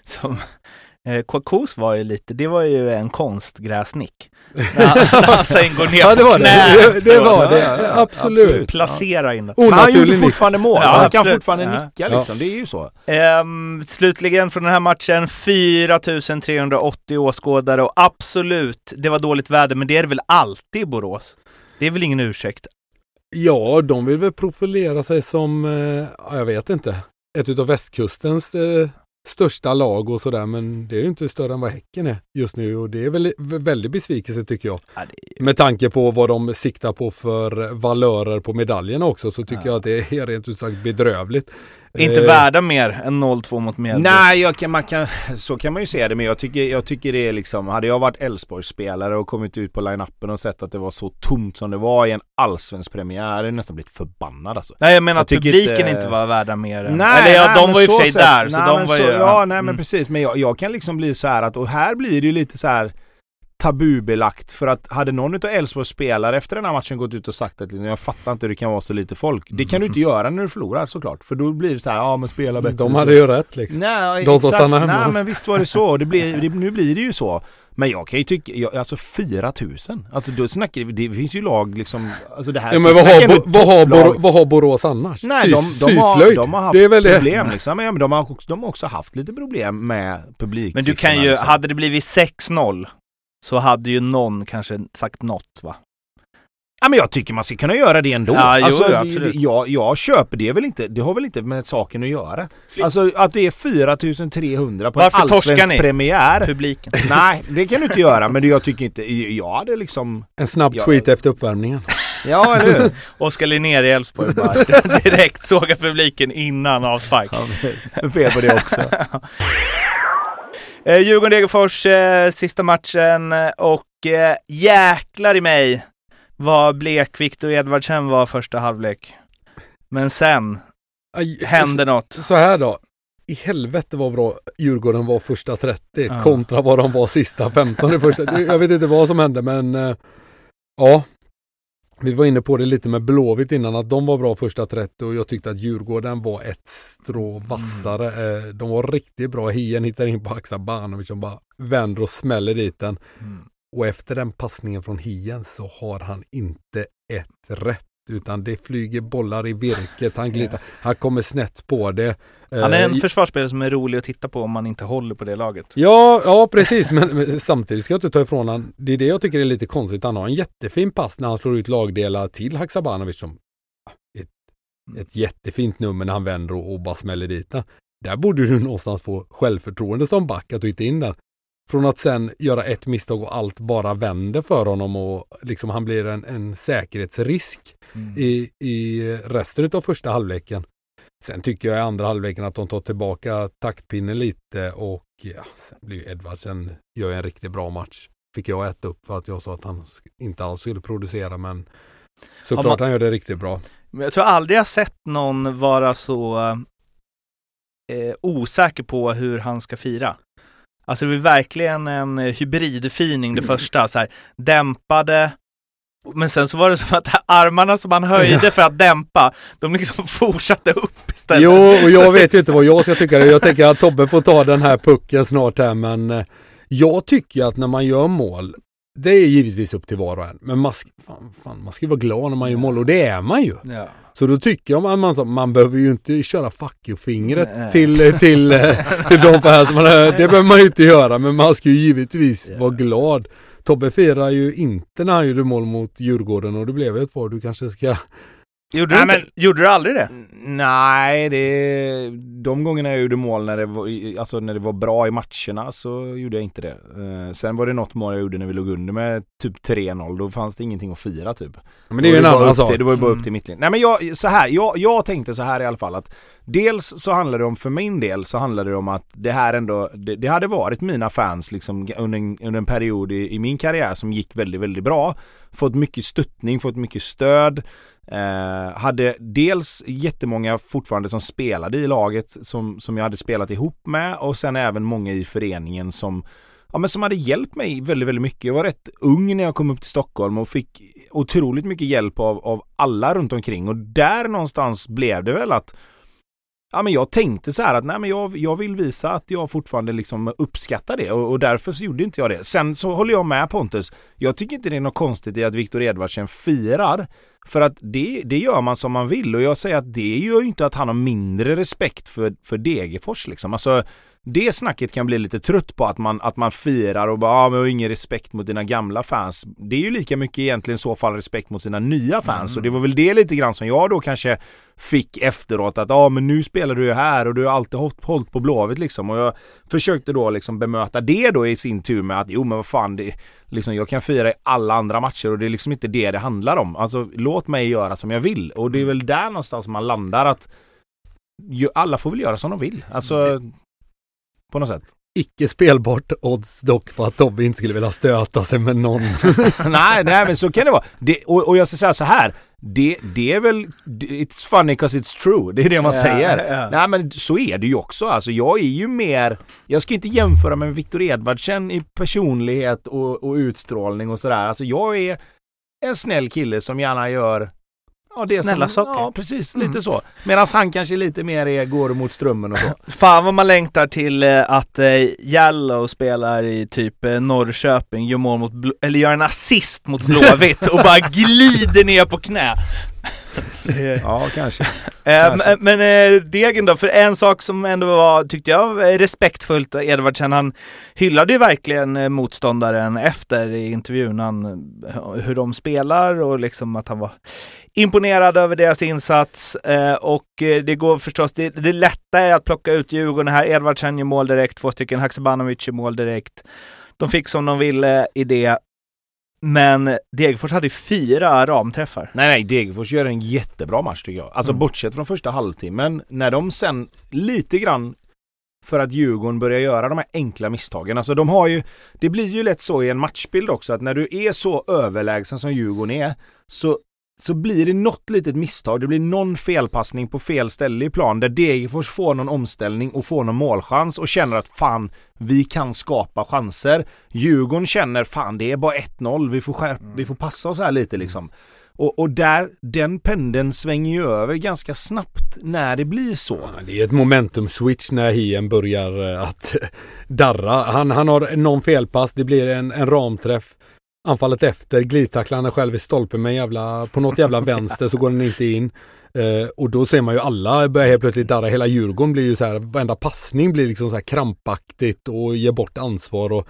Som, eh, Kwakos var ju lite, det var ju en konstgräsnick. När han, han sen går ner Ja, det på var det. knä Det, det var Ja, det. ja, ja, absolut. absolut. Placera in den. Men han gjorde fortfarande mål. Ja, han kan fortfarande Ja. nicka liksom. Det är ju så. Ehm, slutligen från den här matchen, 4380 åskådare och absolut, det var dåligt väder, men det är det väl alltid i Borås? Det är väl ingen ursäkt? Ja, de vill väl profilera sig som, eh, ja, jag vet inte, ett utav västkustens eh, största lag och sådär. Men det är ju inte större än vad Häcken är just nu och det är väl väldigt besvikelse tycker jag. Ja, det Med tanke på vad de siktar på för valörer på medaljerna också så tycker Ja. jag att det är rent ut sagt bedrövligt. Inte Eh, värda mer än 0-2 mot Mjällby. Nej, jag kan, man kan, så kan man ju se det men jag tycker, jag tycker det är liksom, hade jag varit Elfsborgsspelare och kommit ut på line-upen och sett att det var så tomt som det var i en allsvensk premiär, hade jag nästan blivit förbannad alltså. Nej jag menar Jag att publiken inte- inte var värda mer än... Nej, Eller ja, nej, de var ju för sig sett- där, så nej, de men var så, ju... Ja, nej men mm. precis, men jag, jag kan liksom bli så här att, och här blir det ju lite så här tabubelagt för att hade någon utav Elfsborgs spelare efter den här matchen gått ut och sagt att liksom, jag fattar inte hur det kan vara så lite folk. Det kan du inte göra när du förlorar såklart, för då blir det så här, ja men spela bättre. De hade ju rätt liksom. Nej, De som stannar hemma. Nej men visst var det så, det blir, det, nu blir det ju så. Men jag kan ju tycka, jag, alltså 4000, alltså då snackar vi, det finns ju lag liksom, alltså det här Ja, men vad har, Bo, vad, har topplag. Bo, vad har Borås annars? Nej, de, Sys- de, har, de har haft det är väl det. problem liksom, men de har, också, de har också haft lite problem med publik. Men du kan ju, hade det blivit 6-0 så hade ju någon kanske sagt något va? Ja men jag tycker man ska kunna göra det ändå. Ja, jo, alltså, absolut. jag, jag köper det väl inte, det har väl inte med saken att göra. Alltså att det är 4300 på Varför en allsvensk ni? premiär. Publiken. <laughs> Nej, det kan du inte göra, men det- jag tycker inte, jag hade liksom, En snabb tweet efter uppvärmningen. <laughs> ja eller hur? Oskar Linnér i Elfsborg <laughs> direkt såga publiken innan avspark. Ja, Fel på det också. Eh, Djurgården-Degerfors, eh, sista matchen eh, och eh, jäklar i mig vad blek Viktor Edvardsen var första halvlek. Men sen Aj, hände något. Så här då. I helvete vad bra Djurgården var första 30 Ja. kontra vad de var sista 15 i första. Jag vet inte vad som hände men eh, ja. Vi var inne på det lite med Blåvitt innan att de var bra första 30 och jag tyckte att Djurgården var ett strå vassare. Eh, De var riktigt bra. Hien hittar in på Haksabanovic som bara vänder och smäller dit den. Mm. Och efter den passningen från Hien så har han inte ett rätt. Utan det flyger bollar i virket, han glittrar, han kommer snett på det. Han är en Eh, försvarsspelare som är rolig att titta på om man inte håller på det laget. Ja, ja precis, men, men samtidigt ska jag inte ta ifrån han. Det är det jag tycker är lite konstigt. Han har en jättefin pass när han slår ut lagdelar till Haksabanovic som ett, ett jättefint nummer när han vänder och, och bara smäller dit den. Där borde du någonstans få självförtroende som back att du inte in den. Från att sen göra ett misstag och allt bara vänder för honom och liksom han blir en, en säkerhetsrisk Mm. i, i resten av första halvleken. Sen tycker jag i andra halvleken att de tar tillbaka taktpinnen lite och ja, sen blir ju Edvardsen gör en riktigt bra match. Fick jag äta upp för att jag sa att han inte alls skulle producera men såklart man- han gör det riktigt bra. Men jag tror aldrig jag sett någon vara så eh, osäker på hur han ska fira. Alltså det är verkligen en eh, hybridfining det första, så här dämpade, Men sen så var det som att armarna som han höjde för att dämpa, de liksom <laughs> fortsatte upp istället. Jo, och jag vet inte vad jag ska tycka. Jag tänker att Tobbe får ta den här pucken snart här, men eh, jag tycker att när man gör mål, det är givetvis upp till var och en, men man, ska, fan, fan, man ska vara glad när man gör mål och det är man ju. Ja. Så då tycker jag man, man, man behöver ju inte köra fuck you-fingret till, till, till, till de fans. Man, det behöver man ju inte göra, men man ska ju givetvis Ja. vara glad. Tobbe firar ju inte när han gjorde mål mot Djurgården och det blev ett par. Du kanske ska... Gjorde, Nej, du inte, gjorde du aldrig det? Nej, det, de gångerna jag gjorde mål när det, var, alltså när det var bra i matcherna så gjorde jag inte det. Eh, sen var det något mål jag gjorde när vi låg under med typ 3-0. Då fanns det ingenting att fira typ. Men det är ju en annan sak. Det var ju bara Mm. upp till mittlinjen. Nej men jag, så här, jag, jag tänkte så här i alla fall att Dels så handlar det om, för min del så handlar det om att det här ändå, det, det hade varit mina fans liksom under en, under en period i, i min karriär som gick väldigt, väldigt bra. Fått mycket stöttning, fått mycket stöd. Eh, hade dels jättemånga fortfarande som spelade i laget som, som jag hade spelat ihop med och sen även många i föreningen som Ja men som hade hjälpt mig väldigt, väldigt mycket. Jag var rätt ung när jag kom upp till Stockholm och fick otroligt mycket hjälp av, av alla runt omkring och där någonstans blev det väl att Ja men jag tänkte så här att nej men jag, jag vill visa att jag fortfarande liksom uppskattar det och, och därför så gjorde inte jag det. Sen så håller jag med Pontus. Jag tycker inte det är något konstigt i att Viktor Edvardsen firar. För att det, det gör man som man vill och jag säger att det gör ju inte att han har mindre respekt för, för Degerfors liksom. Alltså det snacket kan bli lite trött på att man, att man firar och bara ah, men jag har ingen respekt mot dina gamla fans. Det är ju lika mycket egentligen i så fall respekt mot sina nya fans Mm. och det var väl det lite grann som jag då kanske fick efteråt att ja ah, men nu spelar du ju här och du har alltid hållit, hållit på Blåvitt liksom och jag försökte då liksom bemöta det då i sin tur med att jo men vad fan det liksom jag kan fira i alla andra matcher och det är liksom inte det det handlar om. Alltså låt mig göra som jag vill och det är väl där någonstans man landar att alla får väl göra som de vill. Alltså på något sätt. Icke spelbart odds dock på att Tobbe inte skulle vilja stöta sig med någon. <laughs> nej, nej men så kan det vara. Det, och, och jag ska säga så här. Det, det är väl, it's funny 'cause it's true. Det är det man Ja, säger. ja. Nej men så är det ju också. Alltså jag är ju mer, jag ska inte jämföra med Viktor Edvardsen i personlighet och, och utstrålning och sådär. Alltså jag är en snäll kille som gärna gör ja, det Snälla som, saker. Ja, precis. Mm. Lite så. Medan han kanske lite mer är, går mot strömmen och så. Fan vad man längtar till eh, att eh, Jallow spelar i typ eh, Norrköping, gör mål mot, eller gör en assist mot <laughs> Blåvitt och bara glider ner på knä. Ja, kanske. <laughs> Eh, Kanske. men men Degen då, för en sak som ändå var, tyckte jag, respektfullt Edvardsen, han hyllade ju verkligen motståndaren efter i intervjun, han, hur de spelar och liksom att han var imponerad över deras insats eh, och eh, det går förstås, det, det lätta är att plocka ut Djurgården här, Edvardsen gör mål direkt, två stycken, Haksabanovic gör mål direkt. De fick som de ville i det, men Degerfors hade fyra ramträffar. Nej nej, Degerfors gör en jättebra match tycker jag. Alltså Mm. bortsett från första halvtimmen, när de sen lite grann för att Djurgården börjar göra de här enkla misstagen. Alltså de har ju, det blir ju lätt så i en matchbild också att när du är så överlägsen som Djurgården är så så blir det något litet misstag, det blir någon felpassning på fel ställe i plan där Degerfors får någon omställning och får någon målchans och känner att fan, vi kan skapa chanser. Djurgården känner fan, det är bara 1-0, vi får, skärp, vi får passa oss här lite liksom. Och, och där, den pendeln svänger ju över ganska snabbt när det blir så. Ja, Det är ett momentum switch när Hien börjar eh, att <laughs> darra. Han, han har någon felpass, det blir en, en ramträff. Anfallet efter, glidtacklar han själv i stolpen med en jävla, på något jävla vänster så går den inte in. Eh, och då ser man ju alla börjar helt plötsligt darra. Hela Djurgården blir ju så här, varenda passning blir liksom så här krampaktigt och ger bort ansvar. Och,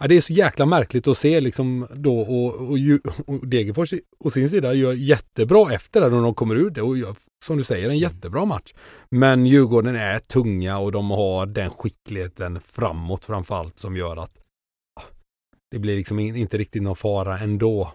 ja, det är så jäkla märkligt att se liksom då och, och, och Degerfors å sin sida gör jättebra efter det när de kommer ur det och gör, som du säger en jättebra match. Men Djurgården är tunga och de har den skickligheten framåt framförallt som gör att det blir liksom in, inte riktigt någon fara ändå.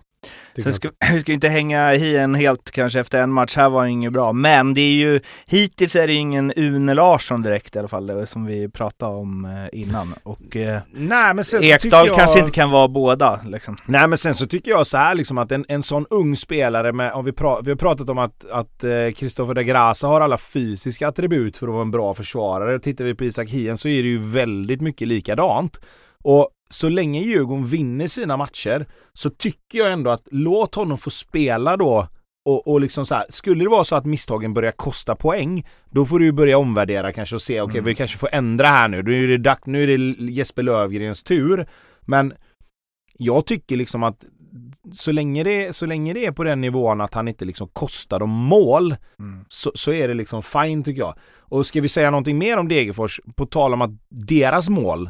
Sen ska, <clears throat> vi ska inte hänga hien helt kanske efter en match, här var inget bra. Men det är ju, hittills är det ju ingen Une Larsson direkt i alla fall, det som vi pratade om eh, innan. Och eh, Nej men sen Ekdal jag... kanske inte kan vara båda liksom. Nej men sen så tycker jag så här liksom att en, en sån ung spelare med, om vi, pra, vi har pratat om att, att eh, Christopher de Grasa har alla fysiska attribut för att vara en bra försvarare. Tittar vi på Isak Hien så är det ju väldigt mycket likadant. Och så länge Djurgården vinner sina matcher så tycker jag ändå att låt honom få spela då och, och liksom så här, skulle det vara så att misstagen börjar kosta poäng, då får du börja omvärdera kanske och se, okej okay, mm. vi kanske får ändra här nu, nu är det dags, nu är det Jesper Lövgrens tur. Men jag tycker liksom att så länge, det, så länge det är på den nivån att han inte liksom kostar dem mål mm. så, så är det liksom fine tycker jag. Och ska vi säga någonting mer om Degerfors på tal om att deras mål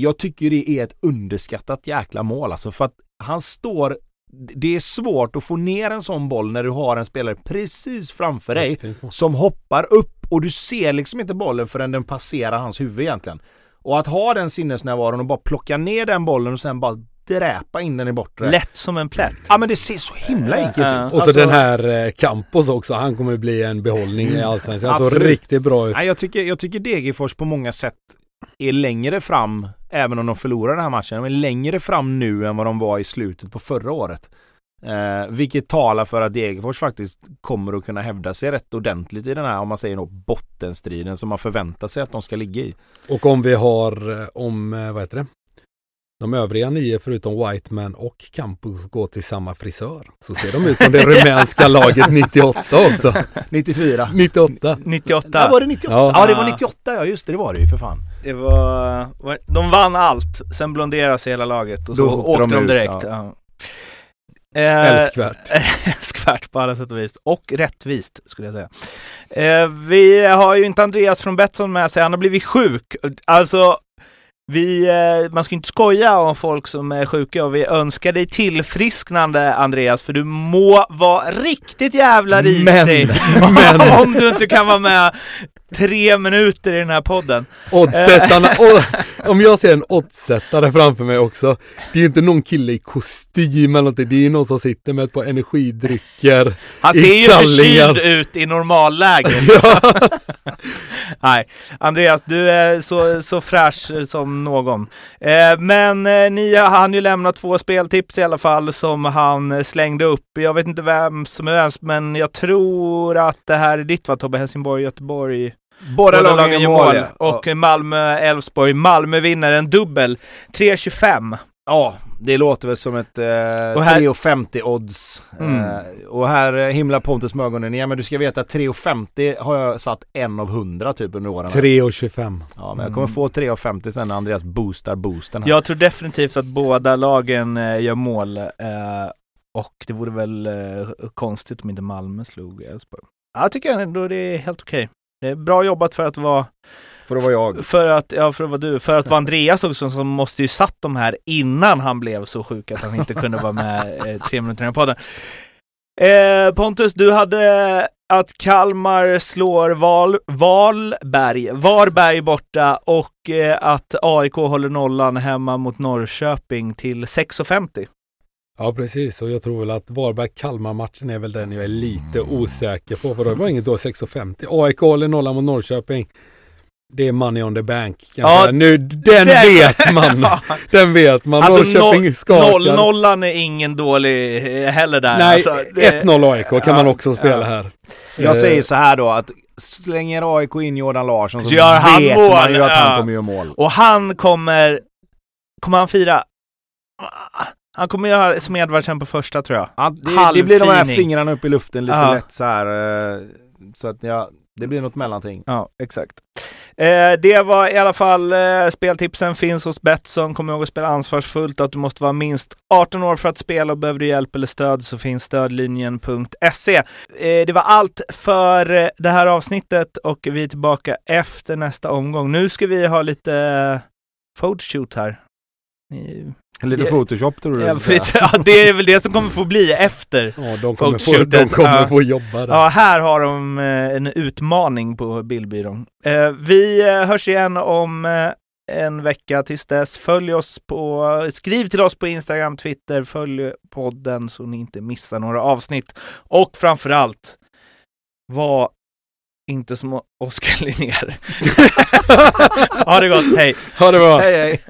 jag tycker det är ett underskattat jäkla mål alltså för att han står det är svårt att få ner en sån boll när du har en spelare precis framför dig som hoppar upp och du ser liksom inte bollen förrän den passerar hans huvud egentligen. Och att ha den sinnesnärvaron och bara plocka ner den bollen och sen bara dräpa in den i bortre. Lätt som en plätt. Ja men det ser så himla enkelt ut. Och så alltså, den här eh, Campos också, han kommer bli en behållning i Allsvenskan. Han såg riktigt bra ut. Ja, jag, tycker, jag tycker Degerfors på många sätt är längre fram, även om de förlorar den här matchen, de är längre fram nu än vad de var i slutet på förra året. Eh, vilket talar för att Degerfors faktiskt kommer att kunna hävda sig rätt ordentligt i den här, om man säger något, bottenstriden som man förväntar sig att de ska ligga i. Och om vi har, eh, om, eh, vad heter det? De övriga nio förutom Whiteman och Campus går till samma frisör. Så ser de ut som det rumänska <laughs> laget 98 också. 94. 98. 98. Ja, var det 98? Ja. ja, det var 98 ja, just det, det var det ju för fan. Det var, de vann allt, sen blonderade sig hela laget och så åkte de, de direkt. Ja. Ja. Eh, älskvärt. <laughs> älskvärt på alla sätt och vis. Och rättvist skulle jag säga. Eh, vi har ju inte Andreas från Betsson med sig, han har blivit sjuk. Alltså, vi, eh, man ska inte skoja om folk som är sjuka och vi önskar dig tillfrisknande Andreas, för du må vara riktigt jävla risig men, <laughs> men. om du inte kan vara med tre minuter i den här podden. Oddsättarna, om jag ser en oddsättare framför mig också, det är ju inte någon kille i kostym eller någonting, det är ju någon som sitter med ett par energidrycker Han ser ju förkyld ut i normalläge. <laughs> ja. <laughs> Nej, Andreas, du är så, så fräsch som någon. Eh, men eh, ni hann ju lämna två speltips i alla fall som han slängde upp. Jag vet inte vem som är vem, men jag tror att det här är ditt va Tobbe? Helsingborg, Göteborg? Båda, Båda lagen gör mål. Och Malmö-Elfsborg. Malmö vinner en dubbel. 3.25. Ja, det låter väl som ett eh, här... 3,50 odds. Mm. Eh, och här eh, himlar Pontus med ögonen igen. Men du ska veta att 3,50 har jag satt en av 100 typ under åren. 3,25. Ja, men jag kommer mm. få 3,50 sen när Andreas boostar boosten. Här. Jag tror definitivt att båda lagen eh, gör mål. Eh, och det vore väl eh, konstigt om inte Malmö slog Elfsborg. Jag tycker ändå det är helt okej. Det är bra jobbat för att vara för att vara jag. För att, ja, för att vara du. För att vara Andreas också som måste ju satt de här innan han blev så sjuk att han inte kunde vara med eh, tre minuter i podden. Eh, Pontus, du hade att Kalmar slår Val, Valberg, Varberg borta och eh, att AIK håller nollan hemma mot Norrköping till 6,50. Ja precis och jag tror väl att Varberg-Kalmar-matchen är väl den jag är lite osäker på för det var inget då 6,50. AIK håller nollan mot Norrköping. Det är money on the bank. Ja, nu, den, den vet man. <laughs> ja. Den vet man. Alltså, Norrköping no, skakar. Noll, nollan är ingen dålig eh, heller där. Nej, alltså, det... 1-0 AIK kan ja, man också spela här. Jag uh, säger så här då att slänger AIK in Jordan Larsson så Gör han vet mål. man ju att han kommer göra mål. Och han kommer, kommer han fira? Han kommer göra som Edvardsen på första tror jag. Ja, det, det, blir de här fingrarna upp i luften lite ja. lätt så här. Eh, så att ja, det blir något mellanting. Ja, exakt. Eh, det var i alla fall eh, speltipsen finns hos Betsson. Kom ihåg att spela ansvarsfullt, att du måste vara minst 18 år för att spela och behöver du hjälp eller stöd så finns stödlinjen.se. Eh, det var allt för eh, det här avsnittet och vi är tillbaka efter nästa omgång. Nu ska vi ha lite eh, photoshoot här. Lite photoshop tror du? Ja, <laughs> ja, det är väl det som kommer få bli efter Ja, de kommer, få, de kommer ja. få jobba där. Ja, här har de eh, en utmaning på bildbyrån. Eh, vi eh, hörs igen om en vecka tills dess. Följ oss på, skriv till oss på Instagram, Twitter, följ podden så ni inte missar några avsnitt. Och framförallt, var inte som Oskar Linnér. <laughs> <laughs> ha det gott, hej! Ha det bra! Hej, hej!